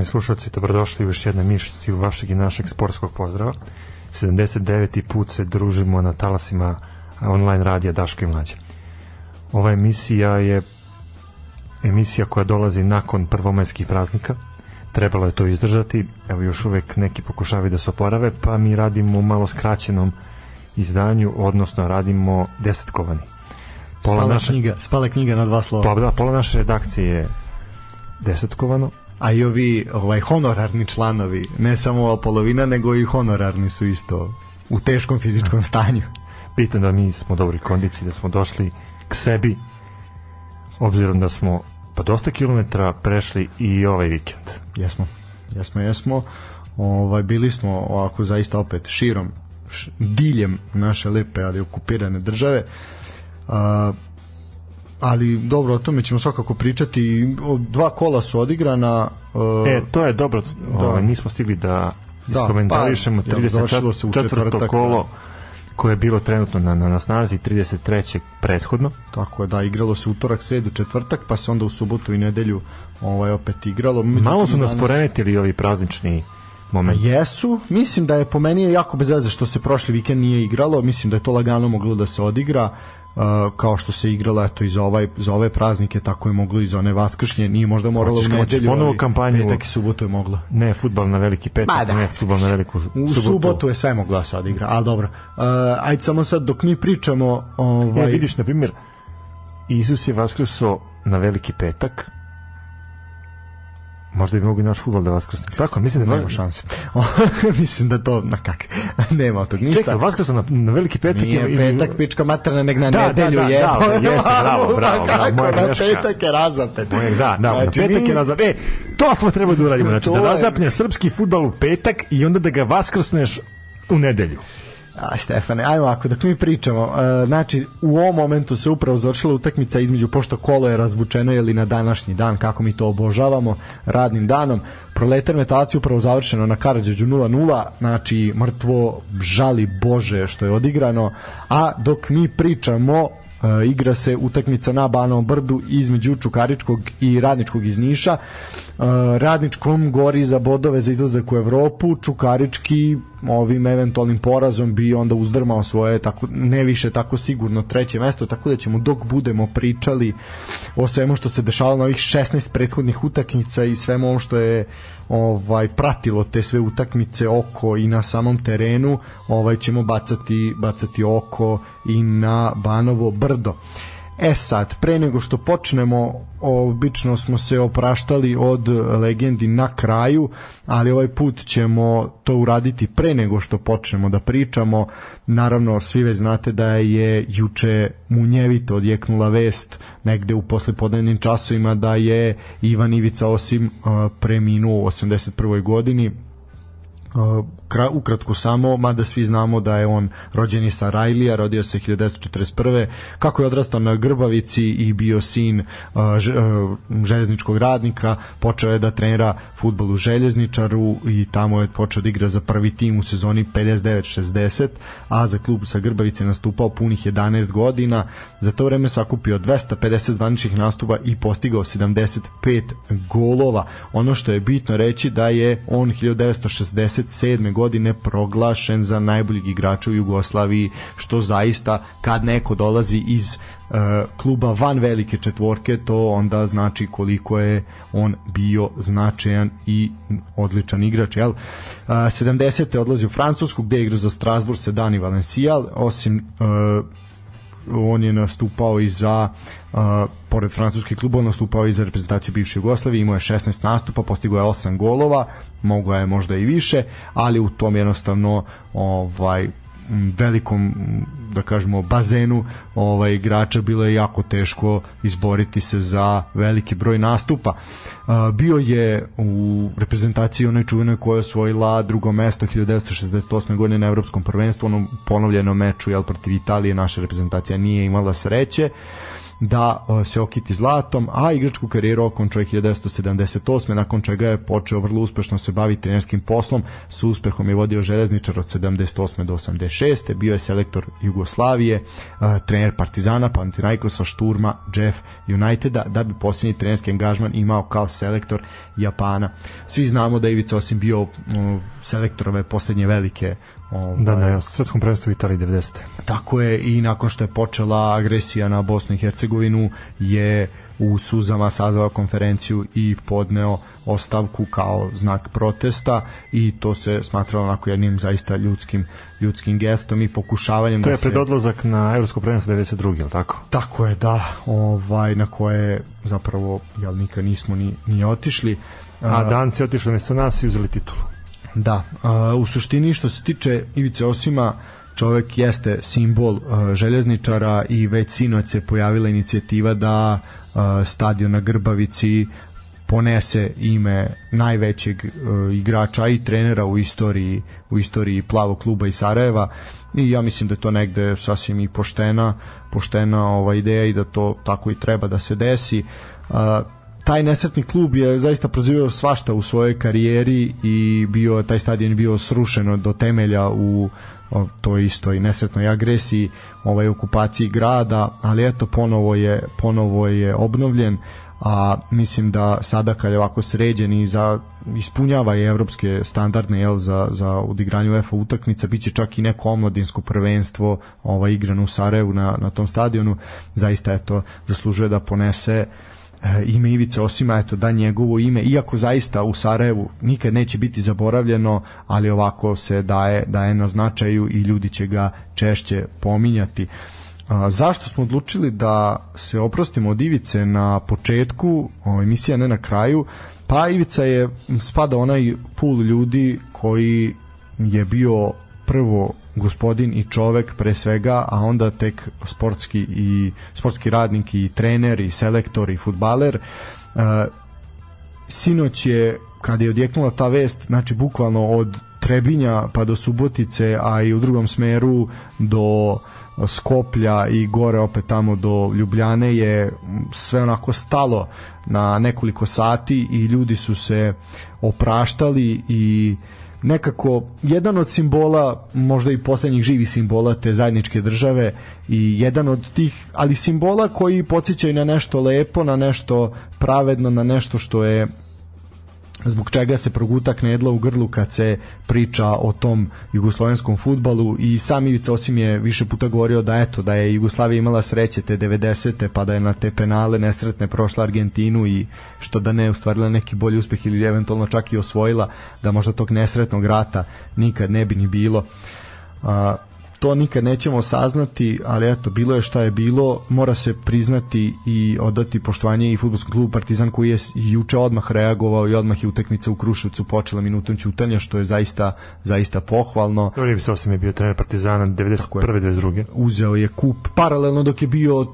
Poštovani slušalci, dobrodošli u još jednu emisiju vašeg i našeg sportskog pozdrava. 79. put se družimo na talasima online radija Daško i Mlađe. Ova emisija je emisija koja dolazi nakon prvomajskih praznika. Trebalo je to izdržati. Evo još uvek neki pokušavaju da se oporave, pa mi radimo u malo skraćenom izdanju, odnosno radimo desetkovani. Pola spala, naše, knjiga, spala knjiga na dva slova. Pa da, pola naše redakcije je desetkovano, a i ovi ovaj honorarni članovi, ne samo polovina, nego i honorarni su isto u teškom fizičkom stanju. Bitno da mi smo dobri kondiciji, da smo došli k sebi, obzirom da smo pa dosta kilometra prešli i ovaj vikend. Jesmo, jesmo, jesmo. Ovaj, bili smo ovako zaista opet širom, š, diljem naše lepe, ali okupirane države. A, ali dobro, o tome ćemo svakako pričati. Dva kola su odigrana. Uh, e, to je dobro. Da. Ovaj, nismo stigli da iskomentarišemo da, pa, 34. kolo koje je bilo trenutno na, na, na snazi 33. prethodno. Tako je, da, igralo se utorak, sredu, četvrtak, pa se onda u subotu i nedelju ovaj opet igralo. Međutim, Malo su nas danas... poremetili ovi praznični moment. Jesu, mislim da je po meni jako bez veze što se prošli vikend nije igralo, mislim da je to lagano moglo da se odigra Uh, kao što se igrala eto i za ovaj za ove praznike tako je moglo i za one vaskršnje nije možda moralo Hoćeš, u nedelju ponovo kampanju petak i subotu je moglo ne fudbal na veliki petak da. ne fudbal na veliku subotu. u subotu je sve moglo da se odigra al dobro uh, ajde samo sad dok mi pričamo ovaj ja, vidiš na primjer Isus je vaskrso na veliki petak Možda bi mogli naš futbol da vaskrsne. Tako, mislim da nema šanse. mislim da to na kak. nema tog ništa. Čekaj, vaskrsno na, na veliki petak Nije ili... petak pička materna nek na da, nedelju da, da, je. Da, da, jeste, bravo, bravo. bravo moja na petak je razapet. Moje, da, da, znači, na petak je razapet. E, to smo trebali da uradimo. Znači, da razapneš srpski futbal u petak i onda da ga vaskrsneš u nedelju. A Stefane, ajmo ako dok mi pričamo, uh, znači u ovom momentu se upravo završila utakmica između pošto kolo je razvučeno ili na današnji dan kako mi to obožavamo radnim danom. Proletar metalac upravo završeno na Karadžođu 0-0, znači mrtvo žali Bože što je odigrano, a dok mi pričamo Uh, igra se utakmica na Banovom brdu između Čukaričkog i Radničkog iz Niša. Uh, Radničkom gori za bodove za izlazak u Evropu, Čukarički ovim eventualnim porazom bi onda uzdrmao svoje tako ne više tako sigurno treće mesto, tako da ćemo dok budemo pričali o svemu što se dešavalo na ovih 16 prethodnih utakmica i svemu ovom što je ovaj pratilo te sve utakmice oko i na samom terenu, ovaj ćemo bacati bacati oko i na Banovo brdo. E sad, pre nego što počnemo, obično smo se opraštali od legendi na kraju, ali ovaj put ćemo to uraditi pre nego što počnemo da pričamo. Naravno, svi već znate da je juče munjevito odjeknula vest negde u poslepodnevnim časovima da je Ivan Ivica Osim preminuo u 81. godini Uh, ukratko samo, mada svi znamo da je on rođen iz Sarajlija, rodio se 1941. Kako je odrastao na Grbavici i bio sin železničkog radnika, počeo je da trenira futbol u željezničaru i tamo je počeo da igra za prvi tim u sezoni 59-60, a za klub sa Grbavice nastupao punih 11 godina. Za to vreme sakupio 250 zvaničnih nastupa i postigao 75 golova. Ono što je bitno reći da je on 1960 97. godine proglašen za najboljeg igrača u Jugoslaviji, što zaista kad neko dolazi iz uh, kluba van velike četvorke, to onda znači koliko je on bio značajan i odličan igrač. Jel? Uh, 70. odlazi u Francusku gde igra za Strasbourg, Sedan i Valenciennes, osim uh, on je nastupao i za uh, pored francuskih klubova nastupao i za reprezentaciju bivše Jugoslavije, imao je 16 nastupa, postigao je 8 golova, mogao je možda i više, ali u tom jednostavno ovaj velikom da kažemo bazenu ovaj igrača bilo je jako teško izboriti se za veliki broj nastupa. Uh, bio je u reprezentaciji onoj čuvenoj koja je osvojila drugo mesto 1968. godine na evropskom prvenstvu, onom ponovljenom meču jel protiv Italije naša reprezentacija nije imala sreće. Da se okiti zlatom, a igračku karijeru okončao je 1978. nakon čega je počeo vrlo uspešno se baviti trenerskim poslom, sa uspehom je vodio železničar od 78. do 86. bio je selektor Jugoslavije, trener Partizana, Panathinaikosa, Šturma, Jeff Uniteda, da bi posljednji trenerski angažman imao kao selektor Japana. Svi znamo da je Ivica Osim bio selektorove poslednje velike Ovaj, da, na svetskom prvenstvu Italiji 90. Tako je i nakon što je počela agresija na Bosnu i Hercegovinu je u suzama sazvao konferenciju i podneo ostavku kao znak protesta i to se smatralo onako jednim zaista ljudskim ljudskim gestom i pokušavanjem to da je pred odlazak na evropsko prvenstvo 92. je tako? Tako je, da, ovaj na koje zapravo jel nikad nismo ni ni otišli. A Danci otišli mesto nas i uzeli titulu. Da, u suštini što se tiče Ivice Osima, čovek jeste simbol željezničara i već sinoć se pojavila inicijativa da stadion na Grbavici ponese ime najvećeg igrača i trenera u istoriji u istoriji plavog kluba iz Sarajeva. I ja mislim da je to negde sasvim i poštena poštena ova ideja i da to tako i treba da se desi taj nesretni klub je zaista prozivao svašta u svojoj karijeri i bio taj stadion bio srušeno do temelja u o, toj istoj nesretnoj agresiji, ovaj okupaciji grada, ali eto ponovo je ponovo je obnovljen a mislim da sada kad je ovako sređen i za ispunjava i evropske standardne jel, za, za odigranju UEFA utakmica, bit će čak i neko omladinsko prvenstvo ovaj, igrano u Sarajevu na, na tom stadionu, zaista eto zaslužuje da ponese uh, E, ime Ivice Osima, eto da njegovo ime, iako zaista u Sarajevu nikad neće biti zaboravljeno, ali ovako se daje, daje na značaju i ljudi će ga češće pominjati. A, zašto smo odlučili da se oprostimo od Ivice na početku, o, emisija ne na kraju, pa Ivica je spada onaj pul ljudi koji je bio prvo gospodin i čovek pre svega, a onda tek sportski i sportski radnik i trener i selektor i futbaler. E, sinoć je kada je odjeknula ta vest, znači bukvalno od Trebinja pa do Subotice, a i u drugom smeru do Skoplja i gore opet tamo do Ljubljane je sve onako stalo na nekoliko sati i ljudi su se opraštali i uh, nekako jedan od simbola, možda i poslednjih živih simbola te zajedničke države i jedan od tih, ali simbola koji podsjećaju na nešto lepo, na nešto pravedno, na nešto što je zbog čega se proguta knedla u grlu kad se priča o tom jugoslovenskom futbalu i sam Ivica Osim je više puta govorio da eto da je Jugoslavija imala sreće te 90. pa da je na te penale nesretne prošla Argentinu i što da ne ustvarila neki bolji uspeh ili eventualno čak i osvojila da možda tog nesretnog rata nikad ne bi ni bilo. To nikad nećemo saznati, ali eto, bilo je šta je bilo, mora se priznati i odati poštovanje i futbolskom klubu Partizan koji je juče odmah reagovao i odmah je utakmica u Kruševcu počela minutom ćutanja, što je zaista zaista pohvalno. Dobro bi se osim je bio trener Partizana 91. 92. Uzeo je kup paralelno dok je bio uh,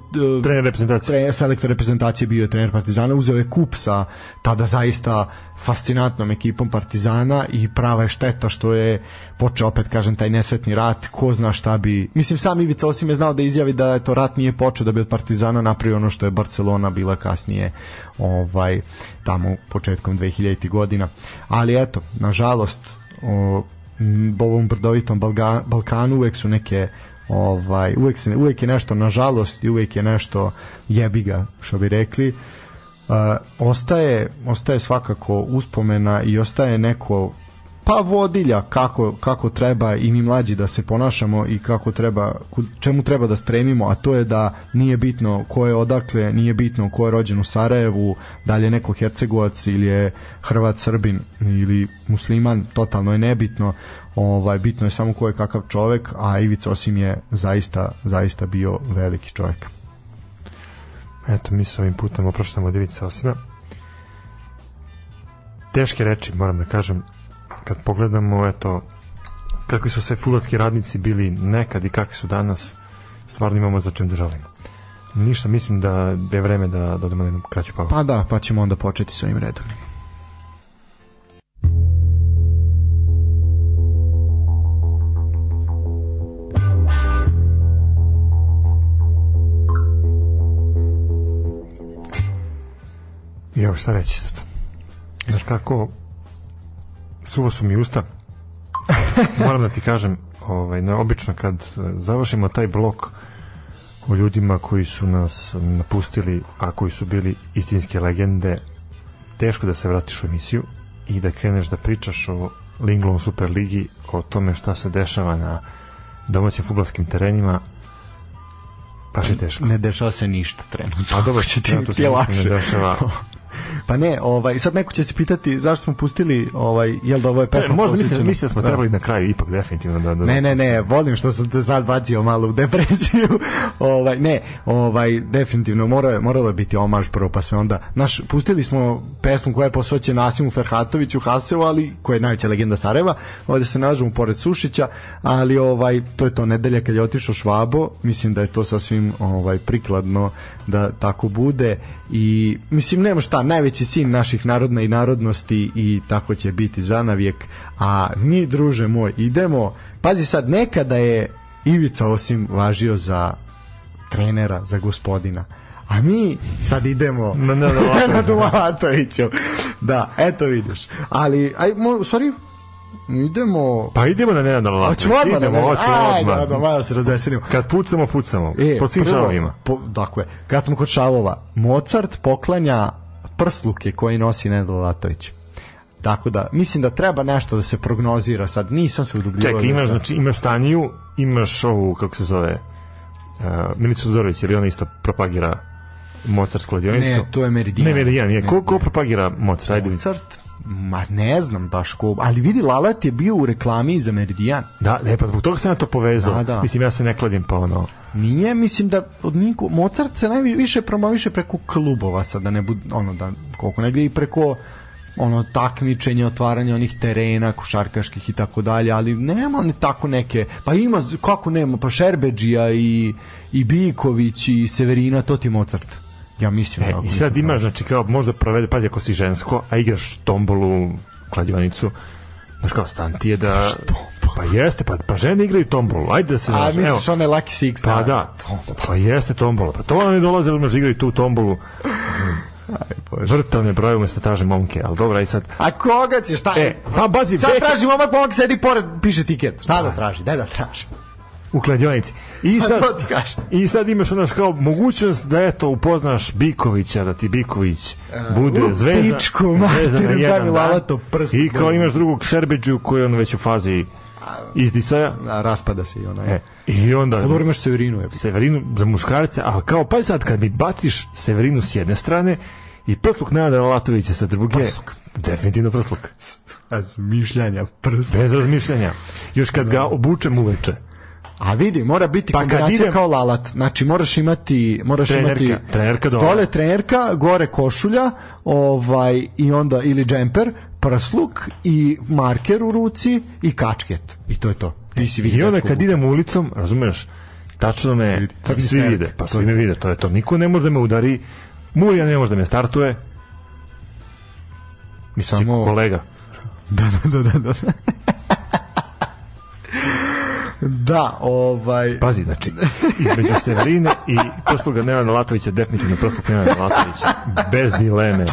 trener reprezentacije. Trener, selektor reprezentacije bio je trener Partizana, uzeo je kup sa tada zaista fascinantnom ekipom Partizana i prava je šteta što je počeo opet kažem taj nesretni rat, ko zna šta bi mislim sam Ivica osim je znao da izjavi da je to rat nije počeo da bi od Partizana napravio ono što je Barcelona bila kasnije ovaj tamo početkom 2000 godina. Ali eto nažalost o, ovom brdovitom Balga, Balkanu uvek su neke ovaj uvek se uvek je nešto nažalost i uvek je nešto jebiga što bi rekli ostaje, ostaje svakako uspomena i ostaje neko pa vodilja kako, kako treba i mi mlađi da se ponašamo i kako treba, čemu treba da stremimo, a to je da nije bitno ko je odakle, nije bitno ko je rođen u Sarajevu, da li je neko Hercegovac ili je Hrvat, Srbin ili musliman, totalno je nebitno, ovaj, bitno je samo ko je kakav čovek, a Ivica Osim je zaista, zaista bio veliki čovek. Eto, mi se ovim putem opraštamo od Ivica Osima. Teške reči, moram da kažem, kad pogledamo, eto, kakvi su sve futbolski radnici bili nekad i kakvi su danas, stvarno imamo za čem da žalimo. Ništa, mislim da je vreme da dodamo jednu kraću pauzu. Pa da, pa ćemo onda početi s ovim redom. Joj, šta reći sad? Znaš kako, suvo su mi usta. Moram da ti kažem, ovaj, na, obično kad e, završimo taj blok o ljudima koji su nas napustili, a koji su bili istinske legende, teško da se vratiš u emisiju i da kreneš da pričaš o Linglom Superligi, o tome šta se dešava na domaćim futbolskim terenima, baš je teško. Ne dešava se ništa trenutno. Pa dobro, ti, trenutno ti je lakše. ne dešava. Pa ne, ovaj sad neko će se pitati zašto smo pustili ovaj jel da ovo je pesma E, možda mislim, mislim da smo trebali na kraju ipak definitivno da, da Ne, ne, ne, volim što sam te sad bacio malo u depresiju. ovaj, ne, ovaj, definitivno moralo je, moralo je biti omaž prvo, pa se onda, naš, pustili smo pesmu koja je posvećena Asimu Ferhatoviću Hasevu, ali koja je najveća legenda Sarajeva, ovde se nalažemo pored Sušića, ali ovaj, to je to nedelja kad je otišao Švabo, mislim da je to sasvim ovaj, prikladno da tako bude i mislim nema šta, najveći sin naših narodna i narodnosti i tako će biti zanavijek, a mi druže moj idemo, pazi sad nekada je Ivica osim važio za trenera, za gospodina a mi sad idemo Na Lalatoviću. Da, eto vidiš. Ali, aj, mo, u stvari, idemo... Pa idemo na Nenada Lalatovića. Hoćemo odmah idemo, ne... hoćemo Ajde, odmah. odmah, malo se razveselimo. Kad pucamo, pucamo. E, po svim prvo, šalovima. Po, dakle, kad smo kod šavova, Mozart poklanja prsluke koji nosi Nenad Lalatović. Tako da, mislim da treba nešto da se prognozira sad. Nisam se udubljivao. Čekaj, da imaš, znači, imaš Staniju, imaš ovu, kako se zove, uh, Milicu Todorović, jer ona isto propagira Mozart kladionicu. Ne, to je Meridian. Ne, Meridian, nije. Ko, ko propagira Mozart? Ajde. Mozart? Ma ne znam baš ko, ali vidi Lalat je bio u reklami za Meridian. Da, ne, pa zbog toga sam ja to povezao. Da, da. Mislim, ja se ne kladim, pa ono... Nije, mislim da od niko, Mozart se najviše promoviše preko klubova sad, da ne bude, ono, da, koliko negdje i preko ono takmičenja, otvaranja onih terena košarkaških i tako dalje, ali nema ni tako neke, pa ima, kako nema, pa Šerbeđija i, i Biković i Severina, to ti Mozart. Ja mislim. E, tako I sad imaš, znači, kao možda provede, pazi, ako si žensko, a igraš tombolu, kladionicu, znaš kao, stan ti je da... Pa jeste, pa, pa žene igraju tombolu, ajde da se... A znaš, evo, misliš one Lucky Six? Pa da, pa jeste tombola. Pa to oni dolaze, možda igraju tu tombolu. Vrtavne broje umesto traže momke, ali dobra i sad... A koga ćeš, šta? E, pa bazi, Sad već traži momak, momak sedi pored, piše tiket. Šta da traži? Daj da traži. U kladionici. I sad. I sad imaš onaš kao mogućnost da eto upoznaš Bikovića, da ti Biković bude u zvezda. pičku, zvezda na jedan dan. prst. I kao imaš drugog Šerbeđu koji je on već u fazi izdisaja. A, raspada se i ona. E, I onda... Dobro imaš Severinu. Je. Severinu za muškarce, a kao pa sad kad mi baciš Severinu s jedne strane i prsluk Nenada Lalatovića sa druge, Prsluk. definitivno prsluk. Razmišljanja, prst. Bez razmišljanja. Još kad ga obučem uveče. A vidi, mora biti Pa kombinacija idem- kao lalat. Znači moraš imati, moraš Trenerka, imati trenerka dole. dole trenerka, gore košulja, ovaj i onda ili džemper, prsluk i marker u ruci i kačket. I to je to. Ti si vidi I onda kad idem ulicom, razumeš, tačno me svi cerk, vide, pa to svi me vide, to je to. Niko ne može da me udari, Murija ne može da me startuje, mislim, Samo- kolega. Da, da, da, da. da. Da, ovaj... Pazi, znači, između Severine i prsluga Nenada Latovića, definitivno prslug Nenada Latovića, bez dileme.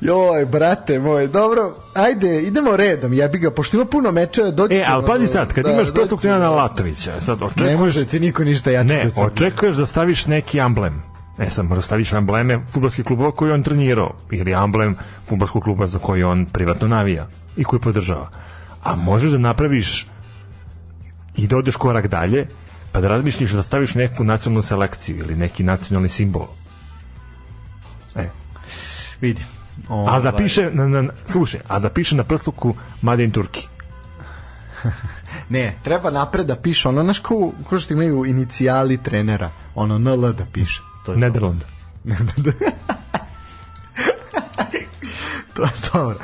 Joj, brate moj, dobro, ajde, idemo redom, jebi ga, pošto ima puno mečeva, doći E, ali pazi sad, kad da, imaš ćemo. Nenada Latovića, sad Ne očekuješ može ti niko ništa jače Ne, se sad. očekuješ da staviš neki amblem. E sad, možda staviš ambleme futbolskih klubova koji on trenirao ili amblem futbolskog kluba za koji on privatno navija i koji podržava. A možeš da napraviš i da odeš korak dalje pa da razmišljiš da staviš neku nacionalnu selekciju ili neki nacionalni simbol. E, Vidi. a da Ovaj, piše na, na, slušaj, a da piše na prsluku Made in Turki. Ne, treba napred da piše, ono, znaš ko, ko što imaju inicijali trenera, ono, NL da piše. To je Nederland. to, je dobro.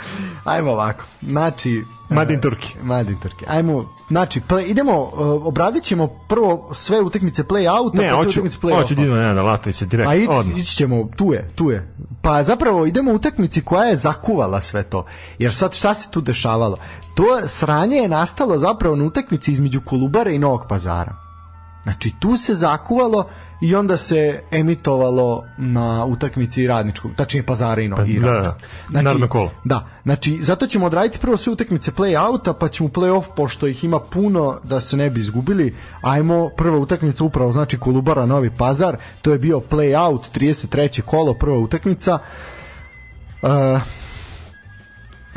Ajmo ovako, znači... E, Turki. Made in Turki. Ajmo, znači, play, idemo, uh, obradit ćemo prvo sve utakmice play-outa, Ne, pa sve hoću, utakmice play-offa. hoću da idemo na Nenada Latovića direkt, Pa ići, odmah. ići ćemo, tu je, tu je. Pa zapravo idemo u utakmici koja je zakuvala sve to. Jer sad šta se tu dešavalo? To sranje je nastalo zapravo na utakmici između Kolubara i Novog Pazara. Znači tu se zakuvalo i onda se emitovalo na utakmici radničkog, tačnije Pazarino Pa, i da, da. radničkog. Znači, kolo. Da, znači zato ćemo odraditi prvo sve utakmice play-outa, pa ćemo play-off, pošto ih ima puno da se ne bi izgubili, ajmo prva utakmica upravo znači Kolubara Novi Pazar, to je bio play-out, 33. kolo, prva utakmica. Uh,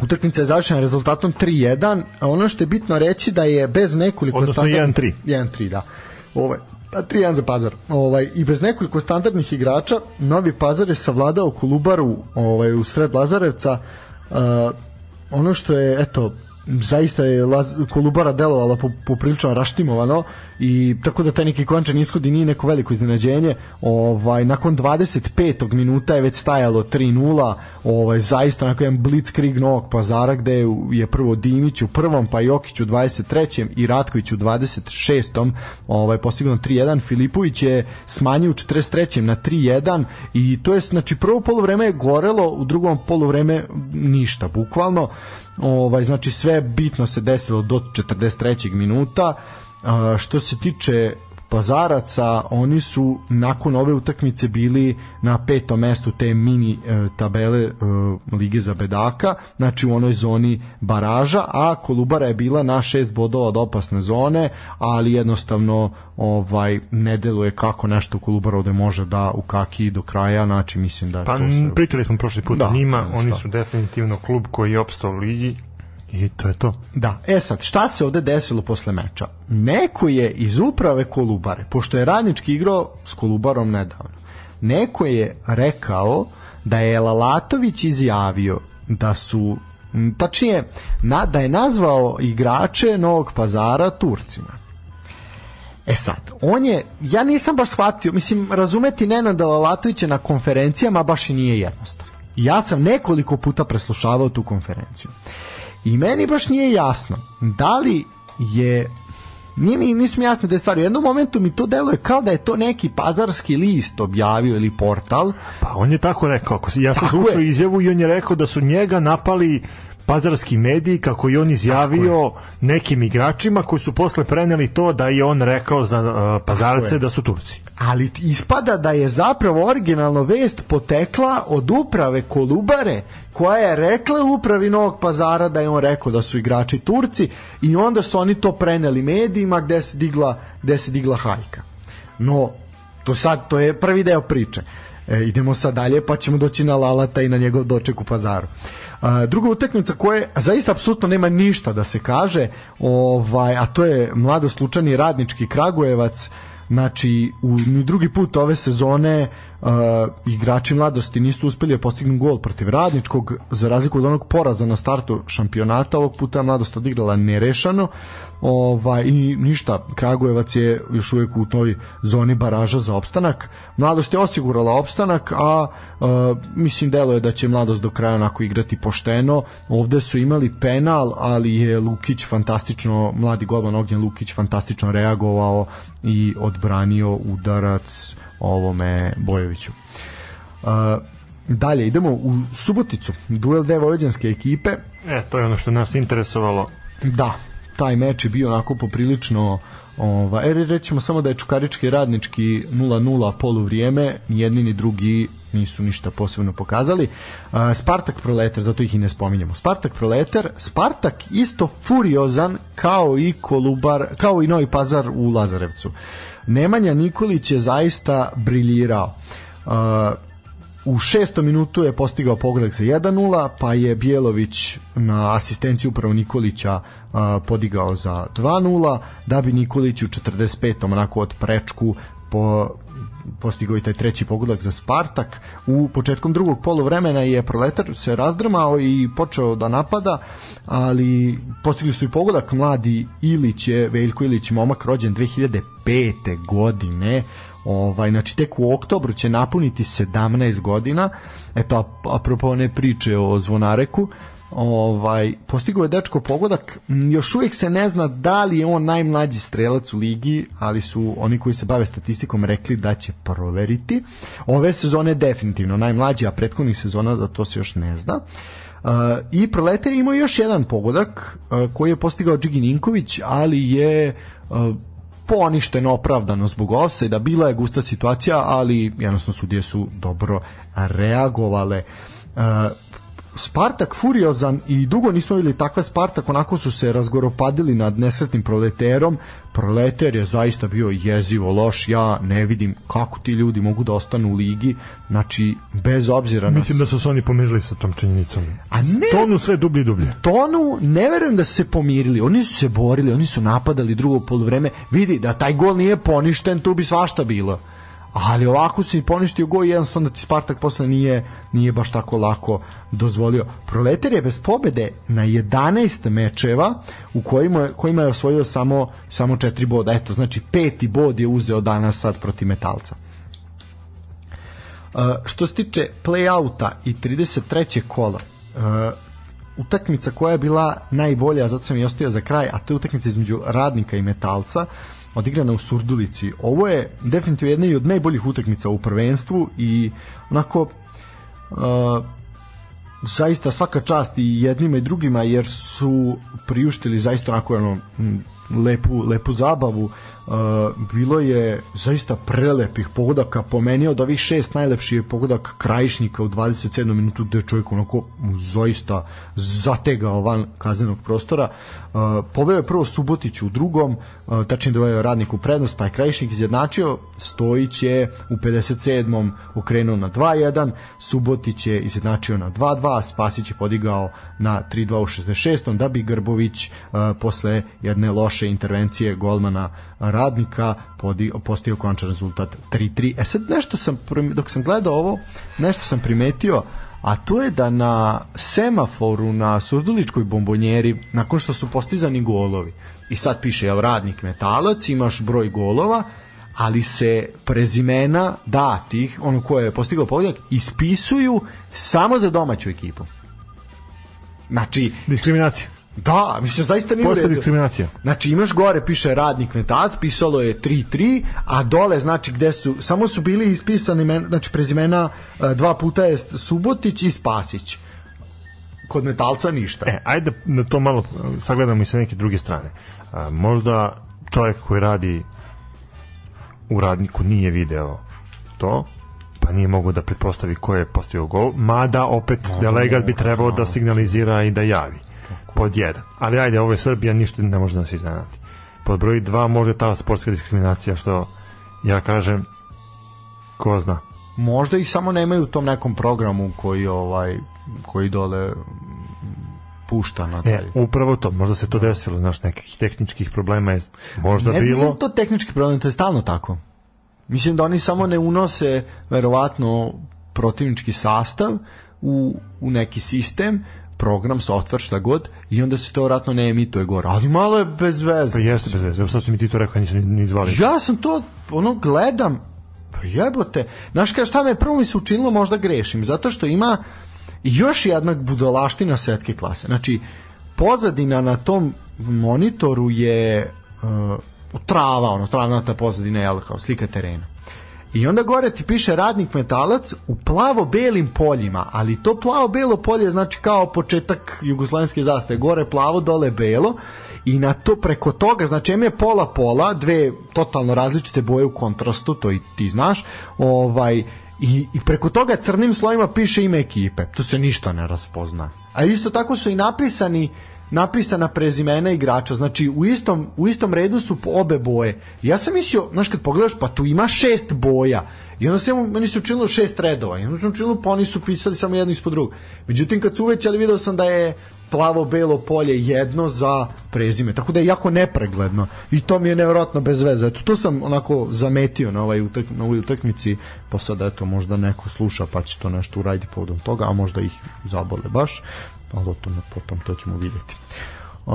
utakmica je završena rezultatom 3-1. a Ono što je bitno reći da je bez nekoliko Odnosno standardnih- 1-3. 1-3, da. Ovaj, a 3-1 za Pazar. Ovaj, I bez nekoliko standardnih igrača, Novi Pazar je savladao Kolubaru ovaj, u sred Lazarevca. Uh, ono što je, eto, zaista je Laz, Kolubara delovala po, poprilično raštimovano i tako da taj neki končan ishod i nije neko veliko iznenađenje ovaj, nakon 25. minuta je već stajalo 3-0 ovaj, zaista onako jedan blitzkrieg Novog pazara gde je prvo Dimić u prvom pa Jokić u 23. i Ratković u 26. ovaj, postignuo 3-1 Filipović je smanjio u 43. na 3-1 i to je znači prvo polovreme je gorelo u drugom polovreme ništa bukvalno ovaj znači sve bitno se desilo do 43. minuta što se tiče Pazaraca, oni su nakon ove utakmice bili na petom mestu te mini e, tabele e, Lige za bedaka, znači u onoj zoni baraža, a Kolubara je bila na šest bodova od opasne zone, ali jednostavno ovaj ne deluje kako nešto Kolubara ovde može da ukaki do kraja, znači mislim da je Pa to sve... pričali smo prošli put Da, o njima, oni šta. su definitivno klub koji je opstao u ligi i to je to. Da, e sad, šta se ovde desilo posle meča? Neko je iz uprave Kolubare, pošto je radnički igrao s Kolubarom nedavno, neko je rekao da je Lalatović izjavio da su tačnije, na, da je nazvao igrače Novog pazara Turcima. E sad, on je, ja nisam baš shvatio, mislim, razumeti Nenada Lalatovića na konferencijama baš i nije jednostavno. Ja sam nekoliko puta preslušavao tu konferenciju. I meni baš nije jasno da li je nije mi nisam jasno da je stvar u jednom momentu mi to deluje kao da je to neki pazarski list objavio ili portal Pa on je tako rekao. Ja sam Tako slušao je. izjavu i on je rekao da su njega napali pazarski mediji kako je on izjavio nekim igračima koji su posle preneli to da je on rekao za uh, pazarce da su Turci. ali ispada da je zapravo originalno vest potekla od uprave Kolubare koja je rekla upravi Novog pazara da je on rekao da su igrači Turci i onda su oni to preneli medijima gde se digla, gde se digla hajka. No, to sad, to je prvi deo priče. E, idemo sad dalje pa ćemo doći na Lalata i na njegov doček u pazaru. A, druga utakmica koja zaista apsolutno nema ništa da se kaže, ovaj, a to je mlado slučajni radnički Kragujevac, Znači, u drugi put ove sezone uh, igrači mladosti nisu uspeli da postignu gol protiv radničkog, za razliku od onog poraza na startu šampionata, ovog puta mladost odigrala nerešano, ovaj, i ništa, Kragujevac je još uvijek u toj zoni baraža za opstanak. Mladost je osigurala opstanak, a uh, mislim delo je da će mladost do kraja onako igrati pošteno. Ovde su imali penal, ali je Lukić fantastično, mladi golman Ognjen Lukić fantastično reagovao i odbranio udarac ovome Bojoviću. Uh, dalje, idemo u Suboticu, duel dve vojvođanske ekipe. E, to je ono što nas interesovalo. Da, taj meč je bio onako poprilično Ova, er, rećemo samo da je Čukarički radnički 0-0 poluvrijeme, ni jedni ni drugi nisu ništa posebno pokazali. Uh, Spartak Proletar, zato ih i ne spominjemo. Spartak Proletar, Spartak isto furiozan kao i Kolubar, kao i Novi Pazar u Lazarevcu. Nemanja Nikolić je zaista briljirao. Uh, u šestom minutu je postigao pogodak za 1-0, pa je Bjelović na asistenciju upravo Nikolića a, podigao za 2-0, da bi Nikolić u 45. onako od prečku po postigao i taj treći pogodak za Spartak. U početkom drugog poluvremena je Proletar se razdrmao i počeo da napada, ali postigli su i pogodak mladi Ilić je, Veljko Ilić, momak rođen 2005. godine, ovaj znači tek u oktobru će napuniti 17 godina. Eto ap- apropo one priče o Zvonareku ovaj postigao je dečko pogodak. M, još uvijek se ne zna da li je on najmlađi strelac u ligi ali su oni koji se bave statistikom rekli da će proveriti. Ove sezone definitivno najmlađi a prethodnih sezona da to se još ne zna. Uh, i Proletar je imao još jedan pogodak uh, koji je postigao Džigi Ninković, ali je uh, poništen opravdano zbog da bila je gusta situacija, ali jednostavno sudije su dobro reagovale. Uh, Spartak furiozan i dugo nismo videli takva Spartak, onako su se razgoropadili nad nesretnim proleterom. Proleter je zaista bio jezivo loš, ja ne vidim kako ti ljudi mogu da ostanu u ligi, znači bez obzira na... Mislim da su se oni pomirili sa tom činjenicom. A ne... Tonu sve dublje i dublje. Tonu, ne verujem da su se pomirili, oni su se borili, oni su napadali drugo polovreme, vidi da taj gol nije poništen, tu bi svašta bilo ali ovako si poništio go i jednostavno ti Spartak posle nije, nije baš tako lako dozvolio. Proletar je bez pobede na 11 mečeva u kojima, kojima je osvojio samo, samo 4 boda. Eto, znači peti bod je uzeo danas sad protiv Metalca. Uh, što se tiče play-outa i 33. kola, uh, utakmica koja je bila najbolja, zato sam i ostio za kraj, a to je utakmica između radnika i metalca. Uh, odigrana u Surdulici. Ovo je definitivno jedna od najboljih utakmica u prvenstvu i onako uh, zaista svaka čast i jednima i drugima jer su priuštili zaista onako ono, lepu, lepu zabavu Uh, bilo je zaista prelepih pogodaka po meni od ovih šest najlepših je pogodak Krajišnika u 27. minutu gde je čovjek onako zaista zategao van kaznenog prostora poveo je prvo Subotić u drugom uh, tačnije doveo je radnik u prednost pa je Krajišnik izjednačio Stojić je u 57. okrenuo na 2-1 Subotić je izjednačio na 2-2 Spasić je podigao na 3-2 u 66. da bi Grbović uh, posle jedne loše intervencije golmana radnika postio končan rezultat 3-3. E sad nešto sam, dok sam gledao ovo, nešto sam primetio, a to je da na semaforu na Surduličkoj bombonjeri, nakon što su postizani golovi, i sad piše, jel, radnik metalac, imaš broj golova, ali se prezimena datih, ono koje je postigao pogodak, ispisuju samo za domaću ekipu. Znači... Diskriminacija. Da, mislim, zaista nije Posta diskriminacija. Znači, imaš gore, piše radnik metac, pisalo je 3-3, a dole, znači, gde su, samo su bili ispisani, znači, prezimena e, dva puta je Subotić i Spasić. Kod metalca ništa. E, ajde da to malo sagledamo i sa neke druge strane. A, možda čovjek koji radi u radniku nije video to, pa nije mogu da pretpostavi ko je postavio gol, mada opet delegat bi trebao da signalizira i da javi pod jedan. Ali ajde, ovo je Srbija, ništa ne može da se iznenati. Pod broj dva može ta sportska diskriminacija što ja kažem ko zna. Možda ih samo nemaju u tom nekom programu koji ovaj koji dole pušta na e, taj. E, upravo to, možda se to da. desilo, znaš, nekih tehničkih problema je možda ne, bilo. Ne, to tehnički problem, to je stalno tako. Mislim da oni samo ne unose verovatno protivnički sastav u, u neki sistem program, software, šta god, i onda se to vratno ne emituje gore. Ali malo je bez veze. Pa jeste bez veze. Sad si mi ti to rekao, nisam ni izvalio. Ja sam to, ono, gledam, pa jebote. Znaš kada šta me prvo mi se učinilo, možda grešim, zato što ima još jedna budalaština svetske klase. Znači, pozadina na tom monitoru je uh, trava, ono, travnata pozadina, jel, kao slika terena. I onda gore ti piše radnik metalac u plavo-belim poljima, ali to plavo-belo polje znači kao početak jugoslovenske zastave, gore plavo, dole belo i na to preko toga, znači M je pola pola, dve totalno različite boje u kontrastu, to i ti znaš, ovaj i, i preko toga crnim slojima piše ime ekipe. To se ništa ne raspozna. A isto tako su i napisani napisana prezimena igrača, znači u istom, u istom redu su obe boje. Ja sam mislio, znaš kad pogledaš, pa tu ima šest boja. I onda se meni se učinilo šest redova. I onda se učinilo, pa oni su pisali samo jedno ispod drugog. Međutim, kad su uvećali, video sam da je plavo-belo polje jedno za prezime. Tako da je jako nepregledno. I to mi je nevjerojatno bez veze. Eto, to sam onako zametio na, ovaj utak, na ovoj utakmici, pa sad eto, možda neko sluša pa će to nešto uraditi povodom toga, a možda ih zabole baš ali o tome potom to ćemo vidjeti. Uh,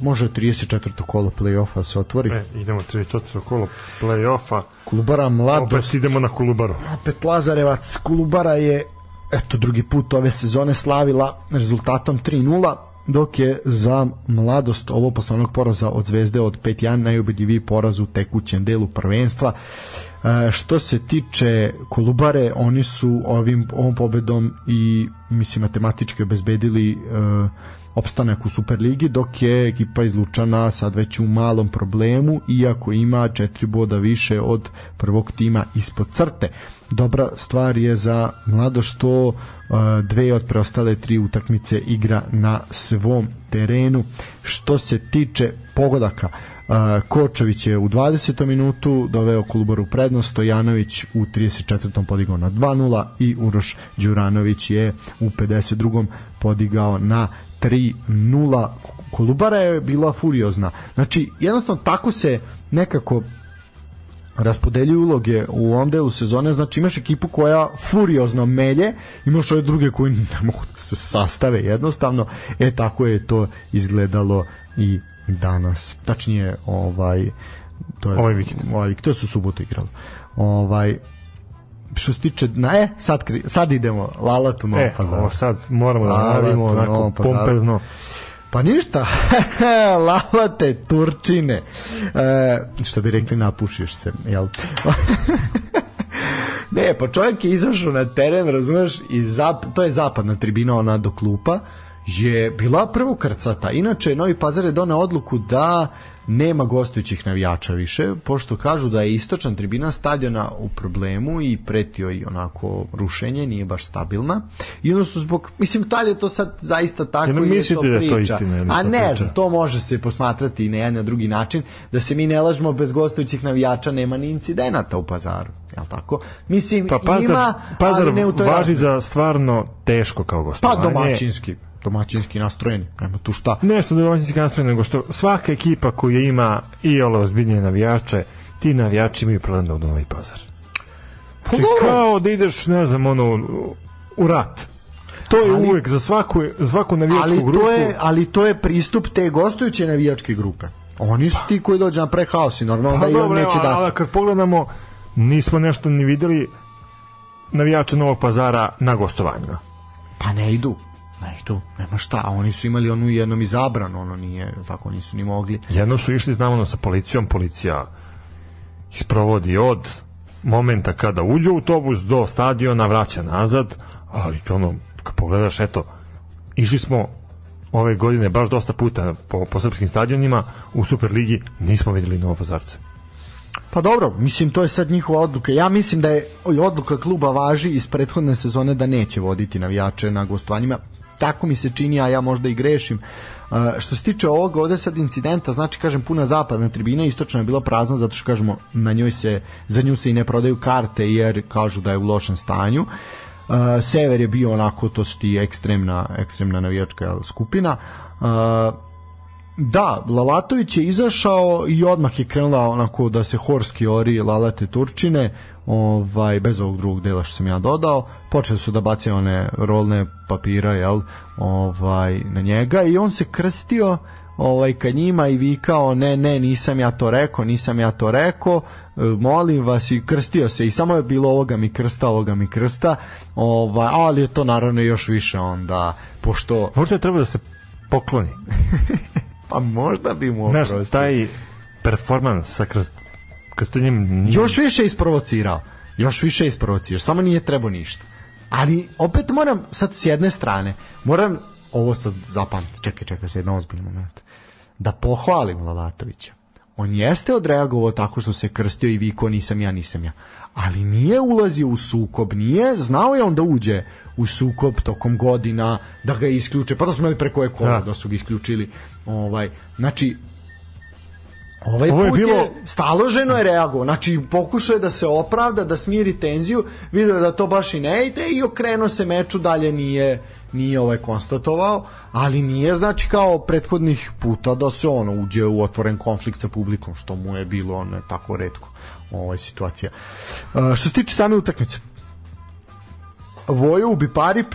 može 34. kolo play-offa se otvori. E, idemo 34. kolo play-offa. Kulubara Mladost. Opet idemo na Kulubaru. Opet Lazarevac. Kulubara je eto drugi put ove sezone slavila rezultatom 3-0 dok je za mladost ovo poslovnog poraza od Zvezde od 5-1 najubedljiviji poraz u tekućem delu prvenstva. E, što se tiče Kolubare, oni su ovim ovom pobedom i mislim matematički obezbedili e, opstanak u Superligi, dok je ekipa iz Lučana sad već u malom problemu, iako ima četiri boda više od prvog tima ispod crte. Dobra stvar je za mlado što uh, dve od preostale tri utakmice igra na svom terenu. Što se tiče pogodaka, Kočević je u 20. minutu doveo Kolubaru prednost, Stojanović u 34. podigao na 2-0 i Uroš Đuranović je u 52. podigao na 3-0. Kolubara je bila furiozna. Znači, jednostavno tako se nekako raspodeljuju uloge u ovom delu sezone, znači imaš ekipu koja furiozno melje, imaš ove druge koji ne mogu da se sastave jednostavno, e tako je to izgledalo i danas. Tačnije, ovaj to je ovaj vikend. Ovaj, to su subotu igrali. Ovaj što se tiče na e sad sad idemo Lalatu Novom e, Pazaru. Ovo sad moramo da radimo onako pompezno. Pa ništa, lalate Turčine. E, što bi rekli, napušiš se, jel? ne, pa čovjek je izašao na teren, razumeš, i zap, to je zapadna tribina, ona do klupa, je bila prvo krcata. Inače, Novi Pazar je donao odluku da nema gostujućih navijača više, pošto kažu da je istočna tribina stadiona u problemu i pretio i onako rušenje, nije baš stabilna. I ono su zbog, mislim, da li je to sad zaista tako ili je to priča? Da je to istina, A ne znam, to može se posmatrati i na jedan na drugi način, da se mi ne lažemo bez gostujućih navijača nema ni incidenata u pazaru. Jel tako? Mislim, pa, pazar, ima, pazar ali ne u toj važi za stvarno teško kao gostovanje. Pa domaćinski domaćinski nastrojeni, nema tu šta. Nešto domaćinski nastrojeni, nego što svaka ekipa koja ima i ole ozbiljnije navijače, ti navijači imaju problem da u Novi Pazar. Pa znači, kao da ideš, ne znam, ono, u rat. To je ali, uvek za svaku, svaku navijačku ali grupu. To je, ali to je pristup te gostujuće navijačke grupe. Oni su ti koji dođu na prehaos i normalno pa, da i on neće dati. Ali kad pogledamo, nismo nešto ni videli navijača Novog pazara na gostovanjima. Pa ne idu. Ne idu, nema šta, a oni su imali onu jednom izabrano, ono nije, tako nisu ni mogli. Jedno su išli, znamo, sa policijom, policija isprovodi od momenta kada uđe u autobus do stadiona, vraća nazad, ali ono, kad pogledaš, eto, išli smo ove godine baš dosta puta po, po srpskim stadionima u Superligi nismo videli Novopazarce. Pa dobro, mislim to je sad njihova odluka. Ja mislim da je odluka kluba važi iz prethodne sezone da neće voditi navijače na gostovanjima tako mi se čini, a ja možda i grešim. Uh, što se tiče ovoga ovde sad incidenta, znači kažem puna zapadna tribina, istočna je bila prazna zato što kažemo na njoj se za nju se i ne prodaju karte jer kažu da je u lošem stanju. Uh, sever je bio onako to su ti ekstremna ekstremna navijačka skupina. Uh, Da, Lalatović je izašao i odmah je krenula onako da se horski ori Lalate Turčine, ovaj, bez ovog drugog dela što sam ja dodao, počeli su da bacaju one rolne papira, jel, ovaj, na njega i on se krstio ovaj ka njima i vikao ne ne nisam ja to rekao nisam ja to rekao. E, molim vas i krstio se i samo je bilo ovoga mi krsta ovoga mi krsta ovaj ali je to naravno još više onda pošto možda treba da se pokloni Pa možda bi mu Znaš, taj performans sa krstanjem... Još više isprovocirao. Još više isprovocirao. Samo nije trebao ništa. Ali opet moram, sad s jedne strane, moram, ovo sad zapamti, čekaj, čekaj, sad jedan ozbiljni moment, da pohvalim Lalatovića. On jeste odreagovao tako što se krstio i viko nisam ja, nisam ja. Ali nije ulazio u sukob, nije, znao je on da uđe u sukob tokom godina, da ga isključe, pa da smo imali preko je kola da. da su ga isključili. Ovaj, znači, Ovaj Ovo je put bilo... je staloženo je reagovao, znači pokušao je da se opravda, da smiri tenziju, vidio da to baš i ne ide i okrenuo se meču, dalje nije nije ovaj konstatovao, ali nije znači kao prethodnih puta da se ono uđe u otvoren konflikt sa publikom, što mu je bilo ne tako redko ovaj situacija. Uh, što se tiče same utakmice, Voju Biparip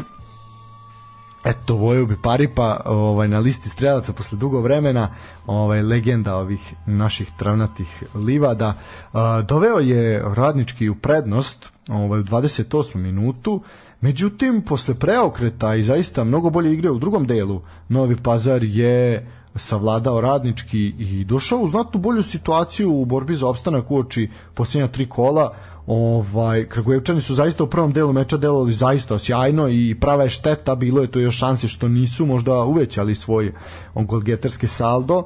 Eto, Voju Biparipa ovaj, na listi strelaca posle dugo vremena, ovaj, legenda ovih naših travnatih livada, uh, doveo je radnički u prednost ovaj, u 28. minutu, međutim, posle preokreta i zaista mnogo bolje igre u drugom delu, Novi Pazar je savladao radnički i došao u znatno bolju situaciju u borbi za opstanak uoči posljednja tri kola, Ovaj Kragujevčani su zaista u prvom delu meča delovali zaista sjajno i prava je šteta, bilo je to još šanse što nisu možda uvećali svoj golgeterski saldo.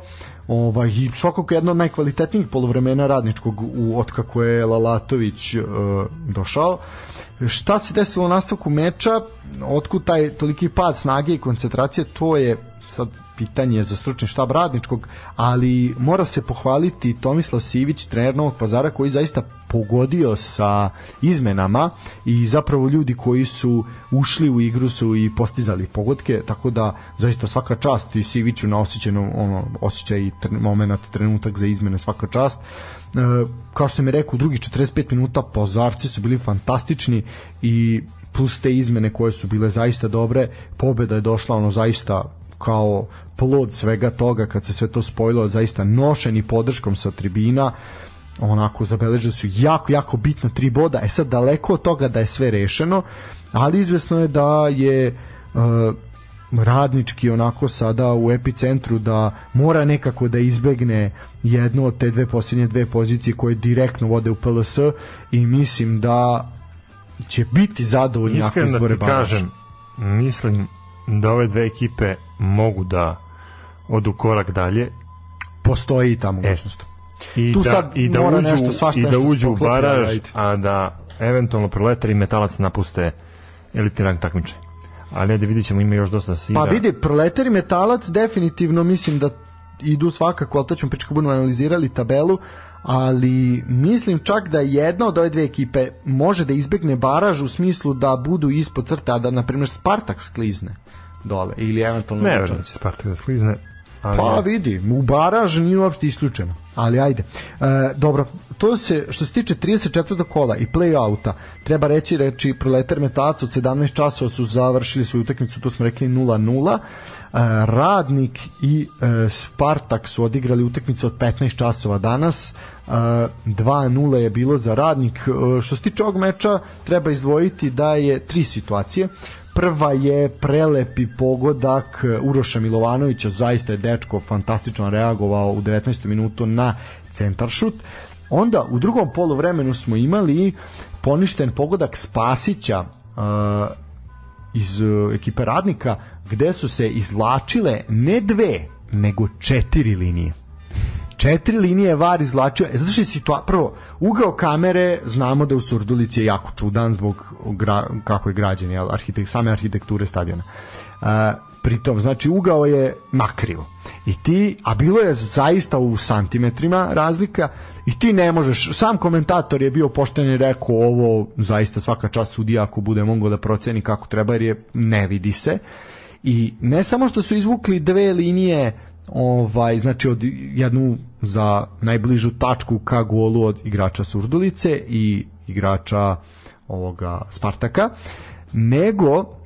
Ovaj i svakako jedno od najkvalitetnijih poluvremena radničkog u od kako je Lalatović uh, došao. Šta se desilo u nastavku meča? Otkud taj toliki pad snage i koncentracije? To je sad pitanje za stručni štab radničkog, ali mora se pohvaliti Tomislav Sivić, trener Novog pazara, koji zaista pogodio sa izmenama i zapravo ljudi koji su ušli u igru su i postizali pogodke, tako da zaista svaka čast i Siviću na osjećenom ono, osjećaj i moment, trenutak za izmene svaka čast. E, kao što sam je rekao, u drugih 45 minuta pozarci su bili fantastični i plus te izmene koje su bile zaista dobre, pobeda je došla ono zaista kao plod svega toga kad se sve to spojilo zaista nošeni podrškom sa tribina onako zabeležili su jako, jako bitno tri boda, e sad daleko od toga da je sve rešeno, ali izvesno je da je uh, radnički onako sada u epicentru da mora nekako da izbegne jednu od te dve posljednje dve pozicije koje direktno vode u PLS i mislim da će biti zadovoljni ako izbore da kažem, mislim da ove dve ekipe mogu da odu korak dalje. Postoji ta mogućnost. E, i tu da, sad i da uđu, nešto, svašta, i da uđu u baraž, a da eventualno proletar i metalac napuste elitni rang takmičenja. Ali da vidit ćemo, ima još dosta sira. Pa vidi, proletar i metalac definitivno mislim da idu svakako, ali to ćemo pričati budemo analizirali tabelu, ali mislim čak da jedna od ove dve ekipe može da izbegne baraž u smislu da budu ispod crte, a da, na primjer, Spartak sklizne dole ili eventualno ne verujem da će Spartak da sklizne ali pa vidi u baraž nije uopšte isključeno ali ajde. E, dobro to se što se tiče 34. kola i play-outa treba reći reči proletar metac od 17 časova su završili svoju utakmicu to smo rekli 0-0 e, Radnik i e, Spartak su odigrali utakmicu od 15 časova danas. 2-0 je bilo za Radnik. Što se tiče ovog meča treba izdvojiti da je tri situacije Prva je prelepi pogodak Uroša Milovanovića, zaista je dečko fantastično reagovao u 19. minutu na centar šut. Onda u drugom poluvremenu smo imali poništen pogodak Spasića uh, iz uh, ekipe radnika gde su se izvlačile ne dve, nego četiri linije četiri linije var izvlačio. E, zato što je situa... Prvo, ugao kamere, znamo da u Surdulici je jako čudan zbog gra... kako je građen, jel, arhitekt, same arhitekture stadiona. Uh, pritom, znači, ugao je nakrivo. I ti, a bilo je zaista u santimetrima razlika i ti ne možeš, sam komentator je bio pošten i rekao ovo zaista svaka čast sudija ako bude mogao da proceni kako treba jer je ne vidi se i ne samo što su izvukli dve linije ovaj znači od jednu za najbližu tačku ka golu od igrača Surdulice i igrača ovoga Spartaka nego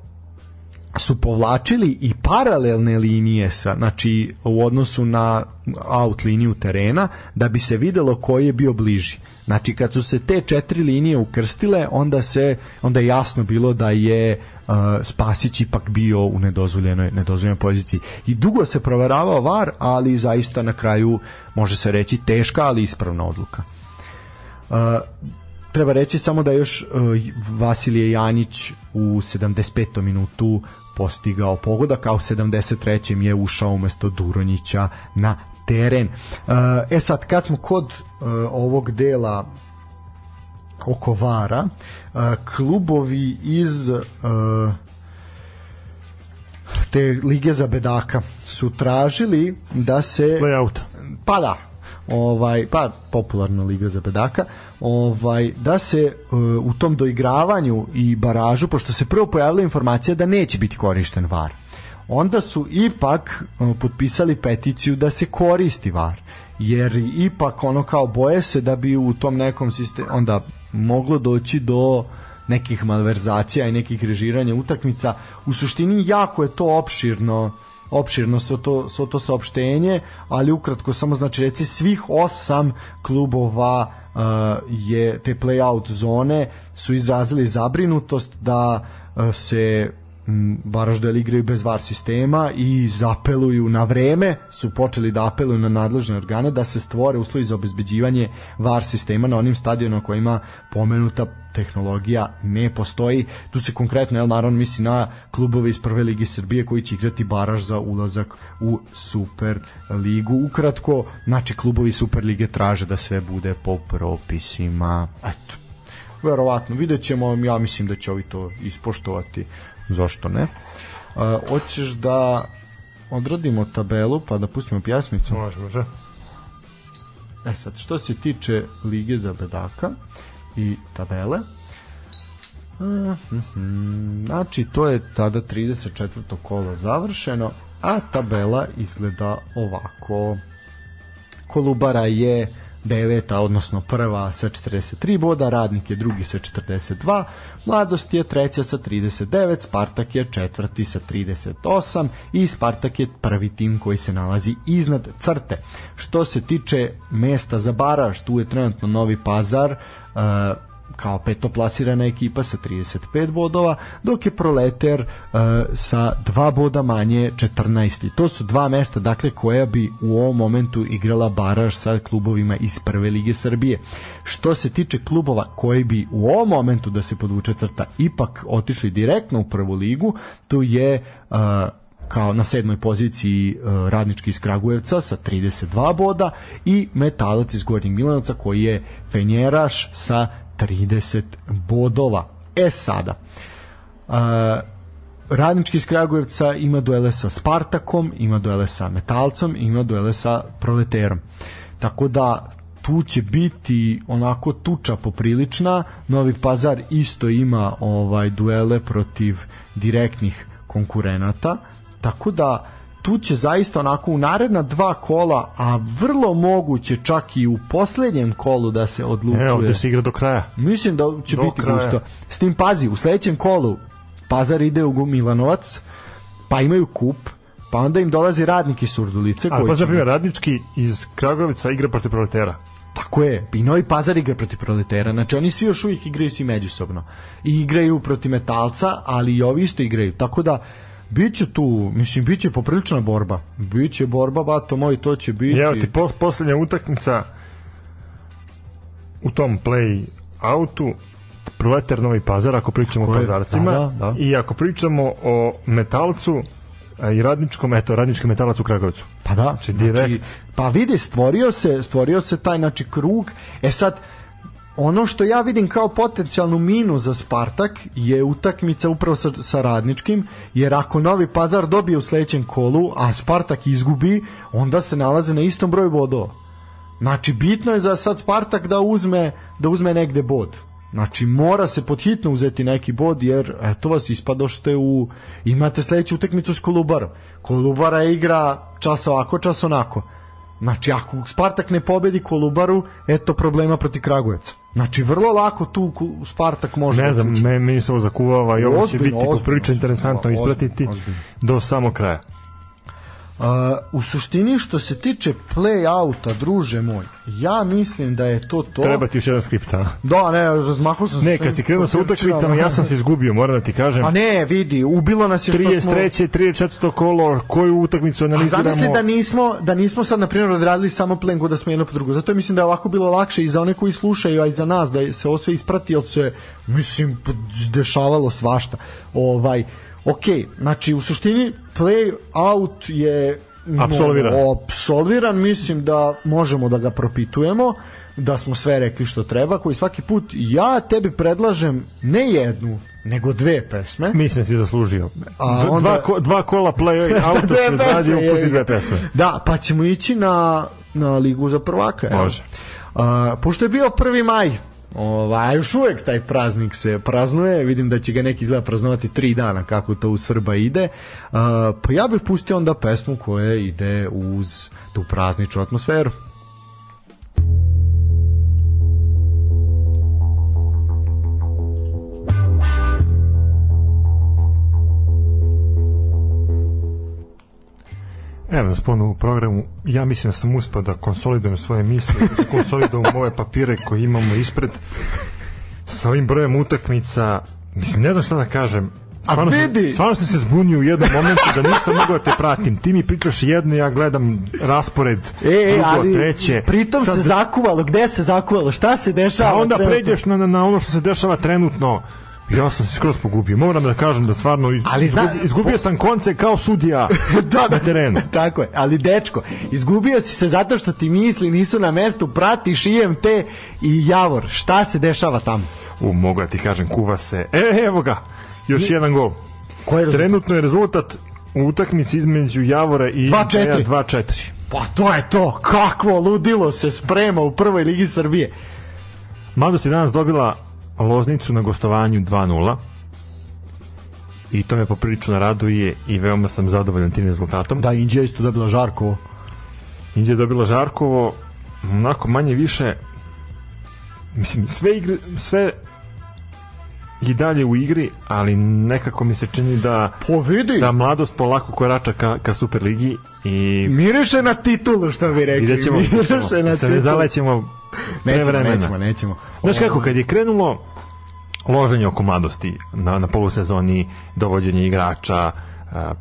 su povlačili i paralelne linije sa, znači u odnosu na out liniju terena da bi se videlo koji je bio bliži. Znači kad su se te četiri linije ukrstile, onda se onda je jasno bilo da je uh, Spasić ipak bio u nedozvoljenoj nedozvoljenoj poziciji. I dugo se proveravao VAR, ali zaista na kraju može se reći teška, ali ispravna odluka. Uh, treba reći samo da još uh, Vasilije Janić u 75. minutu postigao pogodak, a u 73. je ušao umesto Duronjića na teren. Uh, e sad, kad smo kod uh, ovog dela oko Vara, uh, klubovi iz te lige za bedaka su tražili da se Playout. pa da ovaj pa popularna liga za bedaka ovaj da se uh, u tom doigravanju i baražu pošto se prvo pojavila informacija da neće biti korišten VAR onda su ipak uh, potpisali peticiju da se koristi VAR jer ipak ono kao boje se da bi u tom nekom sistemu onda moglo doći do nekih malverzacija i nekih režiranja utakmica. U suštini jako je to opširno opširno svo to, svo to saopštenje, ali ukratko samo znači reci svih osam klubova uh, je te play-out zone su izrazili zabrinutost da uh, se Baraž Duel igraju bez VAR sistema i zapeluju na vreme, su počeli da apeluju na nadležne organe da se stvore uslovi za obezbeđivanje VAR sistema na onim stadionima kojima pomenuta tehnologija ne postoji. Tu se konkretno, jel, naravno misli na klubove iz prve ligi Srbije koji će igrati baraž za ulazak u Super ligu. Ukratko, znači klubovi Super lige traže da sve bude po propisima. Eto, verovatno, vidjet ćemo, ja mislim da će ovi to ispoštovati zašto ne. Uh, hoćeš da odradimo tabelu pa da pustimo pjesmicu? Može, može. E sad, što se tiče Lige za bedaka i tabele, uh, znači to je tada 34. kolo završeno, a tabela izgleda ovako. Kolubara je deveta, odnosno prva sa 43 boda, Radnik je drugi sa 42, Mladost je treća sa 39, Spartak je četvrti sa 38 i Spartak je prvi tim koji se nalazi iznad crte. Što se tiče mesta za baraž, tu je trenutno Novi Pazar, kao petoplasirana ekipa sa 35 bodova, dok je Proleter uh, sa dva boda manje 14. To su dva mesta dakle koja bi u ovom momentu igrala baraž sa klubovima iz prve lige Srbije. Što se tiče klubova koji bi u ovom momentu da se podvuče crta ipak otišli direktno u prvu ligu, tu je uh, kao na sedmoj poziciji uh, radnički iz Kragujevca sa 32 boda i Metalac iz Gornjeg Milanovca koji je Fenjeraš sa 30 bodova. E sada, uh, Radnički iz Kragujevca ima duele sa Spartakom, ima duele sa Metalcom, ima duele sa Proleterom. Tako da tu će biti onako tuča poprilična. Novi Pazar isto ima ovaj duele protiv direktnih konkurenata. Tako da tu će zaista onako u naredna dva kola, a vrlo moguće čak i u poslednjem kolu da se odlučuje. Evo, da se igra do kraja. Mislim da će Do biti kraja. gusto. S tim pazi, u sledećem kolu Pazar ide u Milanovac, pa imaju kup, pa onda im dolazi radnik iz Surdulice. Ali koji pa za primjer, radnički iz Kragovica igra protiv proletera. Tako je, i Novi Pazar igra protiv proletera, znači oni svi još uvijek igraju svi međusobno. I igraju protiv metalca, ali i ovi isto igraju, tako da Biće tu, mislim, biće poprilična borba. Biće borba, bato moj, to će biti... Evo ti po, poslednja utakmica u tom play outu Proletar Novi Pazar ako pričamo Tako o pazarcima da, da, da. i ako pričamo o metalcu i radničkom, eto, radnički metalac u Kragovicu. Pa da, znači, direkt. pa vidi, stvorio se, stvorio se taj znači krug. E sad ono što ja vidim kao potencijalnu minu za Spartak je utakmica upravo sa, sa radničkim, jer ako Novi Pazar dobije u sledećem kolu, a Spartak izgubi, onda se nalaze na istom broju bodova. Znači bitno je za sad Spartak da uzme da uzme negde bod. Znači mora se podhitno uzeti neki bod jer eto vas ispadošte u imate sledeću utakmicu s Kolubarom. Kolubara igra čas ovako, čas onako. Znači ako Spartak ne pobedi Kolubaru, eto problema protiv Kragujevca. Znači vrlo lako tu Spartak može Ne da znam, me, meni se ovo zakuvava i ovo će biti poprilično interesantno ozbiljno, ispratiti ozbiljno. do samog kraja. Uh, u suštini što se tiče play-outa, druže moj, ja mislim da je to to. Treba ti još jedan skript, a? Da, ne, razmahao sam se. Ne, kad si krenuo sa utakmicama, ja sam se izgubio, moram da ti kažem. Pa ne, vidi, ubilo nas je što smo... 33. 34. kolo, koju utakmicu A analiziramo? zamisli da nismo, da nismo sad, na primjer, odradili samo plengu da smo jedno po drugo. Zato mislim da je ovako bilo lakše i za one koji slušaju, a i za nas, da se ovo sve isprati, jer se, mislim, dešavalo svašta. Ovaj, ok, znači, u suštini, play out je Apsolviran. no, apsolviran, mislim da možemo da ga propitujemo, da smo sve rekli što treba, koji svaki put ja tebi predlažem ne jednu, nego dve pesme. Mislim da si zaslužio. A onda- dva, ko, dva kola play auto Dve se pesme, odradio, jebi pusti ga. dve pesme. Da, pa ćemo ići na, na ligu za prvaka. evo. Može. A, pošto je bio 1. maj, ovaj, još uvek taj praznik se praznuje, vidim da će ga neki izgleda praznovati tri dana kako to u Srba ide, a, pa ja bih pustio onda pesmu koja ide uz tu prazničnu atmosferu. Evo nas ponovo u programu. Ja mislim da sam uspeo da konsolidujem svoje misle, da konsolidujem ove papire koje imamo ispred sa ovim brojem utakmica. Mislim, ne znam šta da kažem. Stvarno, A vidi! stvarno sam se zbunio u jednom momentu da nisam mogao da te pratim. Ti mi pričaš jedno, ja gledam raspored E, e, drugo, ali treće. pritom Sad- se zakuvalo, gde se zakuvalo, šta se dešava? A onda trenutno? pređeš na, na, na ono što se dešava trenutno. Ja sam se skroz pogubio. Moram da kažem da stvarno iz, Ali zna- izgubio, izgubio sam konce kao sudija da, na terenu. Tako je, ali dečko, izgubio si se zato što ti misli nisu na mestu, pratiš IMT i Javor. Šta se dešava tamo? U, mogu da ti kažem, kuva se. E, evo ga, još jedan gol. Koji je rezultat? Trenutno je rezultat u utakmici između Javora i 2:4. Inteja 2-4. Pa to je to, kakvo ludilo se sprema u prvoj ligi Srbije. Mladost je danas dobila Loznicu na gostovanju 2-0 i to me poprilično raduje i veoma sam zadovoljan tim rezultatom. Da, Indija isto dobila Žarkovo. Indija dobila Žarkovo onako manje više mislim sve igre sve i dalje u igri ali nekako mi se čini da Po vidi, da mladost polako korača ka, ka Superligi i miriše na titulu, što bi rekli. i da ćemo, miriše na se ne zalećemo Nećemo, nećemo, nećemo. Znaš kako, kad je krenulo loženje oko mladosti na, na polusezoni, dovođenje igrača, a,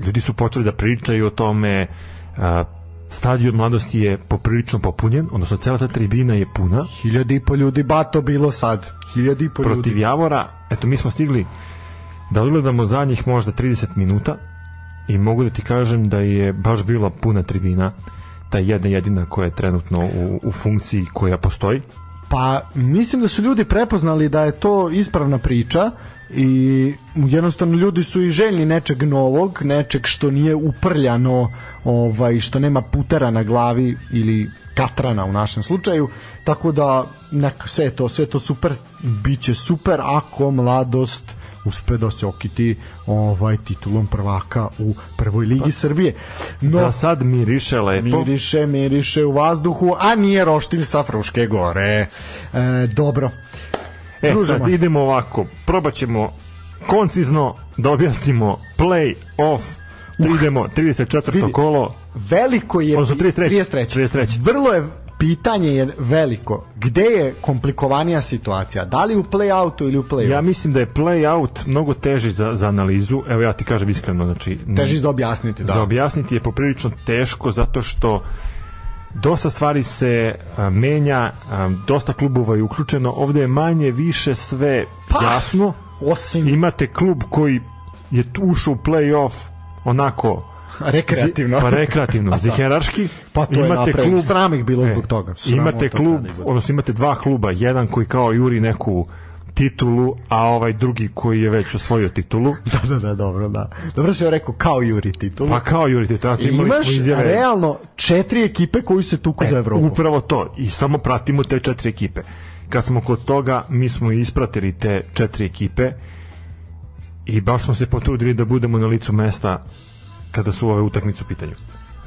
ljudi su počeli da pričaju o tome, a, stadion mladosti je poprilično popunjen, odnosno cela ta tribina je puna Hiljadi i po ljudi bato bilo sad. Hiljadi i po protiv ljudi. Javora. Eto, mi smo stigli da odgledamo zadnjih možda 30 minuta i mogu da ti kažem da je baš bila puna tribina ta jedna jedina koja je trenutno u, u funkciji koja postoji. Pa mislim da su ljudi prepoznali da je to ispravna priča i jednostavno ljudi su i željni nečeg novog, nečeg što nije uprljano, ovaj što nema putera na glavi ili katrana u našem slučaju, tako da nek, sve to, sve to super, biće super ako mladost uspe da se okiti ovaj titulom prvaka u prvoj ligi Srbije. No, Za sad miriše lepo. Miriše, miriše u vazduhu, a nije roštilj sa Fruške gore. E, dobro. E, Druže sad idemo ovako. Probat ćemo koncizno da objasnimo play off. Idemo 34. vidi. kolo. Veliko je... Odnosno 33.. 33. 33.. Vrlo je pitanje je veliko. Gde je komplikovanija situacija? Da li u play-outu ili u play-offu? Ja mislim da je play out mnogo teži za, za analizu. Evo ja ti kažem iskreno, znači Teži za objasniti, da. za objasniti je poprilično teško zato što dosta stvari se a, menja, a, dosta klubova je uključeno. Ovde je manje više sve Pa, jasno. Osim Imate klub koji je ušao u play-off onako rekreativno. Pa rekreativno, da. ziheraški. Pa to je napravljeno. Sram ih bilo zbog toga. Sramota Imate klub, ih bude. odnosno imate dva kluba, jedan koji kao juri neku titulu, a ovaj drugi koji je već osvojio titulu. Da, da, da, dobro, da. Dobro si joj rekao kao Juri titulu. Pa kao juri titulu. I imaš realno četiri ekipe koji se tuku za Evropu. Upravo to. I samo pratimo te četiri ekipe. Kad smo kod toga, mi smo ispratili te četiri ekipe i baš smo se potrudili da budemo na licu mesta kada su ove utakmice u pitanju.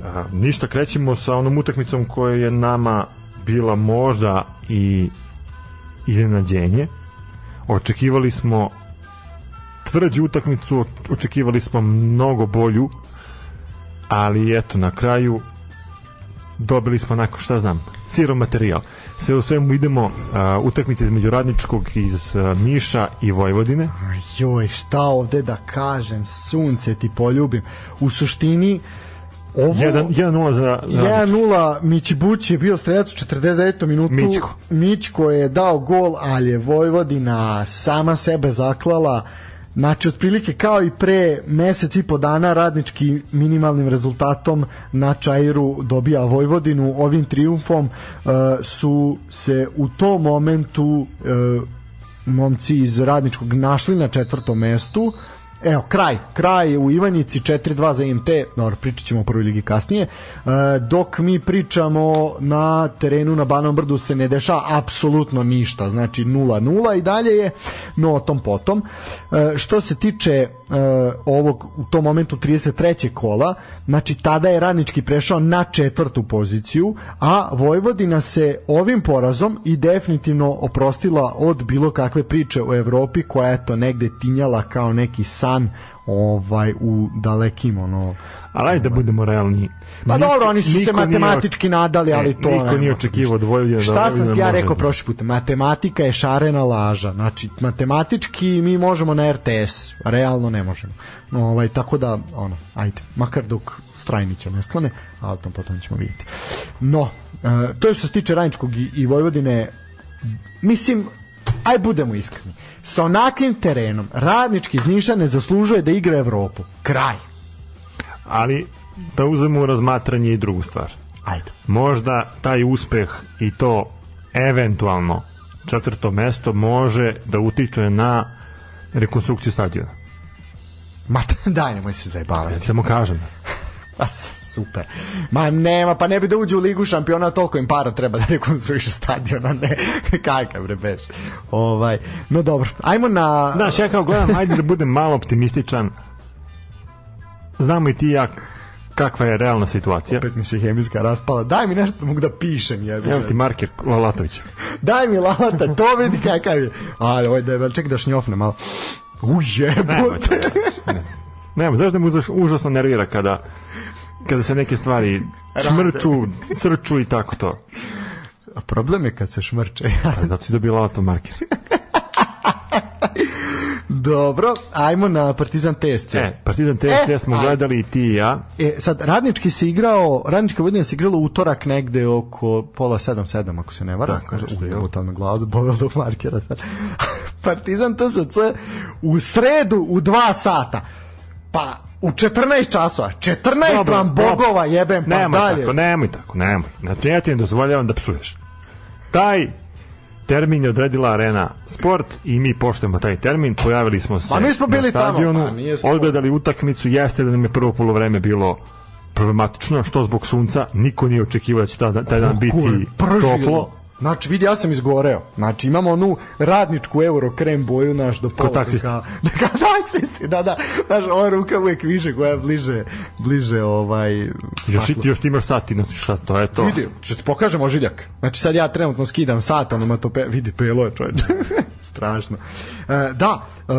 A, ništa, krećemo sa onom utakmicom koja je nama bila možda i iznenađenje. Očekivali smo tvrđu utakmicu, očekivali smo mnogo bolju, ali eto, na kraju dobili smo onako, šta znam, siro materijal. Sve u svemu idemo uh, utakmice između radničkog iz uh, Niša i Vojvodine. Joj, šta ovde da kažem, sunce ti poljubim. U suštini, ovo... 1-0 za radnički. 1-0 Mićibuć je bio strelac u 49. minutu. Mićko. Mićko je dao gol, ali je Vojvodina sama sebe zaklala. Znači, otprilike kao i pre mesec i po dana radnički minimalnim rezultatom na Čairu dobija Vojvodinu. Ovim triumfom uh, su se u tom momentu uh, momci iz radničkog našli na četvrtom mestu Evo, kraj, kraj u Ivanjici 4-2 za IMT, dobro, pričat ćemo o prvoj ligi kasnije. E, dok mi pričamo na terenu na Banom brdu se ne dešava apsolutno ništa, znači 0-0 i dalje je, no o tom potom. E, što se tiče e, ovog u tom momentu 33. kola, znači tada je Radnički prešao na četvrtu poziciju, a Vojvodina se ovim porazom i definitivno oprostila od bilo kakve priče o Evropi koja je to negde tinjala kao neki san san ovaj u dalekim ono Ali ajde da budemo realni. Pa dobro, oni su se niko nije- matematički nadali, ali to niko nije očekivao Vojvodine da Šta Vojvodina sam ti ja rekao da- prošli put? Matematika je šarena laža. Znači, matematički mi možemo na RTS, realno ne možemo. No, ovaj, tako da, ono, ajde, makar dok Strajnića ne sklone, a o tom potom ćemo vidjeti. No, e, to je što se tiče Rajničkog i, i Vojvodine, mislim, aj budemo iskreni. Sa onakvim terenom, radnički iz Niša ne zaslužuje da igra Evropu. Kraj. Ali da uzmemo razmatranje i drugu stvar. Ajde. Možda taj uspeh i to eventualno četvrto mesto može da utiče na rekonstrukciju stadiona. Ma daj, nemoj se zajebavati. Samo kažem. Super. Ma nema, pa ne bi da uđe u ligu šampiona, toliko im para treba da rekonstruiše stadion, a ne kakav bre beš. Ovaj, no dobro, ajmo na... Znaš, ja kao gledam, ajde da budem malo optimističan. Znamo i ti i ja kakva je realna situacija. Opet mi se hemijska raspala. Daj mi nešto da mogu da pišem. Jebi. Evo ti marker Lalatovića. Daj mi lalata, to vidi kakav je. A, ovaj debel, čekaj da šnjofne malo. U Nemoj jebote. to da mu užas- užasno nervira kada kada se neke stvari šmrču, srču i tako to. A problem je kad se šmrče. A Zato si dobio Lalatov marker. Dobro, ajmo na Partizan TSC. E, Partizan TST E, smo ajde. gledali i ti i ja. E, sad, radnički se igrao, radnička vodinja se igrala utorak negde oko pola sedam, sedam, ako se ne varam. Tako nešto je. Ujebotal me glava zaboleo do markera. Partizan TSC u sredu u dva sata. Pa, u 14 časova. 14 Dobro, vam dobro. bogova jebem, pa nemoj dalje. tako, nemoj tako, nemoj. Znači, ja ti ne dozvoljavam da psuješ. Taj termin je odredila Arena Sport i mi poštujemo taj termin, pojavili smo se Pa mi smo bili na tamo, stadionu, pa nije sport. odgledali utakmicu, jeste da nam je prvo polovreme bilo problematično, što zbog sunca, niko nije očekivao da će taj, taj dan biti toplo. Znači, vidi, ja sam izgoreo. Znači, imamo onu radničku euro krem boju naš do pola. taksisti. Kao, da, kao taksisti, da, da. Znaš, ova ruka uvek više koja je bliže, bliže ovaj... Još, staklu. ti- još ti imaš sat i nosiš sat, to je to. Vidi, što ti pokažem ožiljak. Znači sad ja trenutno skidam sat, ono to pe... vidi pelo je čovječ. Strašno. E, da, e,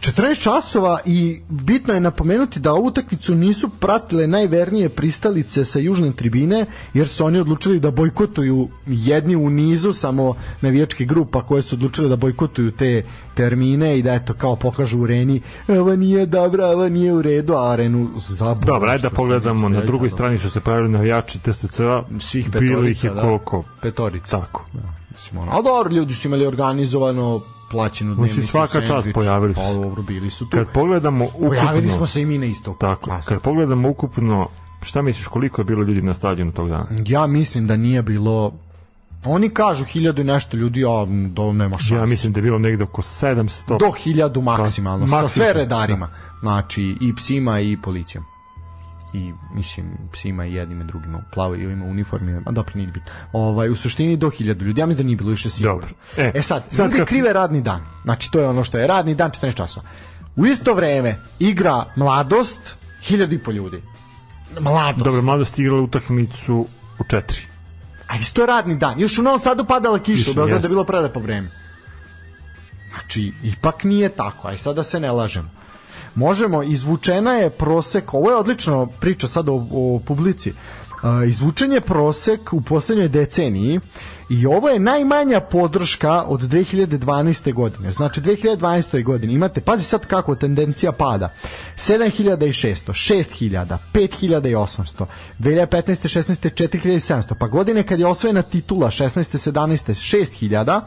14 časova i bitno je napomenuti da ovu utakmicu nisu pratile najvernije pristalice sa južne tribine, jer su oni odlučili da bojkotuju jedni u nizu samo navijačkih grupa koje su odlučile da bojkotuju te termine i da eto kao pokažu u Reni ovo nije dobro, ovo nije u redu, a Arenu zaboga. Dobro, ajde da pogledamo, na drugoj strani su se pojavili navijači TSC-a, svih bilo ih je da. koliko? Petorica. Tako. Mislim, ono, a dobro, ljudi su imali organizovano plaćenu dnevnicu, svaka čast sendvič. pojavili su Pa dobro, bili su tu. Kad pogledamo Pojavili ukupno, smo se i mi na isto. tako, kad pogledamo ukupno, šta misliš koliko je bilo ljudi na stadionu tog dana? Ja mislim da nije bilo Oni kažu hiljadu i nešto ljudi, a do nema šanse. Ja mislim da je bilo negde oko 700. Do hiljadu maksimalno, sa maksimalno, sve redarima. Znači, i psima i policijom. I, mislim, psima i jednim i drugim u plavoj ima uniformi, a dobro, nije bitno. Ovaj, u suštini do hiljadu ljudi, ja mislim da nije bilo više sigurno. Dobro. E, E, sad, sad ljudi kad- krive radni dan. Znači, to je ono što je radni dan 14 časova. U isto vreme igra mladost, hiljadu i po ljudi. Mladost. Dobro, mladost igrala utakmicu u četiri. A isto je radni dan. Još u Novom Sadu padala kiša, u Beogradu je bilo prelepo vreme. Znači, ipak nije tako, aj sada se ne lažemo. Možemo, izvučena je prosek, ovo je odlično priča sad o, o publici, Uh, izvučen je prosek u poslednjoj deceniji i ovo je najmanja podrška od 2012. godine. Znači 2012. godine imate, pazi sad kako tendencija pada. 7600, 6000, 5800, 2015. 16. 4700, pa godine kad je osvojena titula 16. 17. 6000,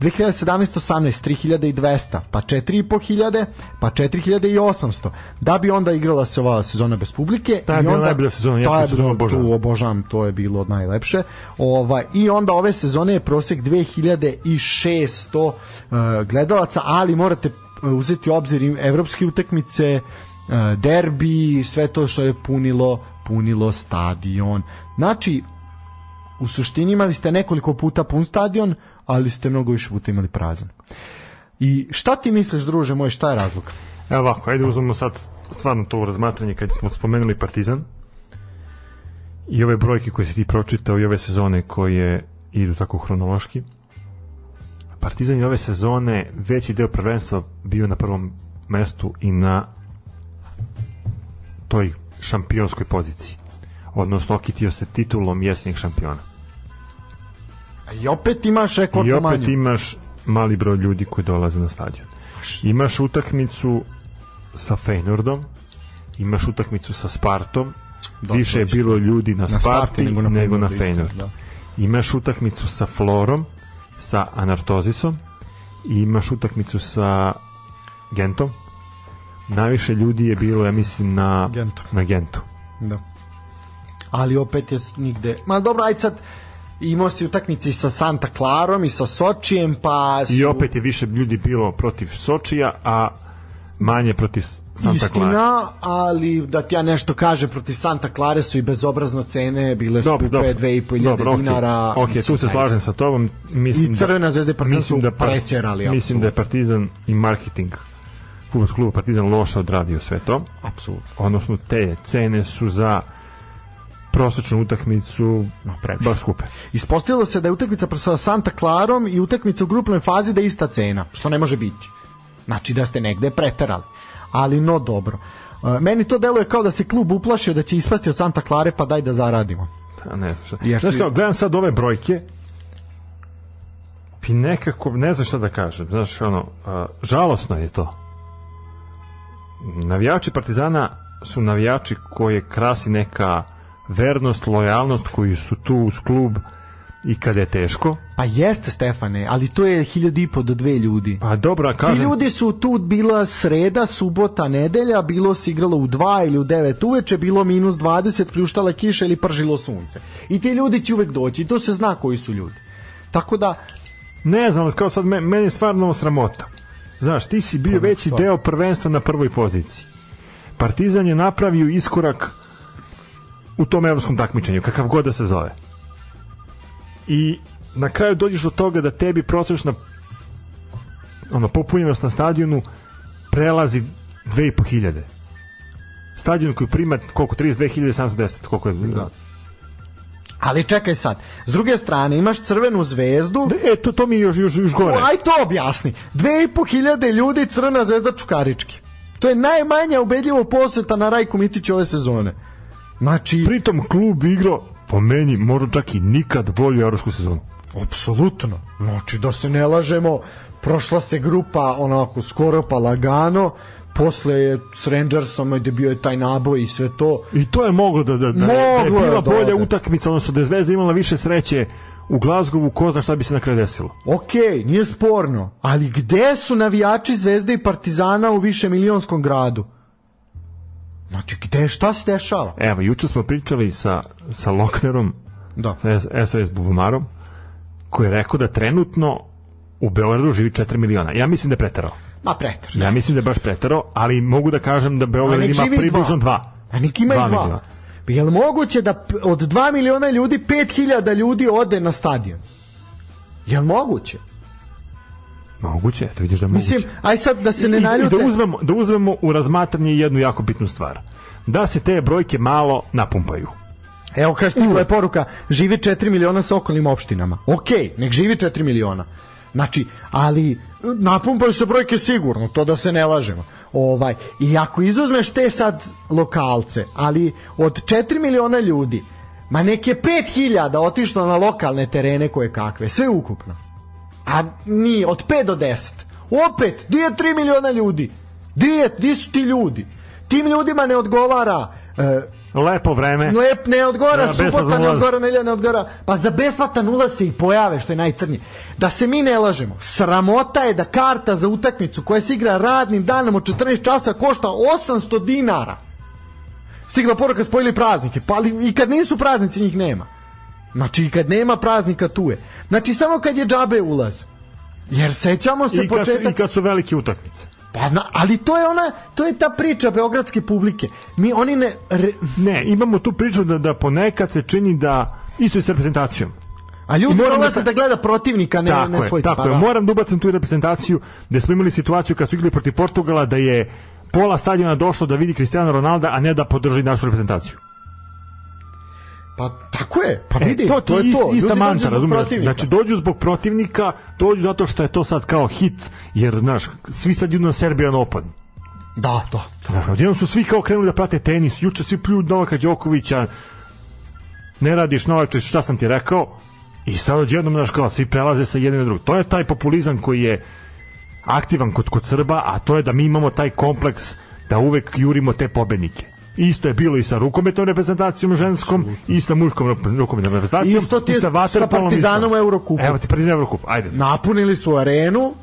2017 18 3200 pa 4500 pa 4800 da bi onda igrala se ova sezona bez publike Ta je i bila onda, najbolja sezona, ja je sezonu bilo- obožavam. tu obožavam, to je bilo najlepše. Ovaj, i onda ove sezone je prosek 2600 uh, gledalaca ali morate uh, uzeti u obzir evropske utakmice uh, derbi, sve to što je punilo punilo stadion. Znači u suštini imali ste nekoliko puta pun stadion, ali ste mnogo više puta imali prazan. I šta ti misliš, druže moj, šta je razlog? Evo ovako, ajde uzmemo sad stvarno to razmatranje kad smo spomenuli Partizan i ove brojke koje si ti pročitao i ove sezone koje idu tako hronološki. Partizan je ove sezone veći deo prvenstva bio na prvom mestu i na toj šampionskoj poziciji. Odnosno, okitio se titulom jesnih šampiona. I opet imaš rekord I opet manju. imaš mali broj ljudi koji dolaze na stadion. Imaš utakmicu sa Feynordom, imaš utakmicu sa Spartom, Da, više je bilo ljudi na, Na Sparti Sparti nego na, nego na Feynord. da. Imaš utakmicu sa Florom, sa Anartozisom i imaš utakmicu sa Gentom. Najviše ljudi je bilo, ja mislim, na Gentu. Na Gentu. Da. Ali opet je nigde... Ma dobro, ajde sad imao si utakmice i sa Santa Clarom i sa Sočijem, pa su... I opet je više ljudi bilo protiv Sočija, a manje protiv Santa Clara. Istina, ali da ti ja nešto kaže protiv Santa Clare su i bezobrazno cene bile Dobro, skupe dobro. 2500 Dobro, dinara. Ok, mislim, tu se slažem sa tobom. Mislim I Crvena zvezda i Partizan su da prećerali, Mislim da je Partizan i marketing futbolskog kluba Partizan loše odradio sve to. Apsolutno. Odnosno, te cene su za prosečnu utakmicu Ma, previše. baš skupe. Ispostavilo se da je utakmica sa Santa Clarom i utakmica u grupnoj fazi da je ista cena, što ne može biti. Znači da ste negde preterali. Ali no dobro. E, Meni to deluje kao da se klub uplašio da će ispasti od Santa Clare pa daj da zaradimo. A ne znam šta. Jer Znaš kao, gledam sad ove brojke i nekako, ne znam šta da kažem. Znaš, ono, žalosno je to. Navijači Partizana su navijači koje krasi neka vernost, lojalnost koji su tu uz klub i kada je teško. Pa jeste Stefane, ali to je hiljadu i po do dve ljudi. Pa dobro, a Ti kažem, ljudi su tu bila sreda, subota, nedelja, bilo se igralo u 2 ili u 9 uveče, bilo minus 20, pljuštala kiša ili pržilo sunce. I ti ljudi će uvek doći i to se zna koji su ljudi. Tako da, ne znam, kao sad, me- meni je stvarno sramota. Znaš, ti si bio veći šta? deo prvenstva na prvoj poziciji. Partizan je napravio iskorak u tom evropskom takmičenju, kakav god da se zove. I na kraju dođeš do toga da tebi prosečna ono, popunjenost na stadionu prelazi 2500. Stadion koji prima koliko 32.710 koliko je da. ali čekaj sad. S druge strane, imaš crvenu zvezdu, E to to mi još još, još gore. Aj to objasni. Dve i po hiljade ljudi Crna zvezda Čukarički. To je najmanja ubedljivo poseta na Rajku Mitić ove sezone. Znači, Pritom klub igrao po meni možda čak i nikad bolju evropsku sezonu. apsolutno. Znači, da se ne lažemo, prošla se grupa onako skoro pa lagano, posle je s Rangersom gde bio je taj naboj i sve to. I to je moglo da, da, da, da je Moglo je bila da bolja ode. utakmica, odnosno da je Zvezda imala više sreće u Glazgovu, ko zna šta bi se na kraju desilo. Ok, nije sporno, ali gde su navijači Zvezde i Partizana u više milionskom gradu? Znači, gde, šta se dešava? Evo, juče smo pričali sa, sa Loknerom, Da. sa SOS Bubumarom, koji je rekao da trenutno u Beogradu živi 4 miliona. Ja mislim da je preterao. Ma pretar. Ja mislim da je baš preterao, ali mogu da kažem da Beograd ima približno dva. dva. A nek ima i dva. miliona. Pa je li moguće da od 2 miliona ljudi 5000 ljudi ode na stadion? Je li moguće? Moguće, to vidiš da je moguće. Mislim, aj sad da se ne I- i naljute. da uzmemo, da uzmemo u razmatranje jednu jako bitnu stvar. Da se te brojke malo napumpaju. Evo kaže stigla je poruka, živi 4 miliona sa okolnim opštinama. Ok, nek živi 4 miliona. Znači, ali napumpaju se brojke sigurno, to da se ne lažemo. Ovaj, I ako izuzmeš te sad lokalce, ali od 4 miliona ljudi, ma nek je 5000 otišlo na lokalne terene koje kakve, sve ukupno. A nije, od 5 do 10. Opet, di je 3 miliona ljudi? Di, je, di su ti ljudi? Tim ljudima ne odgovara e, Lepo vreme. Lep ne odgovara, Da, subota ne odgovara, nelja ne odgovara. Pa za besplatan ulaz se i pojave, što je najcrnije. Da se mi ne lažemo, sramota je da karta za utakmicu koja se igra radnim danom od 14 časa košta 800 dinara. Stigla poruka spojili praznike, pa ali i kad nisu praznici njih nema. Znači i kad nema praznika tu je. Znači samo kad je džabe ulaz. Jer sećamo se I kad, su, početak I kad su velike utakmice. Pa, na, ali to je ona, to je ta priča beogradske publike. Mi oni ne re, Ne, imamo tu priču da, da ponekad se čini da isto i sa reprezentacijom. A ljudi moram da da, sa- gleda protivnika, ne, tako ne je, svoj tako pa je. da. Moram da ubacim tu reprezentaciju gde smo imali situaciju kad su igrali protiv Portugala da je pola stadiona došlo da vidi Cristiano Ronalda, a ne da podrži našu reprezentaciju. Pa tako je, pa E, vidi, to ti to, je ist, to. ista Ljudi zbog razumiješ? Znači dođu zbog protivnika, dođu zato što je to sad kao hit, jer znaš, svi sad idu na Serbian Open. Da, da. da. Odjednom su svi kao krenuli da prate tenis, juče svi pljuju Novaka Đokovića, ne radiš Novače, šta sam ti rekao, i sad odjednom, znaš, kao, svi prelaze sa jednim na drugog. To je taj populizam koji je aktivan kod, kod Srba, a to je da mi imamo taj kompleks da uvek jurimo te pobednike. Isto je bilo i sa rukometnom reprezentacijom ženskom Absolutno. i sa muškom rukometnom reprezentacijom Isto ti i sa sa Partizanom u Eurokupu. Evo ti Partizan Eurokup, ajde. Napunili su arenu,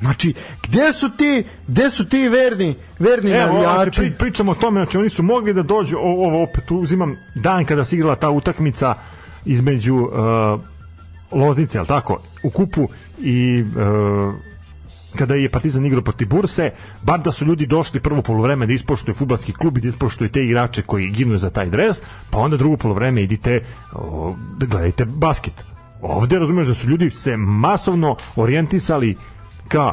Znači, gde su ti, gde su ti verni, verni Evo, navijači? Pri, pričamo o tome, znači oni su mogli da dođu, ovo opet uzimam dan kada se igrala ta utakmica između uh, Loznice, al tako, u kupu i uh, kada je Partizan igrao protiv Burse, bar da su ljudi došli prvo polovreme da ispoštuju fudbalski klub i da ispoštuju te igrače koji ginu za taj dres, pa onda drugo polovreme idite o, da gledajte basket. Ovde razumeš da su ljudi se masovno orijentisali ka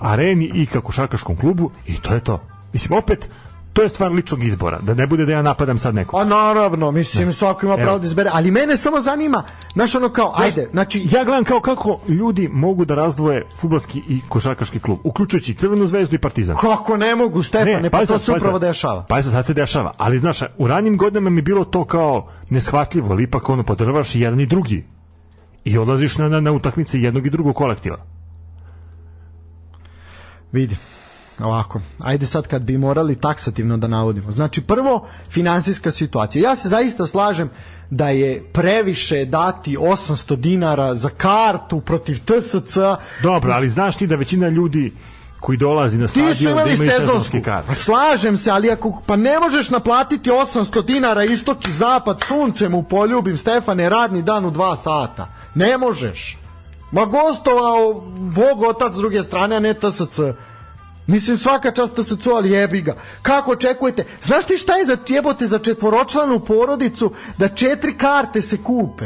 areni i ka košarkaškom klubu i to je to. Mislim, opet, to je stvar ličnog izbora, da ne bude da ja napadam sad nekog. A naravno, mislim, ne. svako ima pravo da izbere, ali mene samo zanima, znaš ono kao, Znaš, ajde, znači... Ja gledam kao kako ljudi mogu da razdvoje futbolski i košarkaški klub, uključujući Crvenu zvezdu i Partizan. Kako ne mogu, Stefane, ne, pa, pa to se upravo dešava. Pa sad se dešava, ali znaš, u ranijim godinama mi bilo to kao neshvatljivo, ali ipak ono podržavaš i jedan i drugi. I odlaziš na, na, na utakmice jednog i drugog kolektiva. Vidi, ovako, ajde sad kad bi morali taksativno da navodimo. Znači, prvo, finansijska situacija. Ja se zaista slažem da je previše dati 800 dinara za kartu protiv TSC. Dobro, ali znaš ti da većina ljudi koji dolazi na stadion da imaju sezonski kart. Pa slažem se, ali ako pa ne možeš naplatiti 800 dinara istok i zapad suncem u poljubim Stefane radni dan u 2 sata. Ne možeš. Ma gostovao Bog otac s druge strane, a ne TSC. Mislim svaka čast TSC, ali jebi ga. Kako očekujete? Znaš ti šta je za jebote za četvoročlanu porodicu da četiri karte se kupe?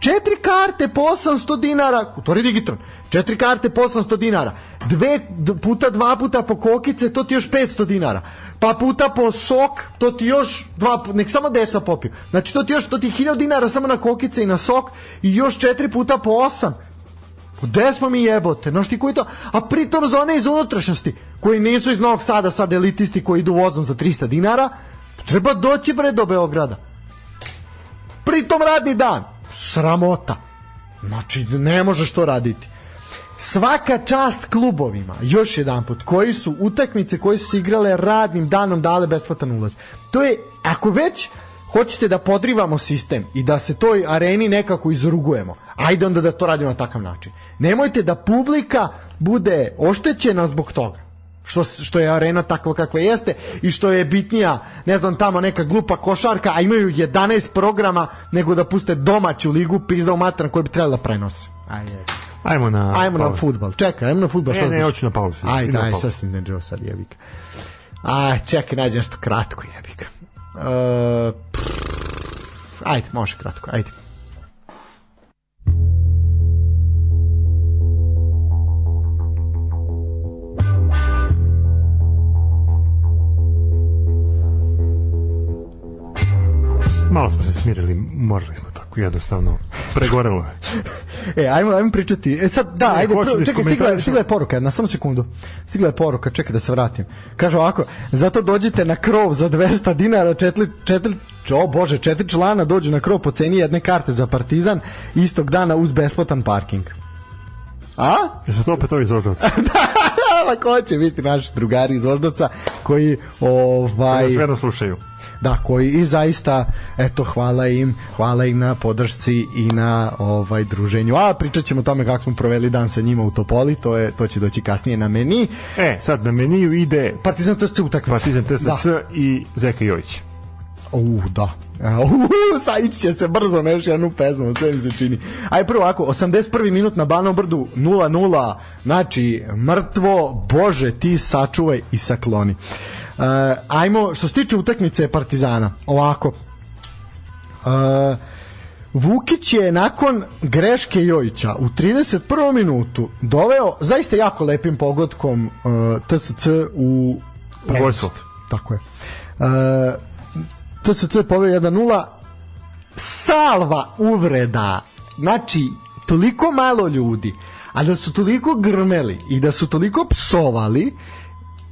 Četiri karte po 800 dinara, to je digitron, četiri karte po 800 dinara, dve puta dva puta po kokice, to ti još 500 dinara, pa puta po sok, to ti još dva, nek samo deca popiju, znači to ti još, to ti 1000 dinara samo na kokice i na sok i još četiri puta po 8, Gde smo mi jebote? Znaš ti koji to? A pritom za one iz unutrašnjosti, koji nisu iz Novog Sada, sad elitisti koji idu vozom za 300 dinara, treba doći bre do Beograda. Pritom radni dan sramota. Znači, ne možeš to raditi. Svaka čast klubovima, još jedan put, koji su utakmice koje su se igrale radnim danom dale besplatan ulaz. To je, ako već hoćete da podrivamo sistem i da se toj areni nekako izrugujemo, ajde onda da to radimo na takav način. Nemojte da publika bude oštećena zbog toga što, što je arena takva kakva jeste i što je bitnija, ne znam, tamo neka glupa košarka, a imaju 11 programa nego da puste domaću ligu pizda u matran koju bi trebali da prenose. Ajde. Ajmo na Ajmo na fudbal. Čekaj, ajmo na fudbal. Ne, ne, hoću na pauzu. Ajde, ajde, sad si ne sad jebika. Aj, čekaj, nađi nešto kratko jebika. Uh, ajde, može kratko, ajde. Malo smo se smirili, morali smo jednostavno. Pregorelo je. e, ajmo, ajmo pričati. E sad, da, ne, ajde, pro, da čekaj, stigla, stigla je poruka, na samo sekundu. Stigla je poruka, čekaj da se vratim. Kaže ovako, zato dođite na krov za 200 dinara, četiri, četiri o bože, četiri člana dođu na krov po ceni jedne karte za Partizan istog dana uz besplatan parking. A? Jesu to opet ovi iz Voždovca? da, ko će biti naši drugari iz Voždovca koji ovaj... Koji nas slušaju da, koji i zaista eto hvala im, hvala im na podršci i na ovaj druženju. A pričat ćemo o tome kako smo proveli dan sa njima u Topoli, to je to će doći kasnije na meni. E, sad na meniju ide Partizan TSC utakmica. Partizan TSC da. i Zeka Jojić. Uh, da. Uh, sad će se brzo neš jednu pesmu, sve mi se čini. Aj prvo ovako, 81. minut na Banom brdu 0-0, znači mrtvo, bože ti sačuvaj i sakloni. Uh, ajmo, što se tiče utakmice Partizana, ovako. Uh, Vukić je nakon greške Jojića u 31. minutu doveo zaista jako lepim pogodkom uh, TSC u prednost. Tako je. Uh, TSC poveo 1-0 salva uvreda znači toliko malo ljudi a da su toliko grmeli i da su toliko psovali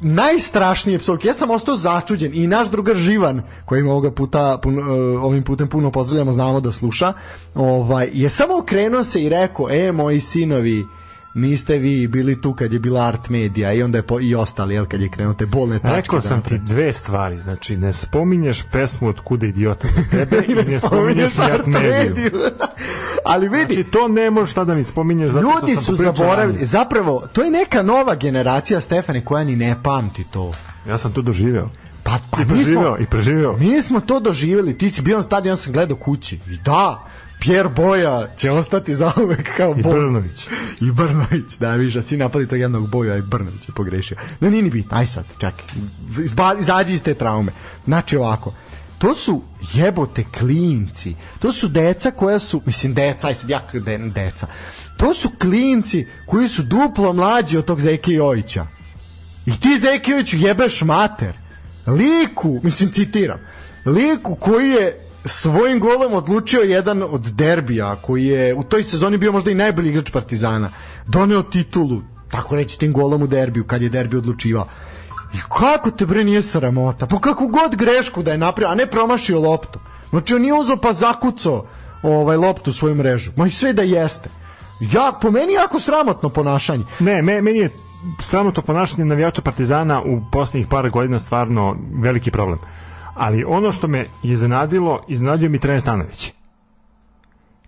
najstrašnije psovke. Ja sam ostao začuđen i naš drugar Živan, koji ovoga puta pun, uh, ovim putem puno pozdravljamo, znamo da sluša, ovaj je samo okrenuo se i rekao: "E, moji sinovi, niste vi bili tu kad je bila art medija i onda je po, i ostali jel kad je krenuo te bolne tačke Rekao sam ti dve stvari znači ne spominješ pesmu od kuda idiota za tebe i ne, spominješ art mediju. Ali vidi znači to ne možeš tada mi spominješ zato ljudi su zaboravili zapravo to je neka nova generacija Stefane koja ni ne pamti to. Ja sam to doživeo. Pa, pa I preživeo, i preživeo. Mi smo to doživjeli, ti si bio na stadion, sam gledao kući. I da, Pierre Boja će ostati zauvek kao I Brnović. I Brnović, da viš, a svi napali tog jednog Boja i Brnović je pogrešio. No nije ni bitno, aj sad, čekaj, Izba, izađi iz te traume. Znači ovako, to su jebote klinci, to su deca koja su, mislim deca, aj sad ja de, deca, to su klinci koji su duplo mlađi od tog Zeke Jojića. I ti Zeke Jojiću jebeš mater. Liku, mislim citiram, liku koji je svojim golom odlučio jedan od derbija koji je u toj sezoni bio možda i najbolji igrač Partizana. Doneo titulu, tako reći tim golom u derbiju kad je derbi odlučivao. I kako te bre nije sramota? Po kakvu god grešku da je napravio, a ne promašio loptu. Znači on nije uzeo pa zakucao ovaj loptu u svoju mrežu. Ma i sve da jeste. Ja, po meni jako sramotno ponašanje. Ne, me, meni je sramotno ponašanje navijača Partizana u poslednjih par godina stvarno veliki problem ali ono što me iznenadilo, iznenadio mi trener Stanović.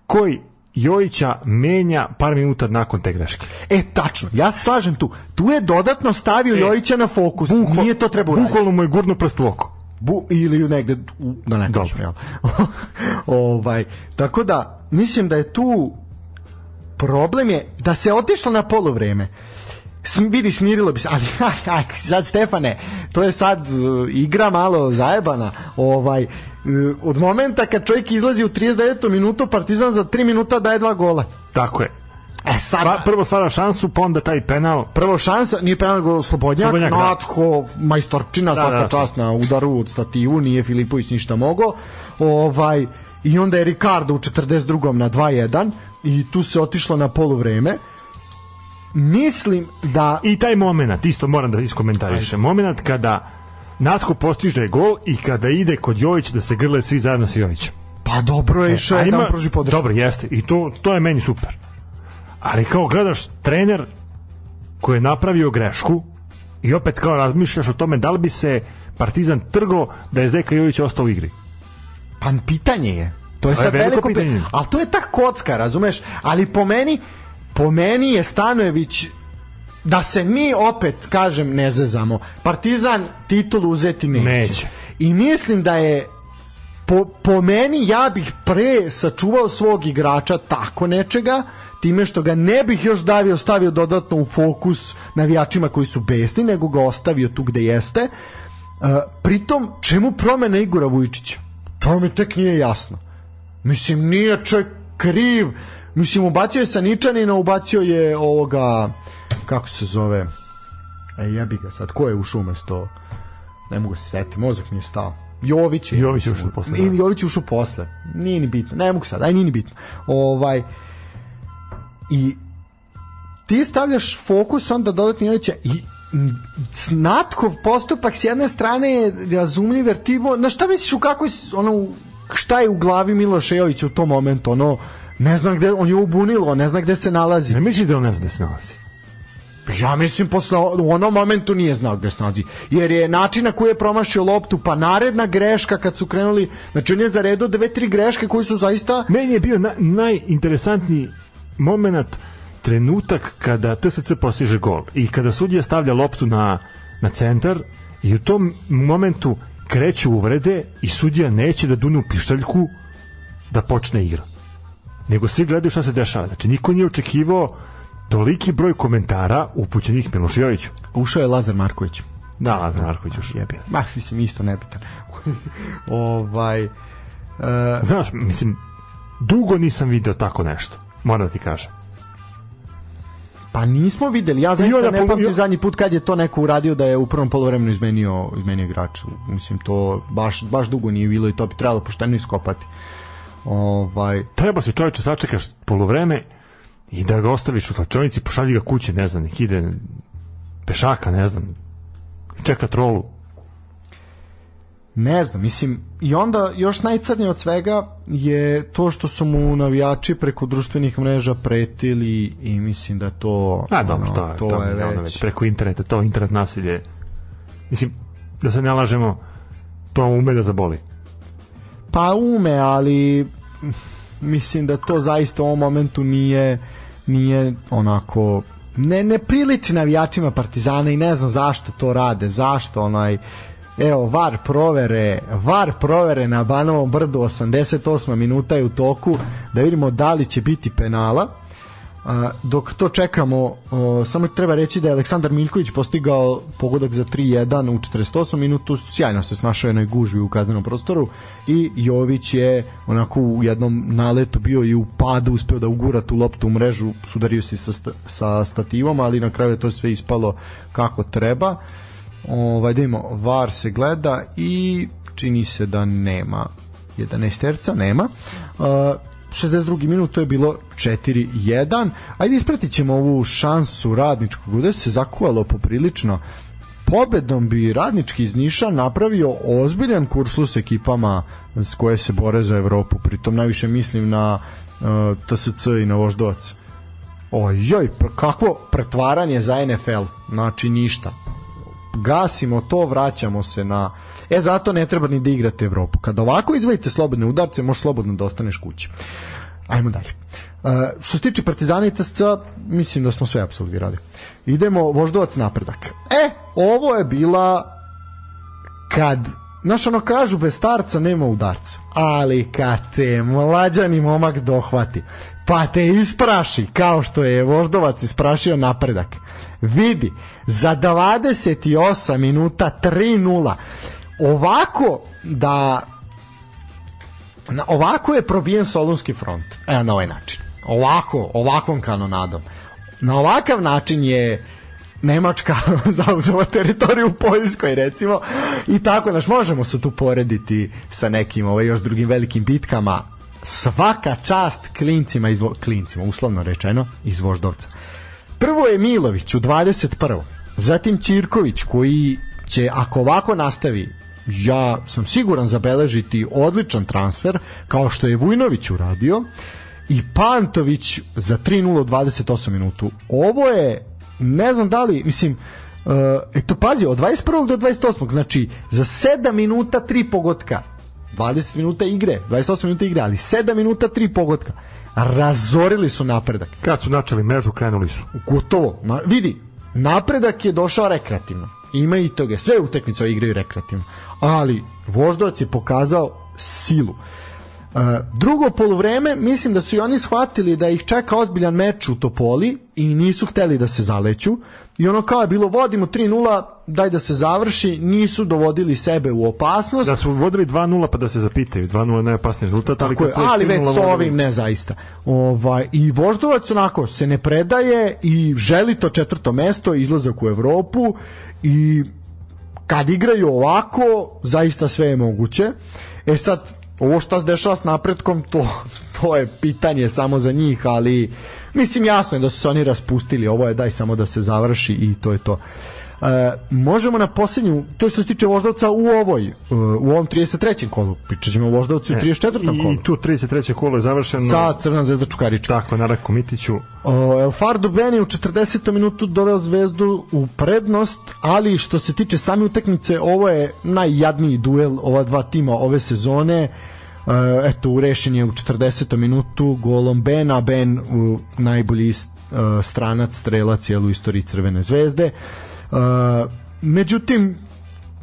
Koji Jojića menja par minuta nakon te greške. E, tačno, ja se slažem tu. Tu je dodatno stavio e, Jojića na fokus. Bukval, Nije to trebao raditi. Bukvalno mu je gurno prst u oko. Bu, ili negde, da ne kažem, jel? ovaj, tako da, mislim da je tu problem je da se otišlo na polovreme. Sm, vidi, smirilo bi se, ali aj, aj, sad Stefane, to je sad uh, igra malo zajebana, ovaj, uh, od momenta kad čovjek izlazi u 39. minutu, Partizan za 3 minuta daje dva gola. Tako je. E sad, pa, prvo stvara šansu, pa onda taj penal. Prvo šansa, nije penal gol Slobodnjak, Slobodnjak da. Natko, majstorčina, da, svaka da, da. čast na udaru od stativu, nije Filipović ništa mogao. Ovaj, I onda je Ricardo u 42. na 2-1 i tu se otišlo na poluvreme. vreme mislim da i taj momenat isto moram da iskomentarišem. Momenat kada Natko postiže gol i kada ide kod Jovića da se grle svi zajedno sa Jovićem. Pa dobro je što je da pruži podršku. Dobro jeste. I to, to je meni super. Ali kao gledaš trener koji je napravio grešku i opet kao razmišljaš o tome da li bi se Partizan trgo da je Zeka Jović ostao u igri? Pa pitanje je. To je, to je sad veliko pitanje. Ali to je ta kocka razumeš? Ali po meni po meni je Stanojević da se mi opet kažem ne zezamo Partizan titul uzeti neće. neće. I mislim da je po, po meni ja bih pre sačuvao svog igrača tako nečega time što ga ne bih još davio stavio dodatno u fokus navijačima koji su besni nego ga ostavio tu gde jeste uh, pritom čemu promena Igora Vujčića to mi tek nije jasno mislim nije čovjek kriv Mislim, ubacio je Saničanina, ubacio je ovoga, kako se zove, e, jebi ga sad, ko je ušao umesto, ne mogu se setiti, mozak mi je stao. Jović je. Jović je ušao posle. Da. Jović je ušao posle. Nije ni bitno. Ne mogu sad, aj nije ni bitno. Ovaj, I ti stavljaš fokus onda dodatno Jovića i Snatkov postupak s jedne strane je razumljiv jer ti, na šta misliš u kakvoj ono, šta je u glavi Miloša Jovića u tom momentu ono Ne znam gde, on je ubunilo, ne zna gde se nalazi. Ne misli da on ne zna gde se nalazi? Ja mislim posle u onom momentu nije znao gde se nalazi. Jer je način na koji je promašio loptu, pa naredna greška kad su krenuli, znači on je zaredo dve, tri greške koji su zaista... Meni je bio na, najinteresantniji moment trenutak kada TSC postiže gol i kada sudija stavlja loptu na, na centar i u tom momentu kreću uvrede i sudija neće da dune u pištaljku da počne igra nego svi gledaju šta se dešava. Znači, niko nije očekivao toliki broj komentara upućenih Miloševiću. Ušao je Lazar Marković. Da, Lazar Marković ušao. Jebi. Ma, mislim, isto nebitan. ovaj... Uh... Znaš, mislim, dugo nisam video tako nešto. Moram da ti kažem. Pa nismo videli. Ja zaista ne pamtim zadnji put kad je to neko uradio da je u prvom polovremenu izmenio, izmenio igrača. Mislim, to baš, baš dugo nije bilo i to bi trebalo pošteno iskopati. Ovaj treba se čoveče sačekaš poluvreme i da ga ostaviš u slačionici, pošalji ga kuće, ne znam, nek ide pešaka, ne znam. čeka trolu. Ne znam, mislim, i onda još najcrnije od svega je to što su mu navijači preko društvenih mreža pretili i mislim da to... A, dobro, ono, to, je, to, to je već... već... Preko interneta, to internet nasilje. Mislim, da se ne lažemo, to ume da zaboli. Pa ume, ali mislim da to zaista u ovom momentu nije nije onako ne, ne priliči navijačima Partizana i ne znam zašto to rade, zašto onaj evo VAR provere VAR provere na Banovom brdu 88 minuta je u toku da vidimo da li će biti penala dok to čekamo, samo treba reći da je Aleksandar Miljković postigao pogodak za 3-1 u 48 minutu, sjajno se snašao jednoj gužvi u kaznenom prostoru i Jović je onako u jednom naletu bio i u padu, uspeo da ugura tu loptu u mrežu, sudario se sa, sa stativom, ali na kraju je to sve ispalo kako treba. Ovaj, da imamo, VAR se gleda i čini se da nema 11 terca, nema. Uh, 62. minut to je bilo 4-1. Ajde ispratit ćemo ovu šansu radničkog gde se zakuvalo poprilično pobedom bi radnički iz Niša napravio ozbiljan kurslus ekipama s koje se bore za Evropu. Pritom najviše mislim na uh, TSC i na Voždovac. Ojoj, kakvo pretvaranje za NFL. Znači ništa. Gasimo to, vraćamo se na... E, zato ne treba ni da igrate Evropu. Kada ovako izvojite slobodne udarce, možeš slobodno da ostaneš kući. Ajmo dalje. Uh, što se tiče Partizana i TSC, mislim da smo sve apsolvirali. Idemo Voždovac napredak. E, ovo je bila kad Znaš, ono kažu, bez starca nema udarca. Ali kad te mlađani momak dohvati, pa te ispraši, kao što je Voždovac isprašio napredak. Vidi, za 28 minuta 3-0. Ovako da na, ovako je probijen Solunski front. Evo na ovaj način. Ovako, ovakvom kanonadom. Na ovakav način je Nemačka zauzela teritoriju u Poljskoj recimo i tako naš možemo se tu porediti sa nekim ovaj još drugim velikim bitkama svaka čast klincima iz klincima uslovno rečeno iz Voždovca prvo je Milović u 21. zatim Ćirković koji će ako ovako nastavi ja sam siguran zabeležiti odličan transfer kao što je Vujnović uradio i Pantović za 3-0 28 minutu ovo je ne znam da li, mislim, uh, eto pazi, od 21. do 28. znači za 7 minuta 3 pogotka 20 minuta igre, 28 minuta igre, ali 7 minuta 3 pogotka. Razorili su napredak. Kad su načeli mrežu, krenuli su. Gotovo. Na, vidi, napredak je došao rekreativno. Ima i toga. Sve utekmice igraju rekreativno. Ali Voždovac je pokazao silu. Uh, drugo poluvreme, mislim da su i oni shvatili da ih čeka ozbiljan meč u Topoli i nisu hteli da se zaleću. I ono kao je bilo vodimo 3-0 daj da se završi nisu dovodili sebe u opasnost. Da su vodili 2-0 pa da se zapitaju. 2-0 je najopasniji rezultat ali, je, ali već s ovim ne zaista. Ovaj, i Voždovac onako se ne predaje i želi to četvrto mesto izlazak u Evropu i kad igraju ovako zaista sve je moguće. E sad ovo šta se dešava s napretkom, to, to je pitanje samo za njih, ali mislim jasno je da su se oni raspustili, ovo je daj samo da se završi i to je to. E, možemo na posljednju, to što se tiče Voždovca u ovoj, e, u ovom 33. kolu, pričat ćemo o Voždovcu u 34. E, kolu. I tu 33. kolo je završeno. Sa Crna zvezda Čukarička. Tako, na Mitiću. O, El Fardo Beni u 40. minutu doveo zvezdu u prednost, ali što se tiče same utakmice, ovo je najjadniji duel ova dva tima ove sezone. Uh, eto, rešen je u 40. minutu golom Bena, Ben u najbolji uh, stranac, strelac je u istoriji Crvene zvezde. Uh, međutim,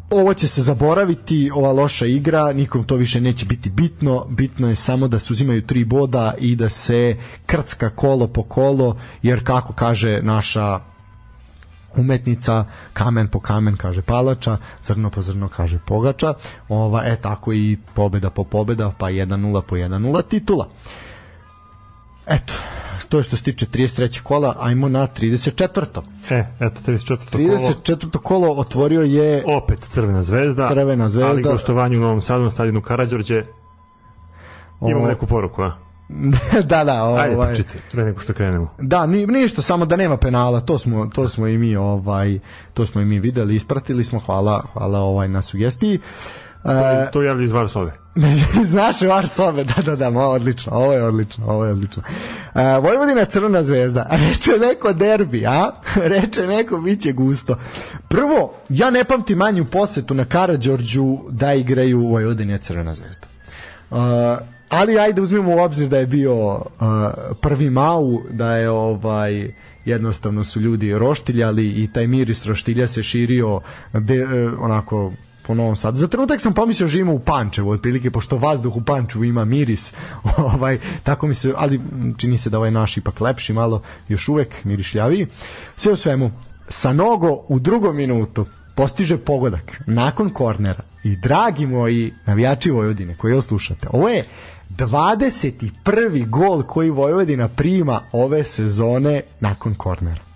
ovo će se zaboraviti, ova loša igra, nikom to više neće biti bitno, bitno je samo da se uzimaju tri boda i da se krcka kolo po kolo, jer kako kaže naša umetnica, kamen po kamen kaže palača, zrno po zrno kaže pogača, ova, e tako i pobeda po pobeda, pa 1-0 po 1-0 titula. Eto, to je što se tiče 33. kola, ajmo na 34. E, eto 34. 34. kolo. kolo otvorio je opet Crvena zvezda, Crvena zvezda, ali gostovanje u Novom Sadu na stadionu Karađorđe. Imamo neku poruku, a? da, da, ovaj. Ajde, počite, pre nego što krenemo. Da, ni, ništa, samo da nema penala, to smo, to smo i mi ovaj, to smo i mi videli, ispratili smo, hvala, hvala ovaj na sugestiji. To, je, to javlja iz Varsove. iz naše Varsove, da, da, da, mo, odlično, ovo je odlično, ovo je odlično. Uh, Vojvodina Crvena zvezda, reče neko derbi, a? reče neko biće gusto. Prvo, ja ne pamtim manju posetu na Karadžorđu da igraju Vojvodina Crvena zvezda. Uh, ali ajde uzmemo u obzir da je bio uh, prvi mau, da je ovaj jednostavno su ljudi roštiljali i taj miris roštilja se širio de, uh, onako po Novom Sadu. Za trenutak sam pomislio da živimo u Pančevu, otprilike, pošto vazduh u Pančevu ima miris, ovaj, tako mi se, ali čini se da ovaj naš ipak lepši malo, još uvek mirišljaviji. Sve u svemu, sa nogo u drugom minutu postiže pogodak nakon kornera i dragi moji navijači Vojvodine koji ovo slušate, ovo je 21. gol koji Vojvodina prima ove sezone nakon kornera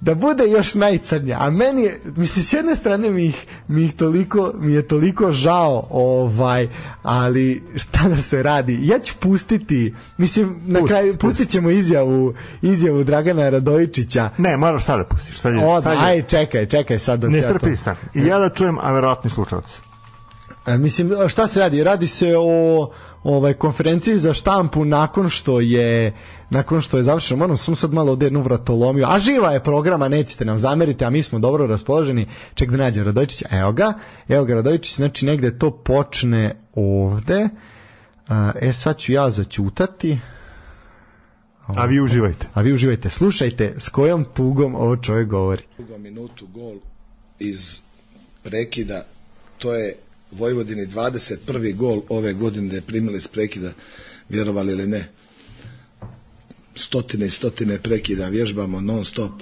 da bude još najcrnja. A meni je, mislim, s jedne strane mi ih, mi ih toliko, mi je toliko žao, ovaj, ali šta da se radi? Ja ću pustiti, mislim, na Pust, kraju, pustit ćemo izjavu, izjavu Dragana Radojičića. Ne, moraš sada da pustiš. Sad je, Od, sad je. Aj, čekaj, čekaj sad. Ne strpi sam. I ja da čujem, a verovatni slučajci. E, mislim, šta se radi? Radi se o ovaj konferenciji za štampu nakon što je nakon što je završeno, moram sam sad malo jednu vratolomio, a živa je programa, nećete nam zameriti, a mi smo dobro raspoloženi, ček da nađem Radojičića, evo ga, evo ga Radojičić, znači negde to počne ovde, e sad ću ja začutati, A vi uživajte. A vi uživajte. Slušajte s kojom tugom ovo čovjek govori. Drugo minutu gol iz prekida, to je Vojvodini 21. gol ove godine da je primili s prekida, vjerovali ili ne. Stotine i stotine prekida vježbamo non stop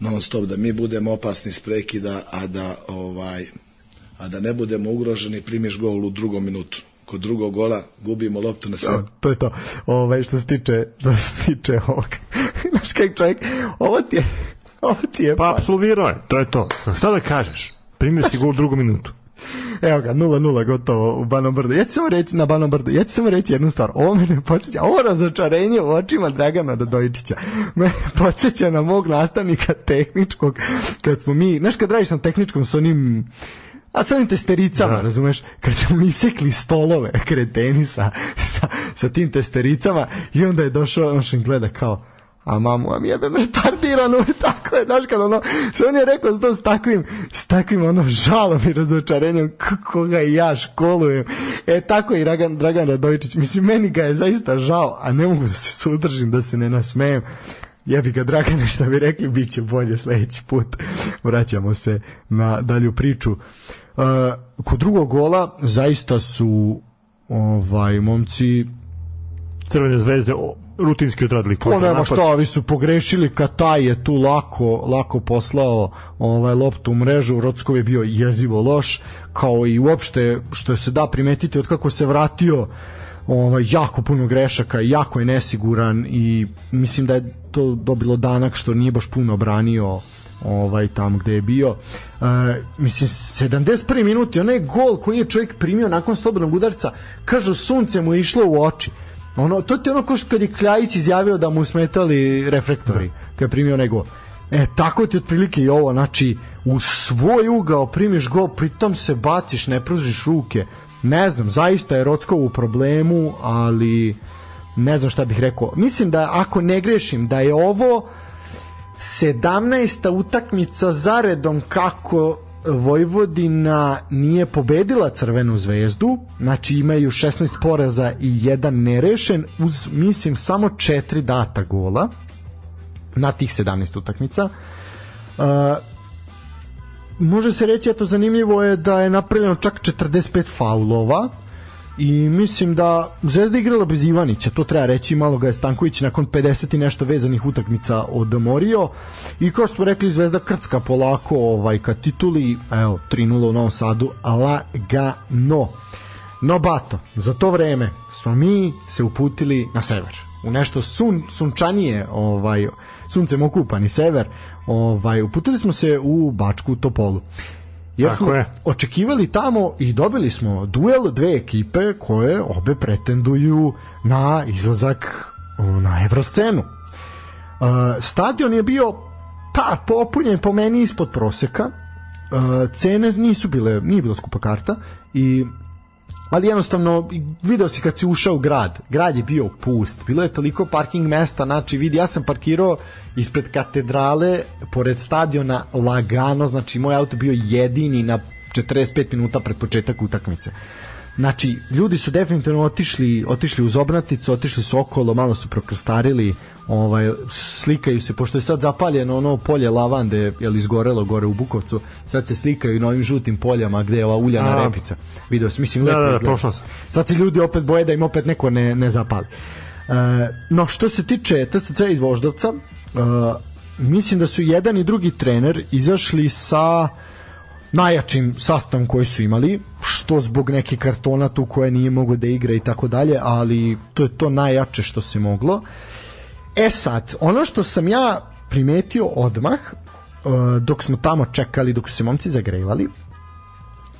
non stop da mi budemo opasni s prekida, a da ovaj a da ne budemo ugroženi primiš gol u drugom minutu kod drugog gola gubimo loptu na sebe. To je to. Ovaj što se tiče što se tiče ovog. Znaš kak čovjek, ovo ti je ovo ti je pa apsolvirao je, to je to. Šta da kažeš? Primio si gol u drugom minutu. Evo ga, 0-0 gotovo u Banom Brdu. Ja ću samo reći na Banom Brdu, ja ću samo reći jednu stvar. Ovo me ne podsjeća, ovo razočarenje u očima Dragana Radojičića me podsjeća na mog nastavnika tehničkog, kad smo mi, znaš kad radiš na tehničkom s onim a sa ovim testericama, da. razumeš, kad smo isekli stolove kreteni sa, sa, sa tim testericama i onda je došao, on što gleda kao, a mamu vam jebe retardirano tako je, znaš kad ono, se on je rekao to s takvim, s takvim ono žalom i razočarenjem koga i ja školujem. E tako i Dragan, Dragan Radovičić, mislim meni ga je zaista žao, a ne mogu da se sudržim, da se ne nasmejem. Jebi ga Dragane šta bi rekli, bit će bolje sledeći put. Vraćamo se na dalju priču. Uh, kod drugog gola zaista su ovaj momci Crvene zvezde rutinski odradili ko nema šta, ovi su pogrešili Kataj je tu lako lako poslao ovaj loptu u mrežu Rockov je bio jezivo loš kao i uopšte što se da primetiti od kako se vratio ovaj jako puno grešaka jako je nesiguran i mislim da je to dobilo danak što nije baš puno branio ovaj tamo gde je bio. E, mislim 71 minuti onaj gol koji je čovjek primio nakon slobodnog udarca, kažu sunce mu je išlo u oči. Ono, to ti ono ko što kad je Kljajić izjavio da mu smetali reflektori, kad je primio nego. E, tako ti otprilike i ovo, znači, u svoj ugao primiš gol, pritom se baciš, ne pružiš ruke. Ne znam, zaista je Rockov u problemu, ali ne znam šta bih rekao. Mislim da ako ne grešim, da je ovo 17. utakmica zaredom kako Vojvodina nije pobedila Crvenu zvezdu, znači imaju 16 poraza i jedan nerešen, uz, mislim, samo četiri data gola na tih 17 utakmica. Uh, može se reći, eto, zanimljivo je da je napravljeno čak 45 faulova, i mislim da Zvezda igrala bez Ivanića, to treba reći, malo ga je Stanković nakon 50 i nešto vezanih utakmica odmorio i kao što smo rekli Zvezda krcka polako ovaj, ka tituli, evo 3-0 u Novom Sadu, lagano. No bato, za to vreme smo mi se uputili na sever, u nešto sun, sunčanije, ovaj, suncem okupani sever, ovaj, uputili smo se u Bačku Topolu. Jer Tako smo je. očekivali tamo i dobili smo duel dve ekipe koje obe pretenduju na izlazak na evroscenu. Uh, stadion je bio pa popunjen po meni ispod proseka. Uh, cene nisu bile, nije bila skupa karta i ali jednostavno video si kad si ušao u grad grad je bio pust, bilo je toliko parking mesta znači vidi, ja sam parkirao ispred katedrale, pored stadiona lagano, znači moj auto bio jedini na 45 minuta pred početak utakmice. Znači, ljudi su definitivno otišli, otišli uz obnaticu, otišli su okolo, malo su prokrstarili, ovaj, slikaju se, pošto je sad zapaljeno ono polje lavande, je li izgorelo gore u Bukovcu, sad se slikaju na ovim žutim poljama gde je ova uljana A. repica. Video sam, mislim, Da, lepo da, da, prošao sam. Sad se ljudi opet boje da im opet neko ne, ne zapali. E, no, što se tiče TSC iz Voždovca, e, mislim da su jedan i drugi trener izašli sa najjačim sastavom koji su imali, što zbog neke kartona tu koje nije mogo da igra i tako dalje, ali to je to najjače što se moglo. E sad, ono što sam ja primetio odmah, e, dok smo tamo čekali, dok su se momci zagrevali,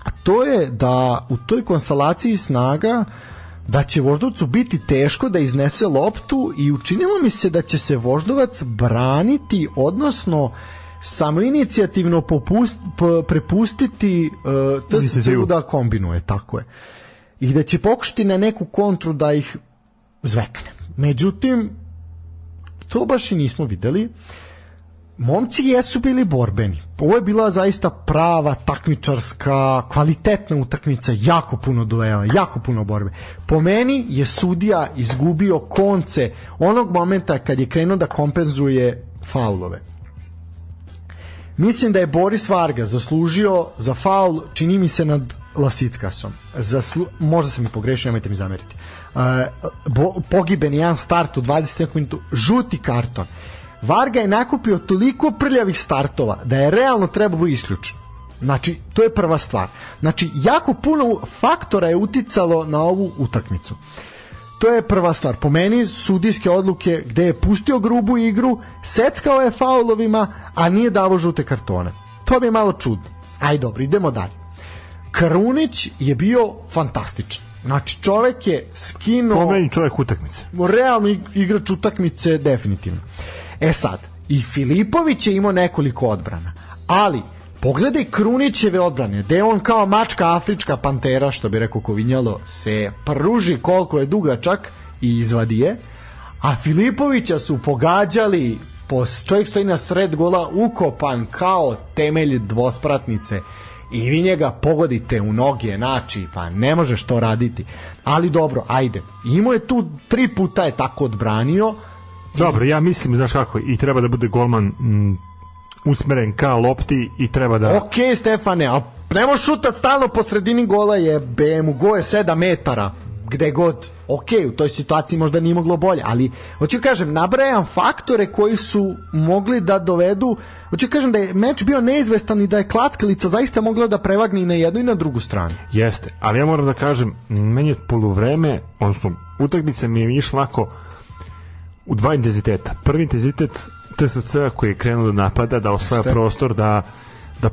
a to je da u toj konstelaciji snaga da će Voždovcu biti teško da iznese loptu i učinilo mi se da će se Voždovac braniti, odnosno samo inicijativno popust, p, prepustiti uh, TSC Inicijativu. da kombinuje, tako je. I da će pokušati na neku kontru da ih zvekne. Međutim, to baš i nismo videli. Momci jesu bili borbeni. Ovo je bila zaista prava takmičarska, kvalitetna utakmica, jako puno duela, jako puno borbe. Po meni je sudija izgubio konce onog momenta kad je krenuo da kompenzuje faulove. Mislim da je Boris Varga zaslužio za faul, čini mi se nad Lasickasom. Zaslu... Možda sam i pogrešio, nemojte mi zameriti. Uh, bo, pogiben je jedan start u 20 minutu, žuti karton. Varga je nakupio toliko prljavih startova da je realno trebao isključen. Znači, to je prva stvar. Znači, jako puno faktora je uticalo na ovu utakmicu. To je prva stvar. Po meni sudijske odluke gde je pustio grubu igru, seckao je faulovima, a nije davo žute kartone. To mi je malo čudno. Aj dobro, idemo dalje. Krunić je bio fantastičan. Znači, čovek je skinuo Po meni čovjek utakmice. realno ig- igrač utakmice definitivno. E sad, i Filipović je imao nekoliko odbrana, ali pogledaj Krunićeve odbrane, gde on kao mačka afrička pantera, što bi rekao Kovinjalo, se pruži koliko je dugačak i izvadi je, a Filipovića su pogađali po, čovjek stoji na sred gola ukopan kao temelj dvospratnice i vi njega pogodite u noge, znači, pa ne možeš to raditi. Ali dobro, ajde. Imao je tu, tri puta je tako odbranio, Dobro, ja mislim, znaš kako, i treba da bude golman mm, usmeren ka lopti i treba da... Ok, Stefane, a ne možeš šutat stalno po sredini gola je BM, go je 7 metara, gde god. Ok, u toj situaciji možda nije moglo bolje, ali hoću kažem, nabrajam faktore koji su mogli da dovedu, hoću kažem da je meč bio neizvestan i da je klackalica zaista mogla da prevagne i na jednu i na drugu stranu. Jeste, ali ja moram da kažem, meni je poluvreme, odnosno utakmica mi je išla onako u dva intenziteta. Prvi intenzitet TSC koji je krenuo da napada, da osvaja Jeste. prostor, da, da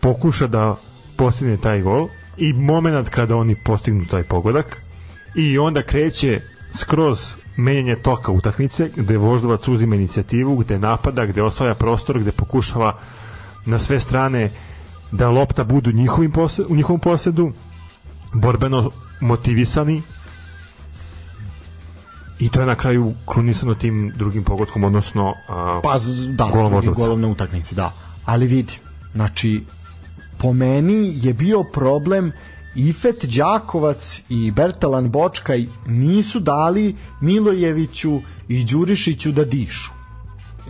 pokuša da postigne taj gol i moment kada oni postignu taj pogodak i onda kreće skroz menjanje toka utakmice gde Voždovac uzima inicijativu, gde napada, gde osvaja prostor, gde pokušava na sve strane da lopta budu njihovim posed, u njihovom posedu borbeno motivisani i to je na kraju krunisano tim drugim pogodkom odnosno a, Pa da, Golom Voždovca. golom na utakmici, da. Ali vidi, znači po meni je bio problem Ifet Đakovac i Bertalan Bočkaj nisu dali Milojeviću i Đurišiću da dišu.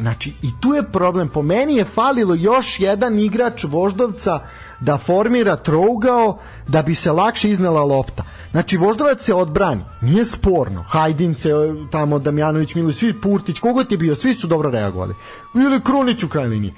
Znači, i tu je problem. Po meni je falilo još jedan igrač Voždovca da formira trougao da bi se lakše iznela lopta. Znači, Voždovac se odbrani. Nije sporno. Hajdin se e, tamo, Damjanović, Milović, svi Purtić, kogod je bio, svi su dobro reagovali. Ili Krunić u liniji.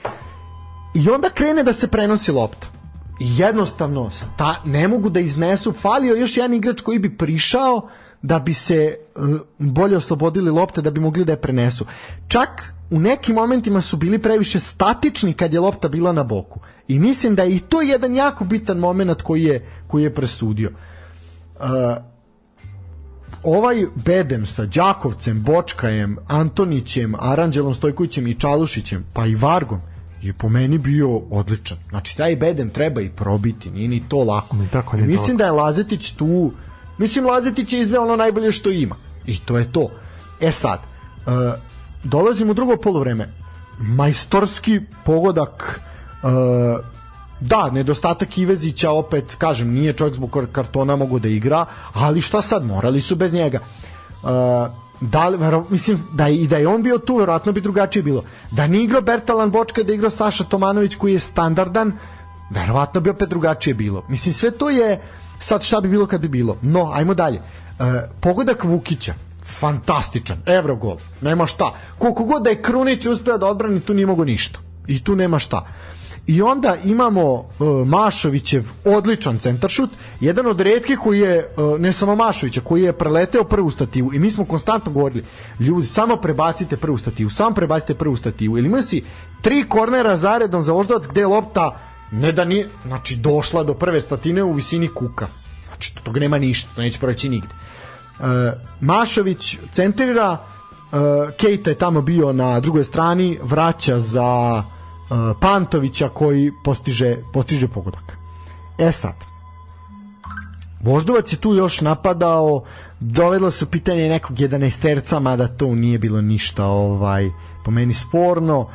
I onda krene da se prenosi lopta. Jednostavno sta, ne mogu da iznesu. Falio još jedan igrač koji bi prišao da bi se uh, bolje oslobodili lopte da bi mogli da je prenesu. Čak u nekim momentima su bili previše statični kad je lopta bila na boku. I mislim da je i to jedan jako bitan moment koji je, koji je presudio. Uh, ovaj bedem sa Đakovcem, Bočkajem, Antonićem, Aranđelom Stojkovićem i Čalušićem, pa i Vargom, je po meni bio odličan. Znači, taj bedem treba i probiti, nije ni to lako. Ni tako, ni Mislim tako. da je Lazetić tu, mislim Lazetić je izveo ono najbolje što ima. I to je to. E sad, uh, dolazimo u drugo polovreme. Majstorski pogodak uh, da, nedostatak Ivezića opet, kažem, nije čovjek zbog kartona mogu da igra, ali šta sad, morali su bez njega. Uh, da li, mislim, da i da je on bio tu, verovatno bi drugačije bilo. Da nije igrao Bertalan Bočka, da igrao Saša Tomanović koji je standardan, verovatno bi opet drugačije bilo. Mislim, sve to je sad šta bi bilo kad bi bilo. No, ajmo dalje. Uh, pogodak Vukića, fantastičan, evrogol, nema šta. Koliko god da je Krunić uspeo da odbrani, tu nije mogo ništa. I tu nema šta. I onda imamo uh, Mašovićev odličan centaršut, jedan od retkih koji je, uh, ne samo Mašovića, koji je preleteo prvu stativu i mi smo konstantno govorili, ljudi, samo prebacite prvu stativu, samo prebacite prvu stativu, ili imao si tri kornera zaredom za voždovac gde je lopta ne da nije, znači došla do prve statine u visini kuka. Znači, toga nema ništa, to neće proći nigde. Uh, Mašović centrira, uh, Kejta je tamo bio na drugoj strani, vraća za Pantovića koji postiže, postiže pogodak. E sad, Voždovac je tu još napadao, dovedlo se pitanje nekog 11 terca, mada to nije bilo ništa ovaj po meni sporno. Uh,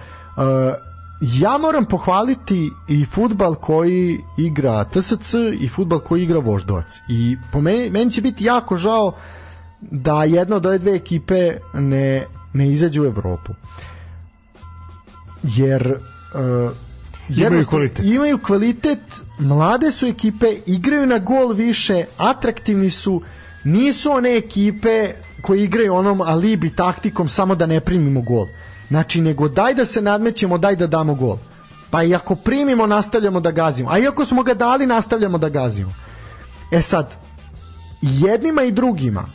ja moram pohvaliti i futbal koji igra TSC i futbal koji igra Voždovac. I po meni, meni će biti jako žao da jedna od ove dve ekipe ne, ne izađe u Evropu. Jer uh, Imaju kvalitet. imaju kvalitet, mlade su ekipe, igraju na gol više, atraktivni su, nisu one ekipe koje igraju onom alibi taktikom samo da ne primimo gol. Znači, nego daj da se nadmećemo, daj da damo gol. Pa i ako primimo, nastavljamo da gazimo. A i ako smo ga dali, nastavljamo da gazimo. E sad, jednima i drugima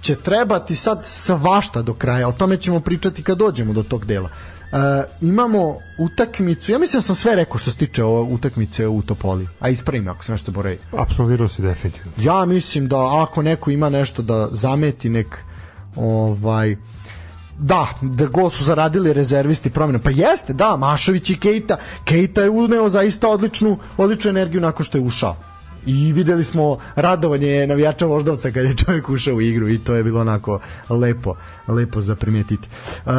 će trebati sad svašta do kraja. O tome ćemo pričati kad dođemo do tog dela. E, imamo utakmicu, ja mislim da sam sve rekao što se tiče ove utakmice u Topoli, a ispravim ako sam nešto boravio. Absolvirao si definitivno. Ja mislim da ako neko ima nešto da zameti nek ovaj Da, da gol su zaradili rezervisti promjena. Pa jeste, da, Mašović i Kejta. Kejta je uneo zaista odličnu, odličnu energiju nakon što je ušao. I videli smo radovanje navijača Voždovca kad je čovjek ušao u igru i to je bilo onako lepo, lepo za primijetiti. Uh,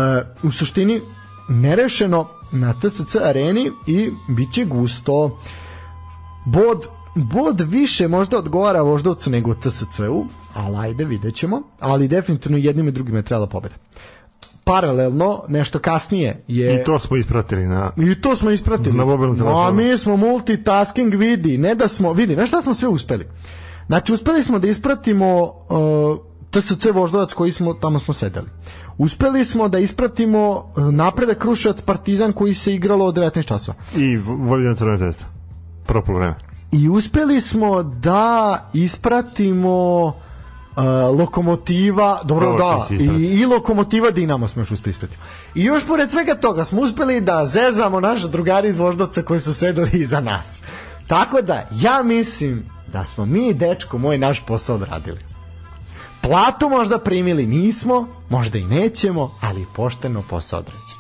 u suštini, nerešeno na TSC areni i bit će gusto. Bod bod više možda odgovara Voždovcu nego TSC-u, ali ajde, vidjet ćemo. Ali definitivno jednim i drugim je trebala pobeda. Paralelno, nešto kasnije je... I to smo ispratili na... I to smo ispratili. Na mobilnom A telefonu. mi smo multitasking vidi, ne da smo, vidi, znaš šta smo sve uspeli? Znači, uspeli smo da ispratimo uh, TSC Voždovac koji smo, tamo smo sedeli. Uspeli smo da ispratimo uh, napredak Kruševac Partizan koji se igralo od 19 časova. I Vojvodina Crvena zvezda. Prvo polovreme. I uspeli smo da ispratimo uh, lokomotiva, dobro Dobro, da, i, i lokomotiva Dinamo smo još uspeli ispratiti. I još pored svega toga smo uspeli da zezamo naše drugari iz Voždovca koji su sedeli iza nas. Tako da, ja mislim da smo mi, dečko moj, naš posao odradili. Platu možda primili nismo, možda i nećemo, ali pošteno posao odrađen.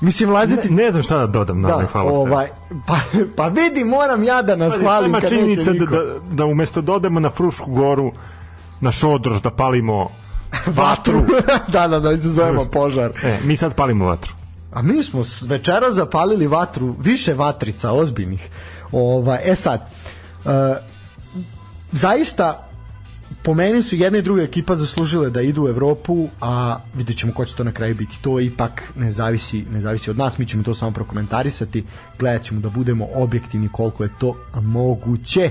Mislim, laziti... Ne, ne znam šta da dodam na ovaj Da, hvalospjev. ovaj, pa, pa vidi, moram ja da nas Ali hvalim kad činjenica neće da, niko. da, da umesto da odemo na Frušku goru na Šodrož da palimo vatru. da, da, da, izazovemo požar. e, mi sad palimo vatru. A mi smo večera zapalili vatru, više vatrica ozbiljnih. Ova, e sad, uh, zaista po meni su jedna i druga ekipa zaslužile da idu u Evropu, a vidjet ćemo ko će to na kraju biti. To ipak ne zavisi, ne zavisi od nas, mi ćemo to samo prokomentarisati, gledat ćemo da budemo objektivni koliko je to moguće.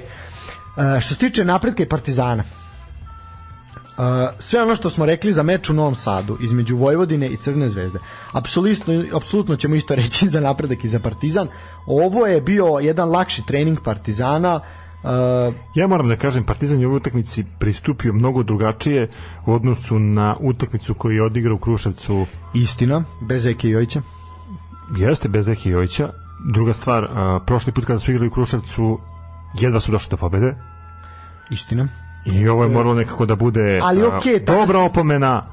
Uh, što se tiče napretka i Partizana, Uh, sve ono što smo rekli za meč u Novom Sadu između Vojvodine i Crne zvezde apsolutno, apsolutno ćemo isto reći za napredak i za Partizan ovo je bio jedan lakši trening Partizana Uh, Ja moram da kažem, Partizan je u utakmici pristupio mnogo drugačije u odnosu na utakmicu koju je odigrao u Kruševcu. istina, bez Eke Jojića. Jeste bez Eki Jojića. Druga stvar, a, prošli put kada su igrali u Kruševcu, jedva su došli do pobede. Istina. I ovo je moralo nekako da bude Ali tada dobra si- opomena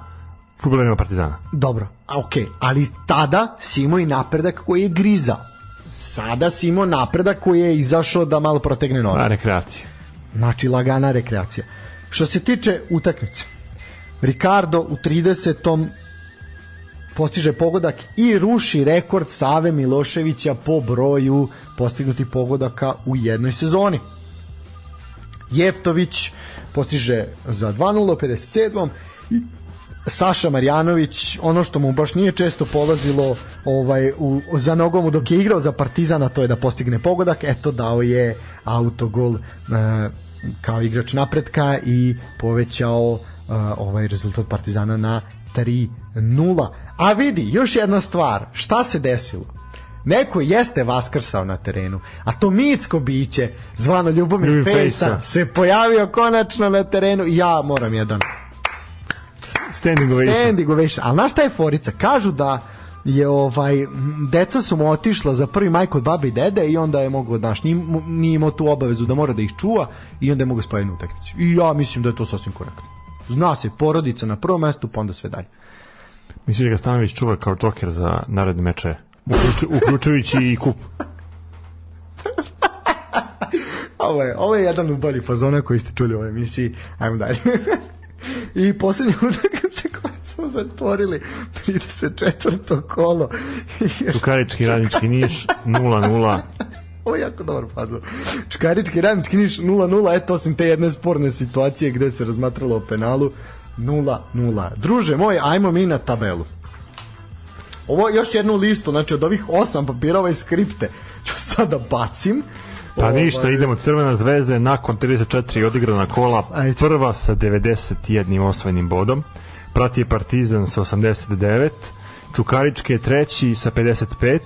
futbolerima Partizana. Dobro, a okej, ali tada si imao i napredak koji je grizao. Sada si imao napredak koji je izašao da malo protegne noge. A, rekreacija. Znači lagana rekreacija. Što se tiče utakmice, Ricardo u 30. postiže pogodak i ruši rekord Save Miloševića po broju postignutih pogodaka u jednoj sezoni. Jeftović postiže za 2-0 u 57. Saša Marjanović, ono što mu baš nije često polazilo ovaj, u, za nogom dok je igrao za Partizana, to je da postigne pogodak, eto dao je autogol e, kao igrač napretka i povećao e, ovaj rezultat Partizana na 3-0. A vidi, još jedna stvar, šta se desilo? Neko jeste vaskrsao na terenu, a to mitsko biće, zvano Ljubomir Fejsa. se pojavio konačno na terenu i ja moram jedan Standing ovation. standing ovation. Ali znaš šta je forica? Kažu da je ovaj deca su mu otišla za prvi maj kod babe i dede i onda je mogao znaš nije, nije imao tu obavezu da mora da ih čuva i onda je mogao spojiti na utakmicu. I ja mislim da je to sasvim korektno. Zna se porodica na prvom mestu pa onda sve dalje. Misliš da ga Stanović čuva kao džoker za naredne meče? Uključu, uključujući i kup. Ovo je, ovo je jedan od boljih fazona koji ste čuli u ovoj emisiji. Ajmo dalje. I posljednja utakmica koju smo zatvorili 34. kolo. Čukarički radnički niš 0-0. Ovo je jako dobar fazon. Čukarički radnički niš 0-0, eto osim te jedne sporne situacije gde se razmatralo o penalu 0-0. Druže moj, ajmo mi na tabelu. Ovo je još jednu listu, znači od ovih osam papira ovaj skripte ću sada bacim. Pa ništa, idemo Crvena zvezda je nakon 34 odigrana kola prva sa 91 osvojenim bodom. Prati je Partizan sa 89, Čukarički je treći sa 55,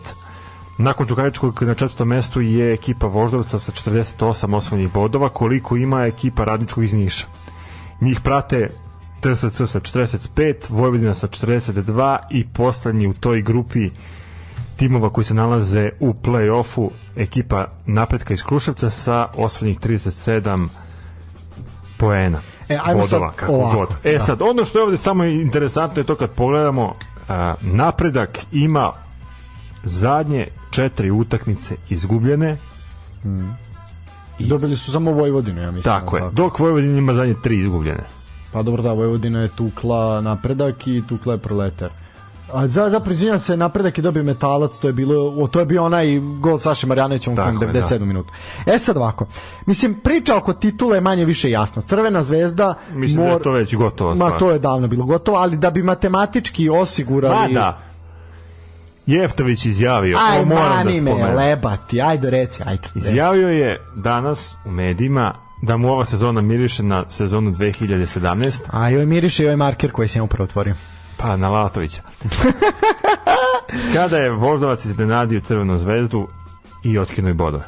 Nakon Čukaričkog na četvrtom mestu je ekipa Voždovca sa 48 osvojenih bodova, koliko ima ekipa Radničkog iz Niša. Njih prate TSC sa 45, Vojvodina sa 42 i poslednji u toj grupi timova koji se nalaze u play-offu ekipa napretka iz Kruševca sa osvojenih 37 poena. E, ajmo bodova, sad kako ovako, god. E da. sad, ono što je ovde samo interesantno je to kad pogledamo a, napredak ima zadnje četiri utakmice izgubljene Dobili su samo Vojvodinu, ja mislim. tako je, dok Vojvodina ima zadnje tri izgubljene Pa dobro, da, Vojvodina je tukla napredak i tukla je proletar. A za, za izvinjam se, napredak je dobio metalac, to je bilo, o, to je bio onaj gol Saše Marjanovića u Tako kom je, 97 da. minuta. E sad ovako, mislim, priča oko titule je manje više jasna. Crvena zvezda... Mislim da je to već gotovo Ma, to je davno bilo gotovo, ali da bi matematički osigurali... Ma da Jeftović izjavio Aj, ovo moram da mani me, spomenem lebati, ajde reci, ajde. reci. Izjavio je danas u medijima da mu ova sezona miriše na sezonu 2017, A joj miriše i ovaj marker koji sam upravo otvorio. Pa na Lalatovića. Kada je Voždovac iznenadio Crvenu zvezdu i otkinuo i bodove.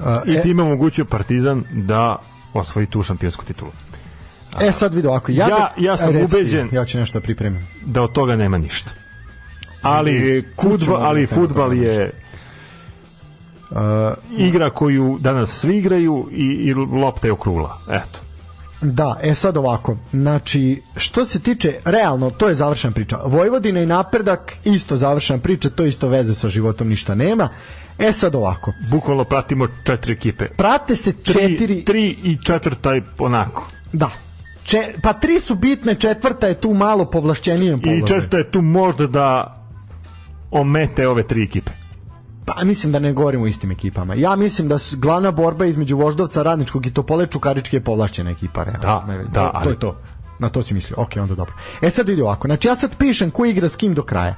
A, I e, time omogućio Partizan da osvoji tu šampionsku titulu. e, sad vidi ovako. Ja, Ja- ja sam Aj, reci ti, ubeđen- Ja ću nešto da pripremim. Da od toga nema ništa. Ali, fudbal, ali da futbal je igra koju danas svi igraju i, i lopta je okrugla. Eto. Da, e sad ovako, znači, što se tiče, realno, to je završena priča. Vojvodina i napredak, isto završena priča, to isto veze sa životom ništa nema. E sad ovako, Bukvalno pratimo četiri ekipe. prate se Tri, četiri... tri i četvrta je onako. Da. Če, pa tri su bitne, četvrta je tu malo povlašćenijem I položaju. četvrta je tu možda da omete ove tri ekipe. Pa mislim da ne govorimo o istim ekipama. Ja mislim da su glavna borba između Voždovca, Radničkog i Topole Čukarički je povlašćena ekipa. Realno. Da, Ne, da, to, to je to. Na to si mislio. Ok, onda dobro. E sad vidi ovako. Znači ja sad pišem ko igra s kim do kraja.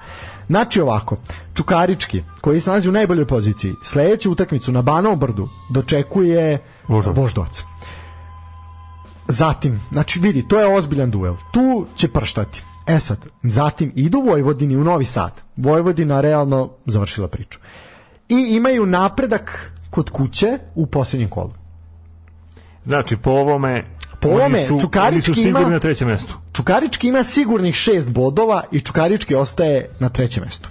Znači ovako. Čukarički, koji se nalazi u najboljoj poziciji, sledeću utakmicu na Banovom brdu dočekuje Voždovac. Voždovac. Zatim, znači vidi, to je ozbiljan duel. Tu će prštati. E sad, zatim idu Vojvodini u Novi Sad. Vojvodina realno završila priču. I imaju napredak kod kuće u posljednjem kolu. Znači, po ovome, Po oni ovome, su, oni Čukarički su sigurni ima- na trećem mestu. Čukarički ima sigurnih šest bodova i Čukarički ostaje na trećem mestu.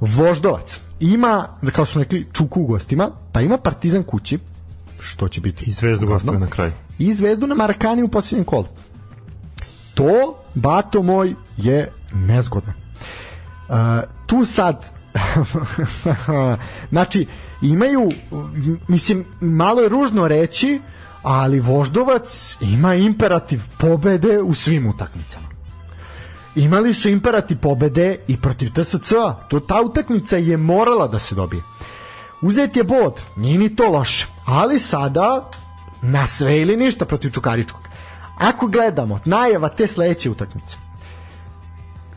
Voždovac ima, da kao što smo rekli, Čuku u gostima, pa ima Partizan kući, što će biti I zvezdu gostove na kraju. i Zvezdu na Marakani u posljednjem kolu. To, bato moj, je nezgodno. Uh, tu sad znači imaju mislim malo je ružno reći ali Voždovac ima imperativ pobede u svim utakmicama. Imali su imperativ pobede i protiv TSC-a to ta utakmica je morala da se dobije. Uzet je bod, nije ni to loše ali sada na sve ili ništa protiv Čukaričkog. Ako gledamo najava te sledeće utakmice.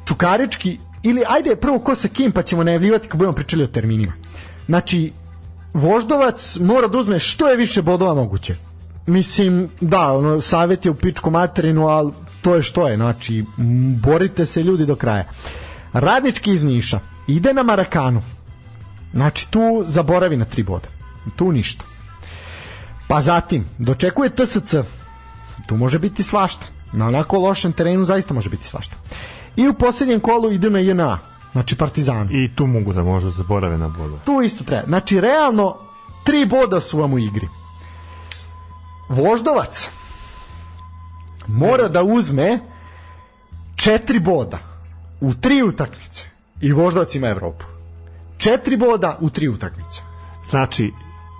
Čukarički ili ajde prvo ko sa kim pa ćemo najavljivati kad budemo pričali o terminima. Znači Voždovac mora da uzme što je više bodova moguće. Mislim, da, ono, savjet je u pičku materinu, ali to je što je, znači, borite se ljudi do kraja. Radnički iz Niša ide na Marakanu. Znači, tu zaboravi na tri boda. Tu ništa. Pa zatim, dočekuje TSC. Tu može biti svašta. Na onako lošem terenu zaista može biti svašta. I u posljednjem kolu ide na JNA, znači Partizan. I tu mogu da možda zaborave na bodove. Tu isto treba. Znači, realno, tri boda su vam u igri. Voždovac mora da uzme četiri boda u tri utakmice i Voždovac ima Evropu. Četiri boda u tri utakmice. Znači,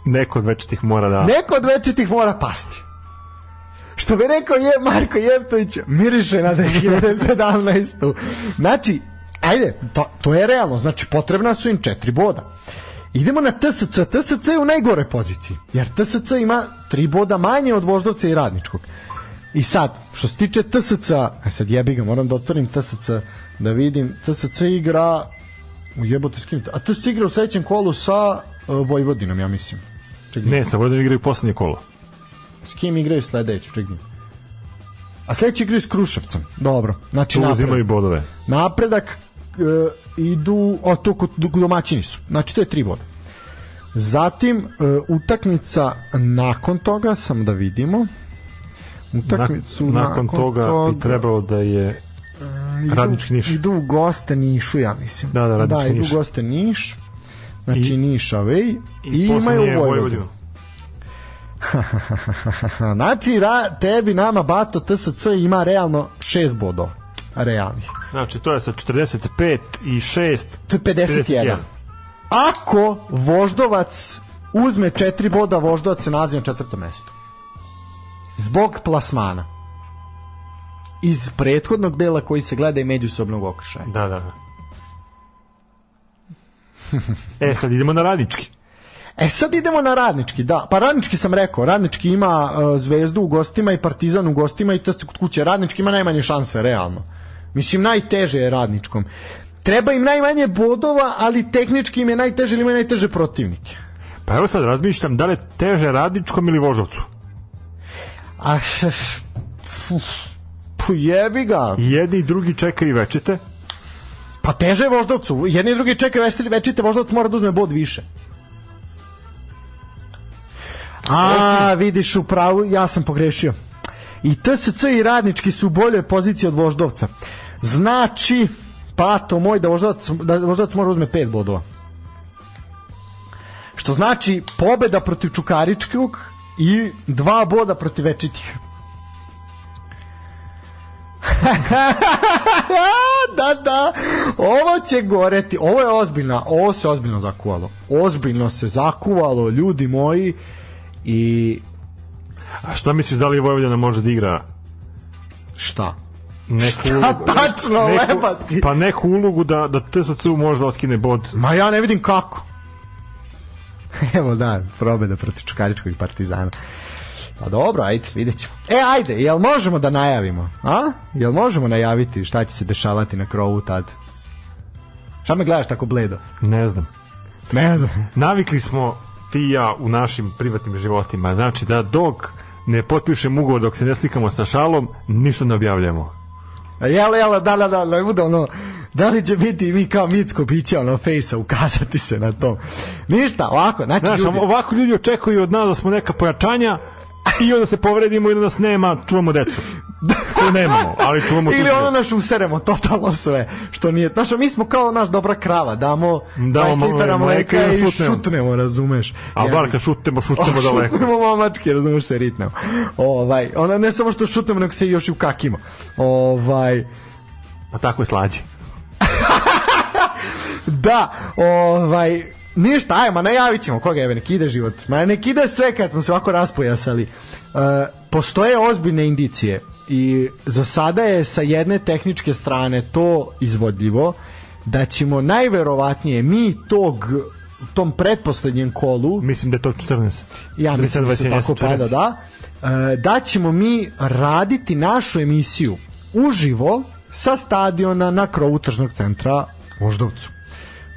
neko od večitih mora da... Neko od večitih mora pasti. Što bi rekao je Marko Jevtović, miriše na 2017. Znači, ajde, to, to je realno, znači potrebna su im četiri boda. Idemo na TSC. TSC je u najgore poziciji, jer TSC ima tri boda manje od Voždovca i Radničkog. I sad, što se tiče TSC, a sad jebi ga, moram da otvorim TSC, da vidim, TSC igra, u jebote s a TSC igra u sledećem kolu sa uh, Vojvodinom, ja mislim. Čekaj, Ne, sa Vojvodom igraju poslednje kolo. S kim igraju sledeću, čekaj. A sledeći igraju s Kruševcom. Dobro. Znači Tu uzimaju napredak. bodove. Napredak e, idu, o to kod domaćini su. Znači to je tri boda. Zatim e, utakmica nakon toga, samo da vidimo. Utakmicu Nak- nakon toga bi trebalo da je idu- Radnički Niš. Idu u goste Nišu, ja mislim. Da, da, Radnički da, idu Niš. u goste Niš. Znači I- Niš away i, i, imaju Vojvodinu. Vojvodinu. znači, ra, tebi, nama, Bato, TSC ima realno šest bodova. Realnih. Znači, to je sa 45 i 6. To je 51. Ako Voždovac uzme četiri boda, Voždovac se nalazi na četvrtom mestu. Zbog plasmana. Iz prethodnog dela koji se gleda i međusobnog okršaja. Da, da, da. e, sad idemo na radnički. E sad idemo na radnički, da. Pa radnički sam rekao, radnički ima uh, zvezdu u gostima i partizan u gostima i to se kod kuće. Radnički ima najmanje šanse, realno. Mislim, najteže je radničkom. Treba im najmanje bodova, ali tehnički im je najteže ili imaju najteže protivnike. Pa evo sad razmišljam da li je teže radničkom ili voždovcu. A, uf, pu jebi ga. Jedni i drugi čekaju večete. Pa teže je voždovcu. Jedni i drugi čekaju večite, večite voždovac mora da uzme bod više. A, vidiš u pravu, ja sam pogrešio. I TSC i radnički su u boljoj poziciji od voždovca. Znači, pato moj, da voždovac, da voždovac mora da uzme 5 bodova. Što znači pobeda protiv Čukaričkog i dva boda protiv Večitih. da, da, ovo će goreti, ovo je ozbiljno, ovo se ozbiljno zakuvalo, ozbiljno se zakuvalo, ljudi moji, i A šta misliš da li Vojvodina može da igra šta? neku Šta ulogu, tačno, lebati? Pa neku ulogu da, da TSC možda otkine bod. Ma ja ne vidim kako. Evo da, probeda protiv Čukaričkog i Partizana. Pa dobro, ajde, vidjet ćemo. E, ajde, jel možemo da najavimo? A? Jel možemo najaviti šta će se dešavati na krovu tad? Šta me gledaš tako bledo? Ne znam. Ne znam. Navikli smo ti i ja u našim privatnim životima. Znači da dok ne potpišemo ugovor, dok se ne slikamo sa šalom, ništa ne objavljamo. Jel, jel, da, da, da, da, bude ono, da li će biti mi kao mitsko biće, ono, fejsa, ukazati se na to. Ništa, ovako, znači, Znaš, ljudi, ovako ljudi očekuju od nas da smo neka pojačanja, I onda se povredimo i onda nas nema, čuvamo decu. Koju nemamo, ali čuvamo Ili ono naš useremo totalno sve, što nije. Znaš, mi smo kao naš dobra krava, damo, Damo 20 litara mleka mleka i šutnemo. šutnemo, razumeš. A bar kad šutnemo, šutnemo daleko. Šutnemo momački, razumeš se ritnemo. Ovaj, ona ne samo što šutnemo, nego se još i ukakimo. Ovaj, Pa tako je slađe. da, ovaj, ništa, ajmo, najavit ćemo koga je, nek ide život. Ma nek ide sve kad smo se ovako raspojasali. E, postoje ozbiljne indicije i za sada je sa jedne tehničke strane to izvodljivo da ćemo najverovatnije mi tog tom pretposlednjem kolu Mislim da je to 14. ja mislim da se tako pada, da. E, da ćemo mi raditi našu emisiju uživo sa stadiona na krovu tržnog centra Voždovcu.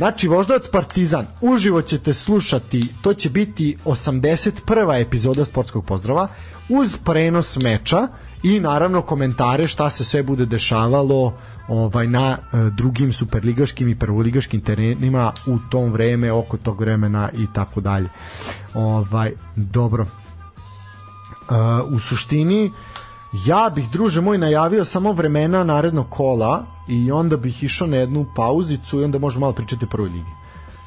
Znači, Voždovac Partizan, uživo ćete slušati, to će biti 81. epizoda sportskog pozdrava, uz prenos meča i naravno komentare šta se sve bude dešavalo ovaj na e, drugim superligaškim i prvoligaškim terenima u tom vreme, oko tog vremena i tako dalje. Ovaj, dobro. Uh, u suštini ja bih druže moj najavio samo vremena narednog kola i onda bih išao na jednu pauzicu i onda možemo malo pričati o prvoj ligi.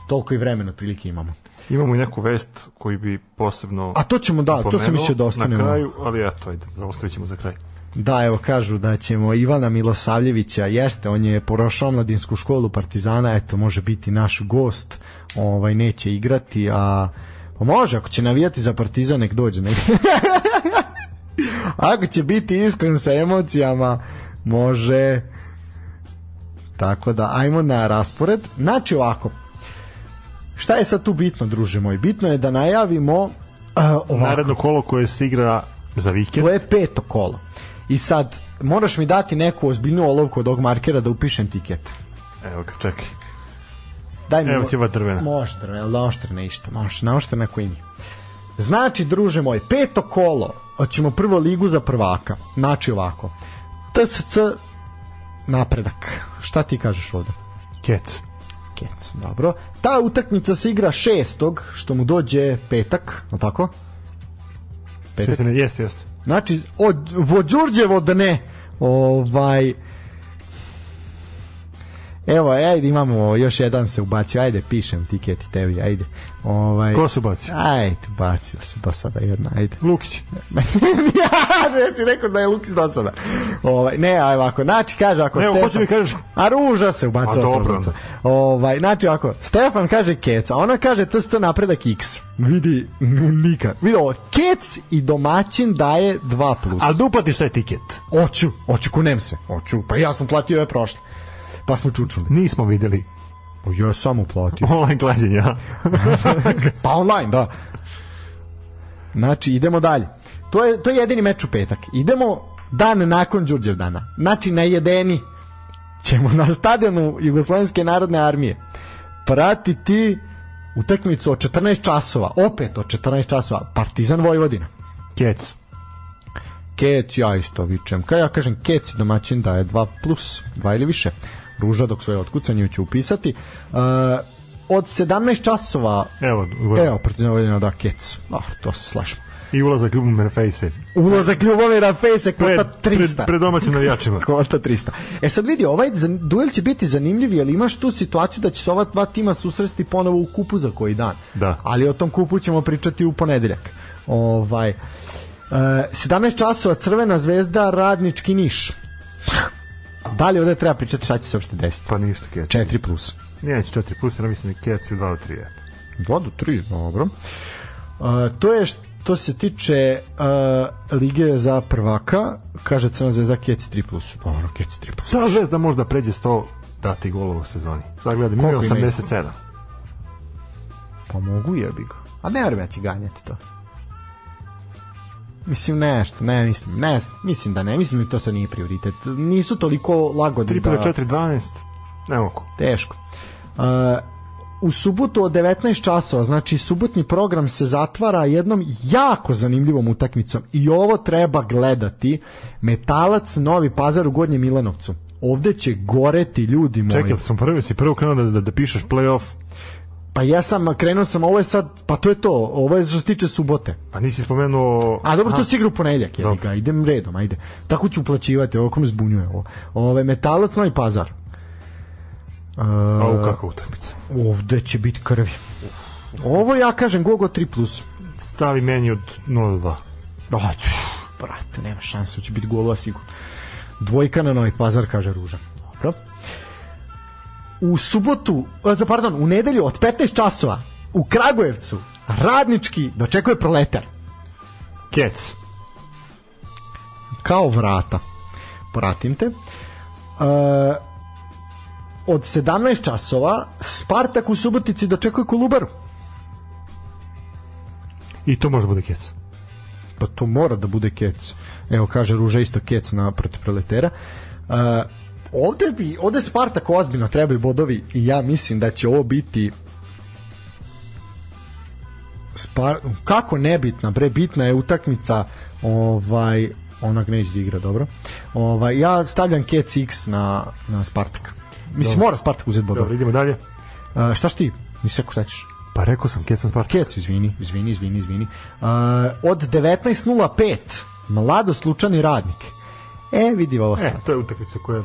Toliko i vremena otprilike imamo. Imamo i neku vest koji bi posebno A to ćemo, da, to sam mislio da ostanemo. Na kraju, ali eto, ajde, zaostavit ćemo za kraj. Da, evo kažu da ćemo Ivana Milosavljevića, jeste, on je prošao mladinsku školu Partizana, eto, može biti naš gost, ovaj, neće igrati, a pa može, ako će navijati za Partizan, nek dođe. Nek... ako će biti iskren sa emocijama, može. Tako da, ajmo na raspored. Znači ovako, šta je sad tu bitno, druže moj? Bitno je da najavimo uh, ovako. Naredno kolo koje se igra za vikend. To je peto kolo. I sad, moraš mi dati neku ozbiljnu olovku od ovog markera da upišem tiket. Evo ga, čekaj. Daj mi Evo ti ova drvena. Može drvena, ali naoštre ne išta. Može, na koji mi. Znači, druže moj, peto kolo, hoćemo prvo ligu za prvaka. Znači ovako. TSC napredak. Šta ti kažeš ovde? Kec. Kec, dobro. Ta utakmica se igra šestog, što mu dođe petak, li tako? Petak. Jeste, jeste, jeste. Znači, od Vođurđevo da ne, ovaj, Evo, ajde, imamo još jedan se ubacio, ajde, pišem tiket i tebi, ajde. Ovaj, Ko se baci? Ajde, bacio se do sada jedna, ajde. Lukić. ja, ne si rekao da je Lukić do sada. Ovaj, ne, aj ovako, znači, kaže, ako Evo, Stefan... hoće mi kažeš- A ruža se ubacila A, se dobro, ružica. Ovaj, znači, ovako, Stefan kaže Kec, a ona kaže TSC napredak X. Vidi, nika. Vidi ovo, Kec i domaćin daje 2+. Plus. Ali da uplatiš taj tiket. Hoću, hoću, kunem se. Hoću, pa ja sam platio ove prošle. Pa smo čučuli. Nismo videli O, ja sam uplatio. online klađenje, a? pa online, da. Znači, idemo dalje. To je, to je jedini meč u petak. Idemo dan nakon Đurđev dana. Znači, na jedeni ćemo na stadionu Jugoslovenske narodne armije pratiti utakmicu od 14 časova, opet od 14 časova, Partizan Vojvodina. Kec. Kec, ja isto vičem. Kad ja kažem Kec domaćin da je 2 plus, 2 ili više. Ruža dok svoje otkucanje ću upisati. Uh, od 17 časova Evo, Evo, Partizan Vojvodina da Kec. Ah, to se slažemo. I ulazak Ljubomira Fejse. Ulazak Ljubomira Fejse Pred, kvota pred, 300. pred domaćim navijačima. Kvota 300. E sad vidi, ovaj duel će biti zanimljiv, jer imaš tu situaciju da će se ova dva tima susresti ponovo u kupu za koji dan. Da. Ali o tom kupu ćemo pričati u ponedeljak. Ovaj, e, 17 časova Crvena zvezda, Radnički Niš. Da li ovde treba pričati šta će se uopšte desiti? Pa ništa Kec. 4 plus. Neće 4 plus, ja mislim da Kec ili 2 do 3. eto. 2 do 3, dobro. Uh, to je što se tiče uh, Lige za prvaka, kaže Crna zvezda Kec 3+. Dobro, Kec 3+. Ta zvezda možda pređe 100 dati golova u sezoni. Sad gledam, ima Koliko ima? 87. Pa mogu jebi ga. A ne verujem ja će ganjati to. Mislim nešto, ne mislim, ne mislim da ne, mislim da to sad nije prioritet. Nisu toliko lagodni 3 puta da... 4, 12. Ne mogu. Teško. Uh, u subotu od 19 časova, znači subotni program se zatvara jednom jako zanimljivom utakmicom i ovo treba gledati. Metalac Novi Pazar u Gornjem Milanovcu. Ovde će goreti ljudi moji. Čekaj, sam prvi, si prvo krenuo da, da, da pišeš play-off. Pa ja sam, krenuo sam, ovo je sad, pa to je to, ovo je što se tiče subote. Pa nisi spomenuo... A dobro, to se igra u ponedjeljak, jebi ga, idem redom, ajde. Tako ću uplaćivati, ovo ko me zbunjuje ovo. Ove, metalac, Novi Pazar. Uh, A u kakva utakmica? ovde će biti krvi. Ovo ja kažem Gogo 3+. Plus. Stavi meni od 0-2. Oh, brate, nema šanse, će biti golova sigurno. Dvojka na Novi Pazar, kaže Ruža. Dobro. U subotu, e, za pardon, u nedelju od 15 časova u Kragujevcu radnički dočekuje proletar. Kec. Kao vrata. Pratim te. E, od 17 časova Spartak u Subotici dočekuje Kolubaru. I to može bude kec. pa to mora da bude kec. Evo kaže Ruža isto kec na protiv proletera. Uh, ovde bi ovde Spartak ozbiljno trebaju bodovi i ja mislim da će ovo biti Spar... kako nebitna bre bitna je utakmica ovaj neće da igra dobro ovaj ja stavljam kec x na na Spartak mislim mora Spartak uzeti bodove Dobro, idemo dalje. uh, šta ti nisi rekao šta ćeš Pa rekao sam kec na Spartak. Kec, izvini, izvini, izvini, izvini. Uh, od 19.05 Mlado slučani radnik. E, vidi ovo E, sad. to je utakmica koja...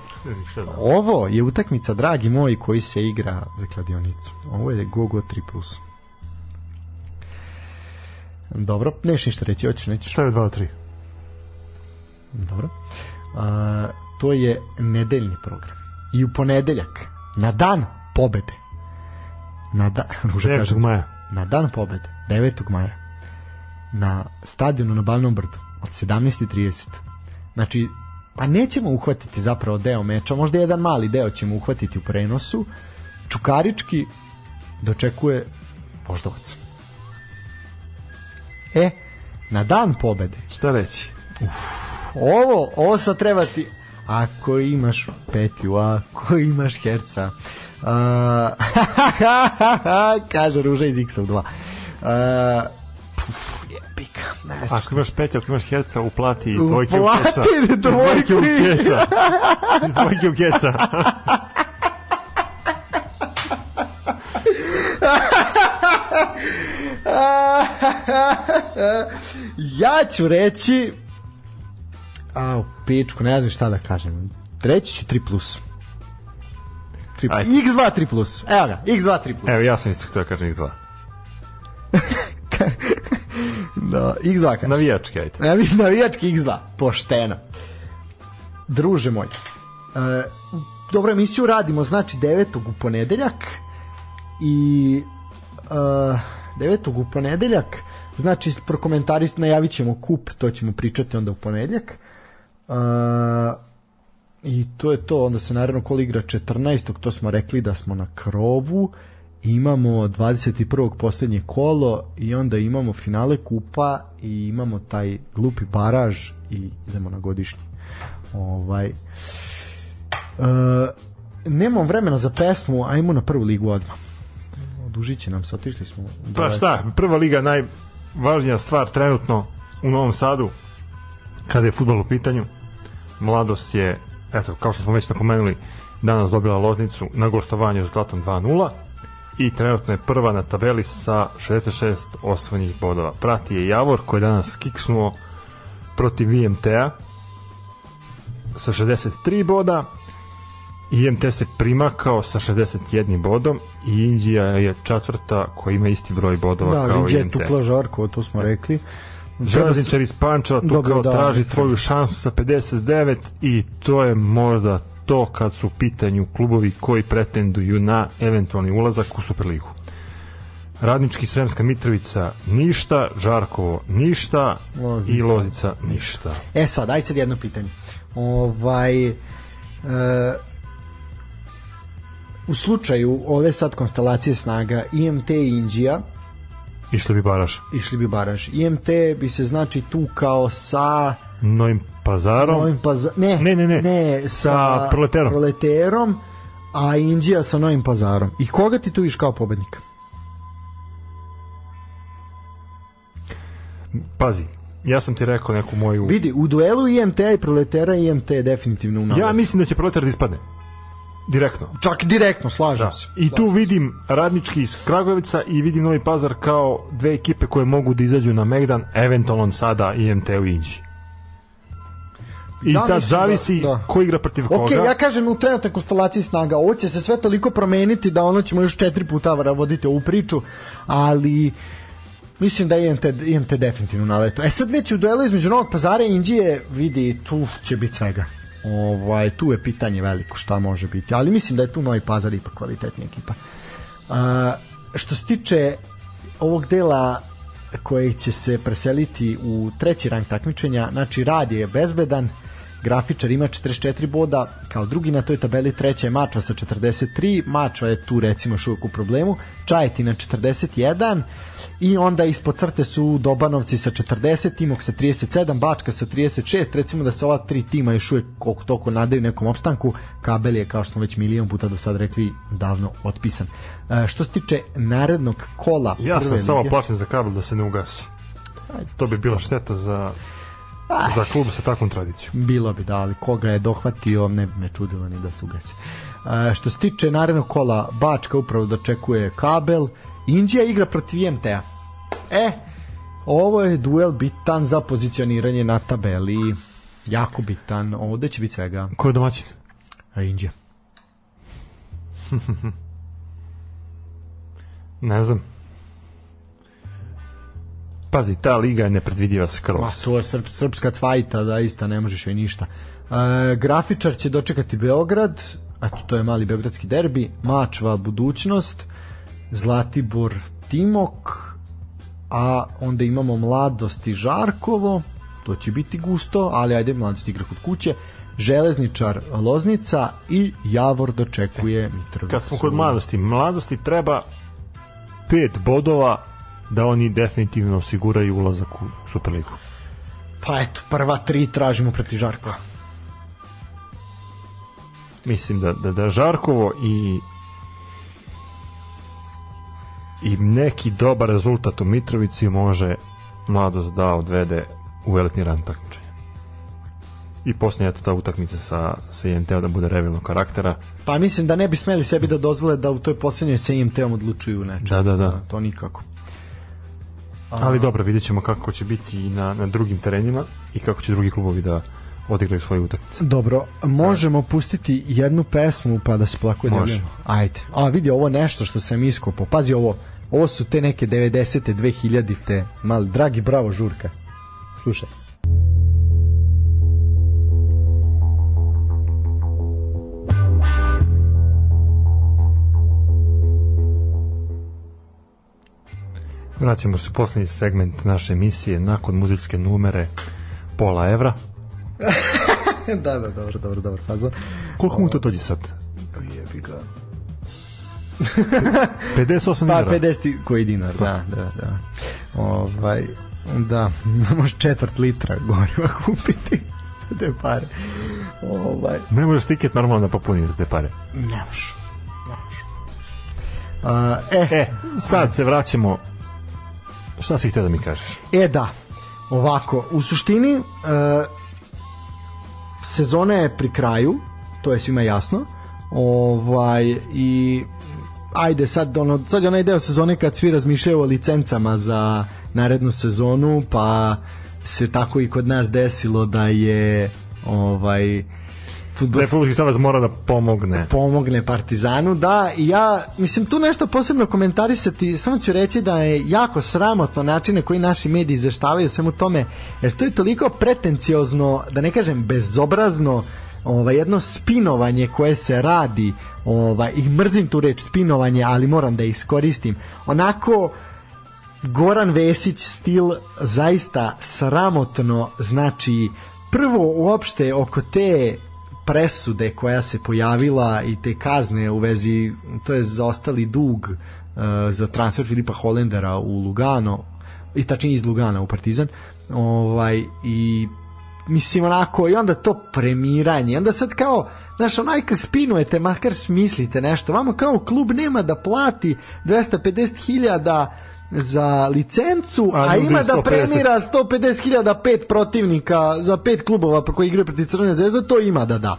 Ovo je utakmica, dragi moji, koji se igra za kladionicu. Ovo je Gogo 3+. Dobro, neš ništa reći, hoćeš, nećeš. Šta je 2 od 3? Dobro. A, to je nedeljni program. I u ponedeljak, na dan pobede, na da, Ruža 9. kaže, maja. na dan pobede, 9. maja, na stadionu na Balnom brdu, od 17.30. Znači, pa nećemo uhvatiti zapravo deo meča, možda jedan mali deo ćemo uhvatiti u prenosu. Čukarički dočekuje Voždovac. E, na dan pobede, Šta reći? ovo, ovo sad treba ti ako imaš petlju, ako imaš herca uh, kaže Ruža iz X2 uh, puf, jebika ne znam Ako imaš pet, ako imaš herca, uplati dvojke u keca. Dvojke. dvojke u keca. Iz dvojke u keca. ja ću reći a u pičku, ne znam šta da kažem reći ću 3 plus 3 Ajde. X2 3 plus evo ga, X2 3 plus Evo, ja sam isto htio da kažem ih dva. da, X2 kaže Navijački, ajde. Mislim navijački X2, pošteno. Druže moj, e, dobro emisiju radimo, znači 9. u ponedeljak i e, 9. u ponedeljak, znači prokomentaris najavit ćemo kup, to ćemo pričati onda u ponedeljak. E, I to je to, onda se naravno kolo igra 14. to smo rekli da smo na krovu, imamo 21. poslednje kolo i onda imamo finale kupa i imamo taj glupi baraž i idemo na godišnji. Ovaj, e, nemam vremena za pesmu, ajmo na prvu ligu odmah. Odužit će nam se, otišli smo. Pa šta, prva liga najvažnija stvar trenutno u Novom Sadu kada je futbol u pitanju. Mladost je, eto, kao što smo već napomenuli, danas dobila loznicu na gostovanju s Zlatom 2-0 i trenutno je prva na tabeli sa 66 osvojenih bodova. Prati je Javor koji je danas kiksnuo protiv IMT-a sa 63 boda IMT se primakao sa 61 bodom i Indija je četvrta koja ima isti broj bodova Da, kao Žinđe je IMT. tukla žarko, to smo rekli. Železničar iz Pančeva tu Dobro, kao da, traži svoju šansu sa 59 i to je možda to kad su u pitanju klubovi koji pretenduju na eventualni ulazak u Superligu. Radnički Sremska Mitrovica ništa, Žarkovo ništa Loznica. i Loznica ništa. E sad, aj sad jedno pitanje. Ovaj, e, u slučaju ove sad konstelacije snaga IMT i Indija Išli bi Baraš. išli bi baraž. IMT bi se znači tu kao sa Novim pazarom. Novim Paza... ne, Ne, ne, ne. ne Sa Proleterom. Proleterom, a Indija sa Novim Pazarom. I koga ti tu viš kao pobednika? Pazi, ja sam ti rekao neku moju... Vidi, u duelu IMT i Proletera IMT je definitivno u Ja mislim da će Proletar da ispadne. Direktno. Čak direktno, slažem Da. se. I tu vidim radnički iz Kragovica i vidim Novi Pazar kao dve ekipe koje mogu da izađu na Megdan, eventualno sada IMT u Inđi. I Ja sad mislim da- zavisi da. ko igra protiv koga. Ok, ja kažem u trenutnoj konstelaciji snaga, ovo će se sve toliko promeniti da ono ćemo još četiri puta voditi ovu priču, ali mislim da IMT, IMT definitivno na letu. E sad već u duelu između Novog pazara i Indije vidi, tu će biti svega. Ovaj, tu je pitanje veliko šta može biti, ali mislim da je tu Novi Pazar ipak kvalitetnija ekipa. A, što se tiče ovog dela koji će se preseliti u treći rang takmičenja, znači rad je bezbedan, grafičar ima 44 boda, kao drugi na toj tabeli treća je Mačva sa 43, Mačva je tu recimo još uvijek u problemu, Čajetina 41 i onda ispod crte su Dobanovci sa 40, Timok sa 37, Bačka sa 36, recimo da se ova tri tima još uvijek koliko toliko nadaju nekom opstanku, kabel je kao što smo već milion puta do sad rekli davno otpisan. E, što se tiče narednog kola Ja sam samo plašen za kabel da se ne ugasi. To bi bila šteta za za klub sa takvom tradicijom. Bilo bi da, ali koga je dohvatio, ne bi me čudilo ni da se ugasi. E, što se tiče narednog kola, Bačka upravo dočekuje kabel, Indija igra protiv IMT-a. E, ovo je duel bitan za pozicioniranje na tabeli, jako bitan, ovde će biti svega Ko je domaćin? a, Indija. Ne znam. Pazi, ta liga je nepredvidiva Ma, skroz. to je srp, srpska cvajta, da ista, ne možeš joj ništa. E, grafičar će dočekati Beograd, eto, to je mali beogradski derbi, Mačva budućnost, Zlatibor Timok, a onda imamo Mladost i Žarkovo, to će biti gusto, ali ajde, Mladost igra kod kuće, Železničar Loznica i Javor dočekuje Mitrovicu. Kad smo kod mladosti, mladosti treba pet bodova da oni definitivno osiguraju ulazak u Superligu. Pa eto, prva tri tražimo protiv Žarkova. Mislim da, da, da Žarkovo i i neki dobar rezultat u Mitrovici može mladost da odvede u elitni rang takmičenja. I poslije eto ta utakmica sa, sa INT-om da bude revilnog karaktera. Pa mislim da ne bi smeli sebi da dozvole da u toj poslednjoj sa IMT-om odlučuju nečem. Da, da, da. To nikako. Ali dobro, vidjet ćemo kako će biti i na, na drugim terenima i kako će drugi klubovi da odigraju svoje utakmice. Dobro, možemo pustiti jednu pesmu pa da se plako Može. Ajde. A vidi, ovo nešto što sam iskopao. Pazi ovo, ovo su te neke 90. 2000. Mali, dragi, bravo, žurka. Slušaj. Vraćamo se u poslednji segment naše emisije nakon muzičke numere pola evra. da, da, dobro, dobro, dobro, fazo. Koliko mu to dođe sad? Jebi ga. 58 Pa dinara. 50 koji dinar, da, da, da. Ovaj, da, može četvrt litra goriva kupiti te pare. Ovaj, Ne možeš tiket normalno da popuniš za te pare. ne može. Ne može. A, e, E, sad se vraćamo Šta si htio da mi kažeš? E da, ovako, u suštini e, sezona je pri kraju, to je svima jasno. Ovaj i ajde sad ono sad je onaj deo sezone kad svi razmišljaju o licencama za narednu sezonu, pa se tako i kod nas desilo da je ovaj Da je fudbalski Republički savez mora da pomogne. pomogne Partizanu, da, i ja, mislim, tu nešto posebno komentarisati, samo ću reći da je jako sramotno načine koji naši mediji izveštavaju svemu tome, jer to je toliko pretenciozno, da ne kažem bezobrazno, ovaj, jedno spinovanje koje se radi, ovaj, i mrzim tu reč spinovanje, ali moram da iskoristim, onako, Goran Vesić stil zaista sramotno znači prvo uopšte oko te presude koja se pojavila i te kazne u vezi to je zaostali dug uh, za transfer Filipa Holendera u Lugano i tačnije iz Lugana u Partizan ovaj i mislim onako i onda to premiranje onda sad kao znaš onaj kad spinujete makar smislite nešto vamo kao klub nema da plati 250.000 za licencu, A a, ima da 150. premira 150.000 pet protivnika za pet klubova pa koji igraju protiv Crvene zvezde, to ima da da.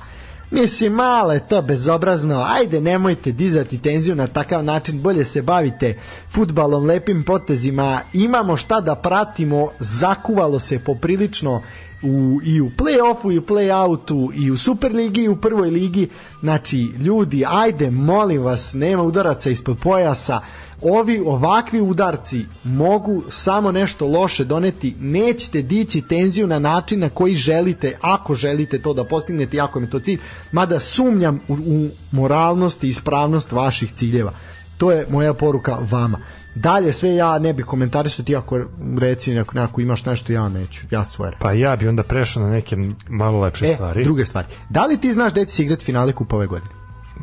Mislim, malo je to bezobrazno. Ajde, nemojte dizati tenziju na takav način. Bolje se bavite futbalom, lepim potezima. Imamo šta da pratimo. Zakuvalo se poprilično u, i u play-offu i u play-outu i u Superligi i u prvoj ligi. Znači ljudi ajde molim vas nema udaraca ispod pojasa. Ovi ovakvi udarci mogu samo nešto loše doneti. Nećete dići tenziju na način na koji želite ako želite to da postignete ako je to cilj mada sumnjam u, u moralnost i ispravnost vaših ciljeva. To je moja poruka vama Dalje sve ja ne bih komentarisao ti ako reci ako, ako imaš nešto ja neću, ja svoje. Pa ja bi onda prešao na neke malo lepše e, stvari. druge stvari. Da li ti znaš da će se igrati finale kupa ove godine?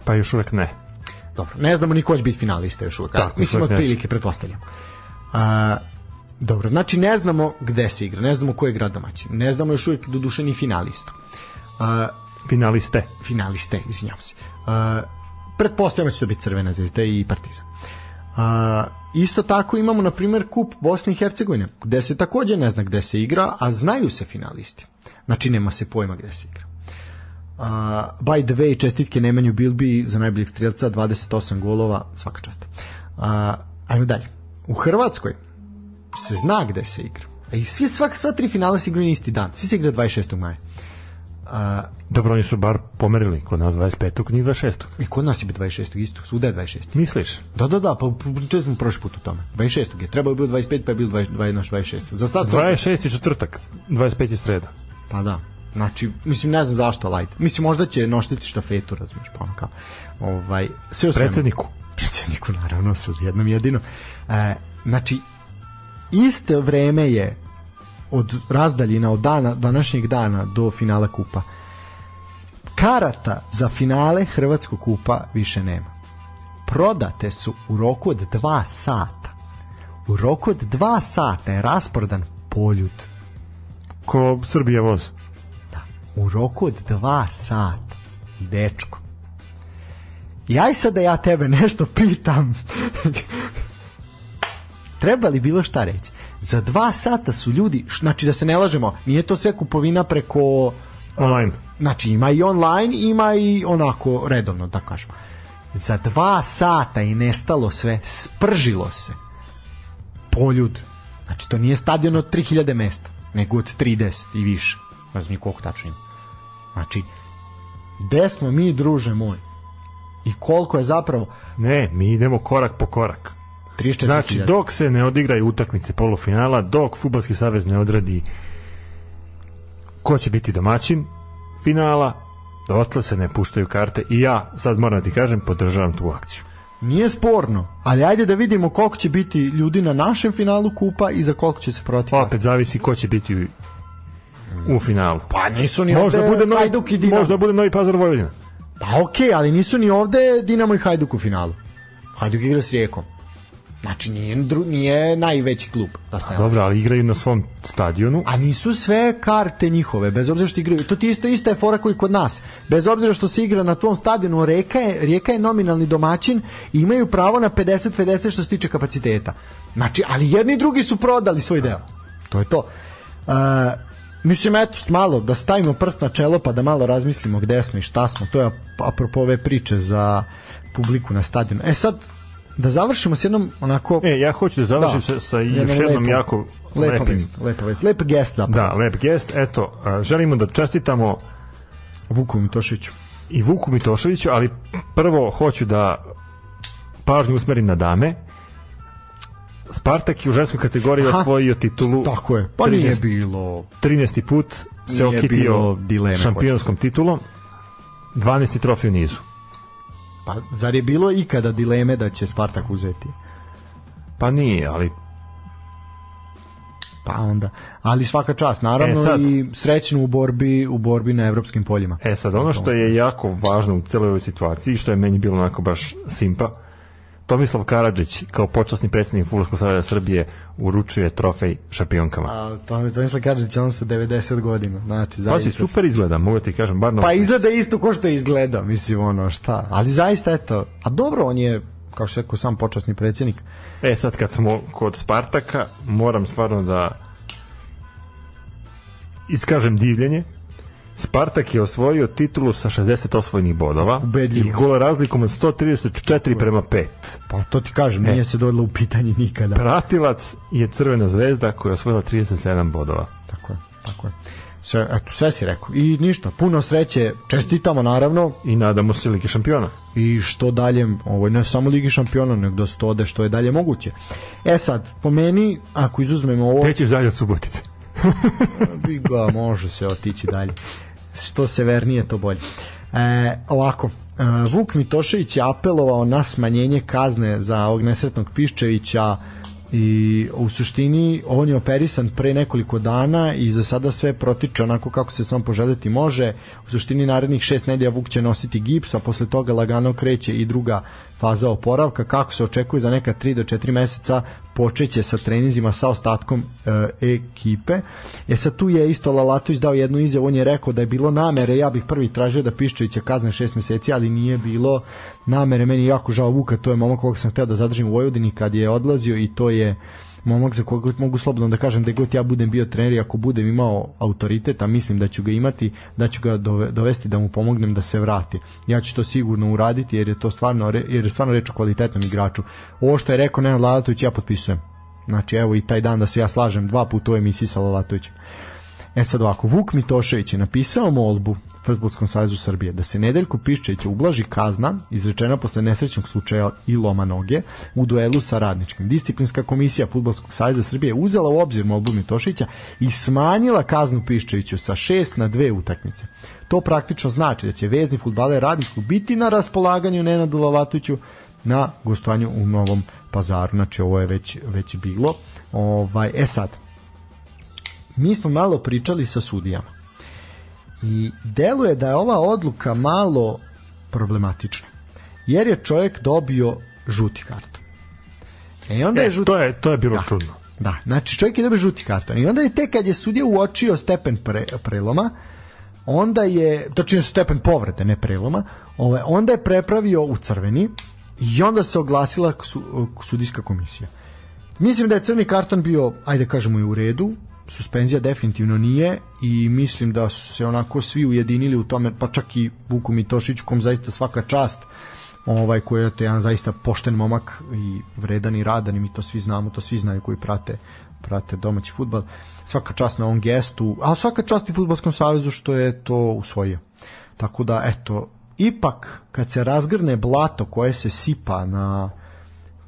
Pa još uvek ne. Dobro, ne znamo ni ko će biti finalista još uvek. Tako, Mislim od prilike pretpostavljam. A, dobro, znači ne znamo gde se igra, ne znamo ko je grad domaćin, ne znamo još uvijek do duše ni finalistu. A, Finaliste. finaliste, izvinjavam se. A, pretpostavljam da će to biti Crvena zvezda i Partizan. A, isto tako imamo na primjer kup Bosne i Hercegovine gde se takođe ne zna gde se igra a znaju se finalisti znači nema se pojma gde se igra Uh, by the way, čestitke Nemanju Bilbi za najboljeg strelca, 28 golova, svaka čast. Uh, ajmo dalje. U Hrvatskoj se zna gde se igra. I svi, svak, sva tri finala se igraju isti dan. Svi se igra 26. maja. Uh, Dobro, oni su bar pomerili kod nas 25. njih 26. I kod nas je bi 26. isto, svuda je 26. Misliš? Da, da, da, pa pričali smo prošli put o tome. 26. je, trebao je bio 25, pa je bio 20, 20, naš 26. Za sad 26. je četvrtak, 25. je sreda. Pa da. Znači, mislim, ne znam zašto, ali ajde. Mislim, možda će noštiti štafetu, razumiješ, pa ono kao. Ovaj, sve svemu. Predsedniku. Predsedniku, naravno, sa jednom jedino. E, znači, iste vreme je od razdaljina od dana, današnjeg dana do finala kupa. Karata za finale Hrvatskog kupa više nema. Prodate su u roku od dva sata. U roku od dva sata je rasprodan poljud. Ko Srbija voz. Da, u roku od dva sata. Dečko. I aj sad da ja tebe nešto pitam. Treba li bilo šta reći? Za dva sata su ljudi, znači da se ne lažemo, nije to sve kupovina preko... Online. Znači ima i online, ima i onako redovno, da kažemo. Za dva sata je nestalo sve, spržilo se. Poljud. Znači to nije stadion od 3000 mesta, nego od 30 i više. Ni koliko tačno ima. Znači, gde smo mi, druže moj? I koliko je zapravo Ne, mi idemo korak po korak. 34 Znači, dok se ne odigraju utakmice polufinala, dok Futbalski savez ne odradi ko će biti domaćin finala, dotle se ne puštaju karte i ja, sad moram da ti kažem, podržavam tu akciju. Nije sporno, ali ajde da vidimo koliko će biti ljudi na našem finalu kupa i za koliko će se prodati. Pa opet zavisi ko će biti u, u finalu. Pa nisu ni Možda ovde bude novi, Hajduk i Dinamo. možda bude novi Pazar Vojvodina. Pa okej, ali nisu ni ovde Dinamo i Hajduk u finalu. Hajduk igra s Rijekom. Znači nije, nije najveći klub. Da se Dobro, ali igraju na svom stadionu. A nisu sve karte njihove, bez obzira što igraju. To ti isto ista je fora koji kod nas. Bez obzira što se igra na tvom stadionu, Rijeka je, Rijeka je nominalni domaćin i imaju pravo na 50-50 što se tiče kapaciteta. Znači, ali jedni i drugi su prodali svoj deo. To je to. Uh, mislim, eto, malo da stavimo prst na čelo pa da malo razmislimo gde smo i šta smo. To je apropo ove priče za publiku na stadionu. E sad, da završimo s jednom onako... E, ja hoću da završim sa, sa još jednom lepo, jako lepa lepim. vest, lepa vest, lep gest zapravo. Da, lep gest. Eto, želimo da čestitamo Vuku Mitošiću. i Vuku Mitoševiću, ali prvo hoću da pažnju usmerim na dame. Spartak je u ženskoj kategoriji Aha. osvojio titulu Tako je. Pa 13. nije bilo 13. put se okitio dileme, šampionskom titulom 12. trofej u nizu Pa zar je bilo ikada dileme da će Spartak uzeti? pa nije, ali Pa onda. Ali svaka čast, naravno E, sad. i srećno u borbi u borbi na evropskim poljima. e sad ono što je jako važno u celoj ovoj situaciji što je meni bilo onako baš simpa Tomislav Karadžić kao počasni predsjednik Futbolskog saveza Srbije uručuje trofej šampionkama. A to mi to misle kaže će on sa 90 godina. Znači, Pa si zaista. super izgleda, mogu ti kažem, bar na Pa izgleda isto ko što je izgledao, mislim ono šta. Ali zaista eto, a dobro on je kao što je rekao sam počasni predsjednik. E sad kad smo kod Spartaka, moram stvarno da iskažem divljenje. Spartak je osvojio titulu sa 60 osvojenih bodova Ubedljivo. i gol razlikom od 134 prema 5. Pa to ti kažem, nije se dodalo u pitanje nikada. Pratilac je Crvena zvezda koja je osvojila 37 bodova. Tako je, tako je. Sve, eto, sve si rekao. I ništa, puno sreće, čestitamo naravno I nadamo se Ligi šampiona. i što dalje, ovo je ne samo Ligi šampiona, nego da se to ode što je dalje moguće. E sad, po meni, ako izuzmemo ovo... Gde ćeš dalje od Subotice? bi ga može se otići dalje što severnije to bolje. E, ovako e, Vuk Mitošević je apelovao na smanjenje kazne za ovog nesretnog Piščevića i u suštini on je operisan pre nekoliko dana i za sada sve protiče onako kako se sam poželjeti može. U suštini narednih šest nedelja Vuk će nositi gips a posle toga lagano kreće i druga faza oporavka kako se očekuje za neka 3 do 4 meseca počeće sa treninzima sa ostatkom e, ekipe. E sad tu je isto Lalatović dao jednu izjavu, on je rekao da je bilo namere, ja bih prvi tražio da Piščevića kazne 6 meseci, ali nije bilo namere, meni jako žao Vuka, to je momak kog sam hteo da zadržim u Vojvodini kad je odlazio i to je momak za koga mogu slobodno da kažem da god ja budem bio trener i ako budem imao autoritet, a mislim da ću ga imati, da ću ga dove, dovesti da mu pomognem da se vrati. Ja ću to sigurno uraditi jer je to stvarno jer je stvarno reč o kvalitetnom igraču. Ovo što je rekao Nenad Lalatović ja potpisujem. Znači evo i taj dan da se ja slažem dva puta u emisiji sa Lalatovićem. E sad ovako, Vuk Mitošević je napisao molbu Futbolskom savezu Srbije da se Nedeljko Piščeviću ublaži kazna izrečena posle nesrećnog slučaja i loma noge u duelu sa radničkim. Disciplinska komisija Futbolskog saveza Srbije uzela u obzir molbu Mitoševića i smanjila kaznu Piščeviću sa 6 na 2 utakmice. To praktično znači da će vezni futbaler radniku biti na raspolaganju Nenadu Lalatoviću na gostovanju u Novom pazaru. Znači ovo je već, već bilo. Ovaj, e sad, mi smo malo pričali sa sudijama i deluje da je ova odluka malo problematična jer je čovjek dobio žuti karton e onda E, je žuti to je to je bilo Da. čudno. Da, znači čovjek je dobio žuti karton i onda je tek kad je sudija uočio stepen pre, preloma, onda je, točnije stepen povrede, ne preloma, ovaj, onda je prepravio u crveni i onda se oglasila su, sudijska komisija. Mislim da je crni karton bio, ajde kažemo i u redu, suspenzija definitivno nije i mislim da su se onako svi ujedinili u tome, pa čak i Vuku Mitošiću kom zaista svaka čast ovaj koji je to jedan zaista pošten momak i vredan i radan i mi to svi znamo, to svi znaju koji prate prate domaći fudbal. Svaka čast na ovom gestu, a svaka čast i fudbalskom savezu što je to usvojio. Tako da eto, ipak kad se razgrne blato koje se sipa na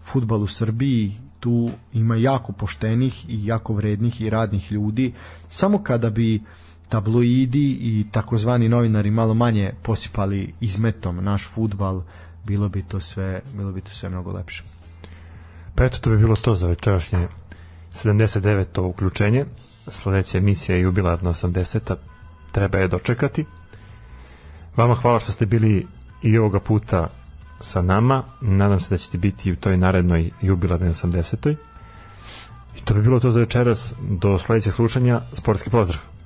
futbal u Srbiji, tu ima jako poštenih i jako vrednih i radnih ljudi. Samo kada bi tabloidi i takozvani novinari malo manje posipali izmetom naš futbal, bilo bi to sve, bilo bi to sve mnogo lepše. Pa eto, to bi bilo to za večerašnje 79. uključenje. Sledeća emisija je jubilarna 80. Treba je dočekati. Vama hvala što ste bili i ovoga puta sa nama. Nadam se da ćete biti u toj narednoj jubilarnoj 80. I to bi bilo to za večeras. Do sledećeg slušanja. Sportski pozdrav!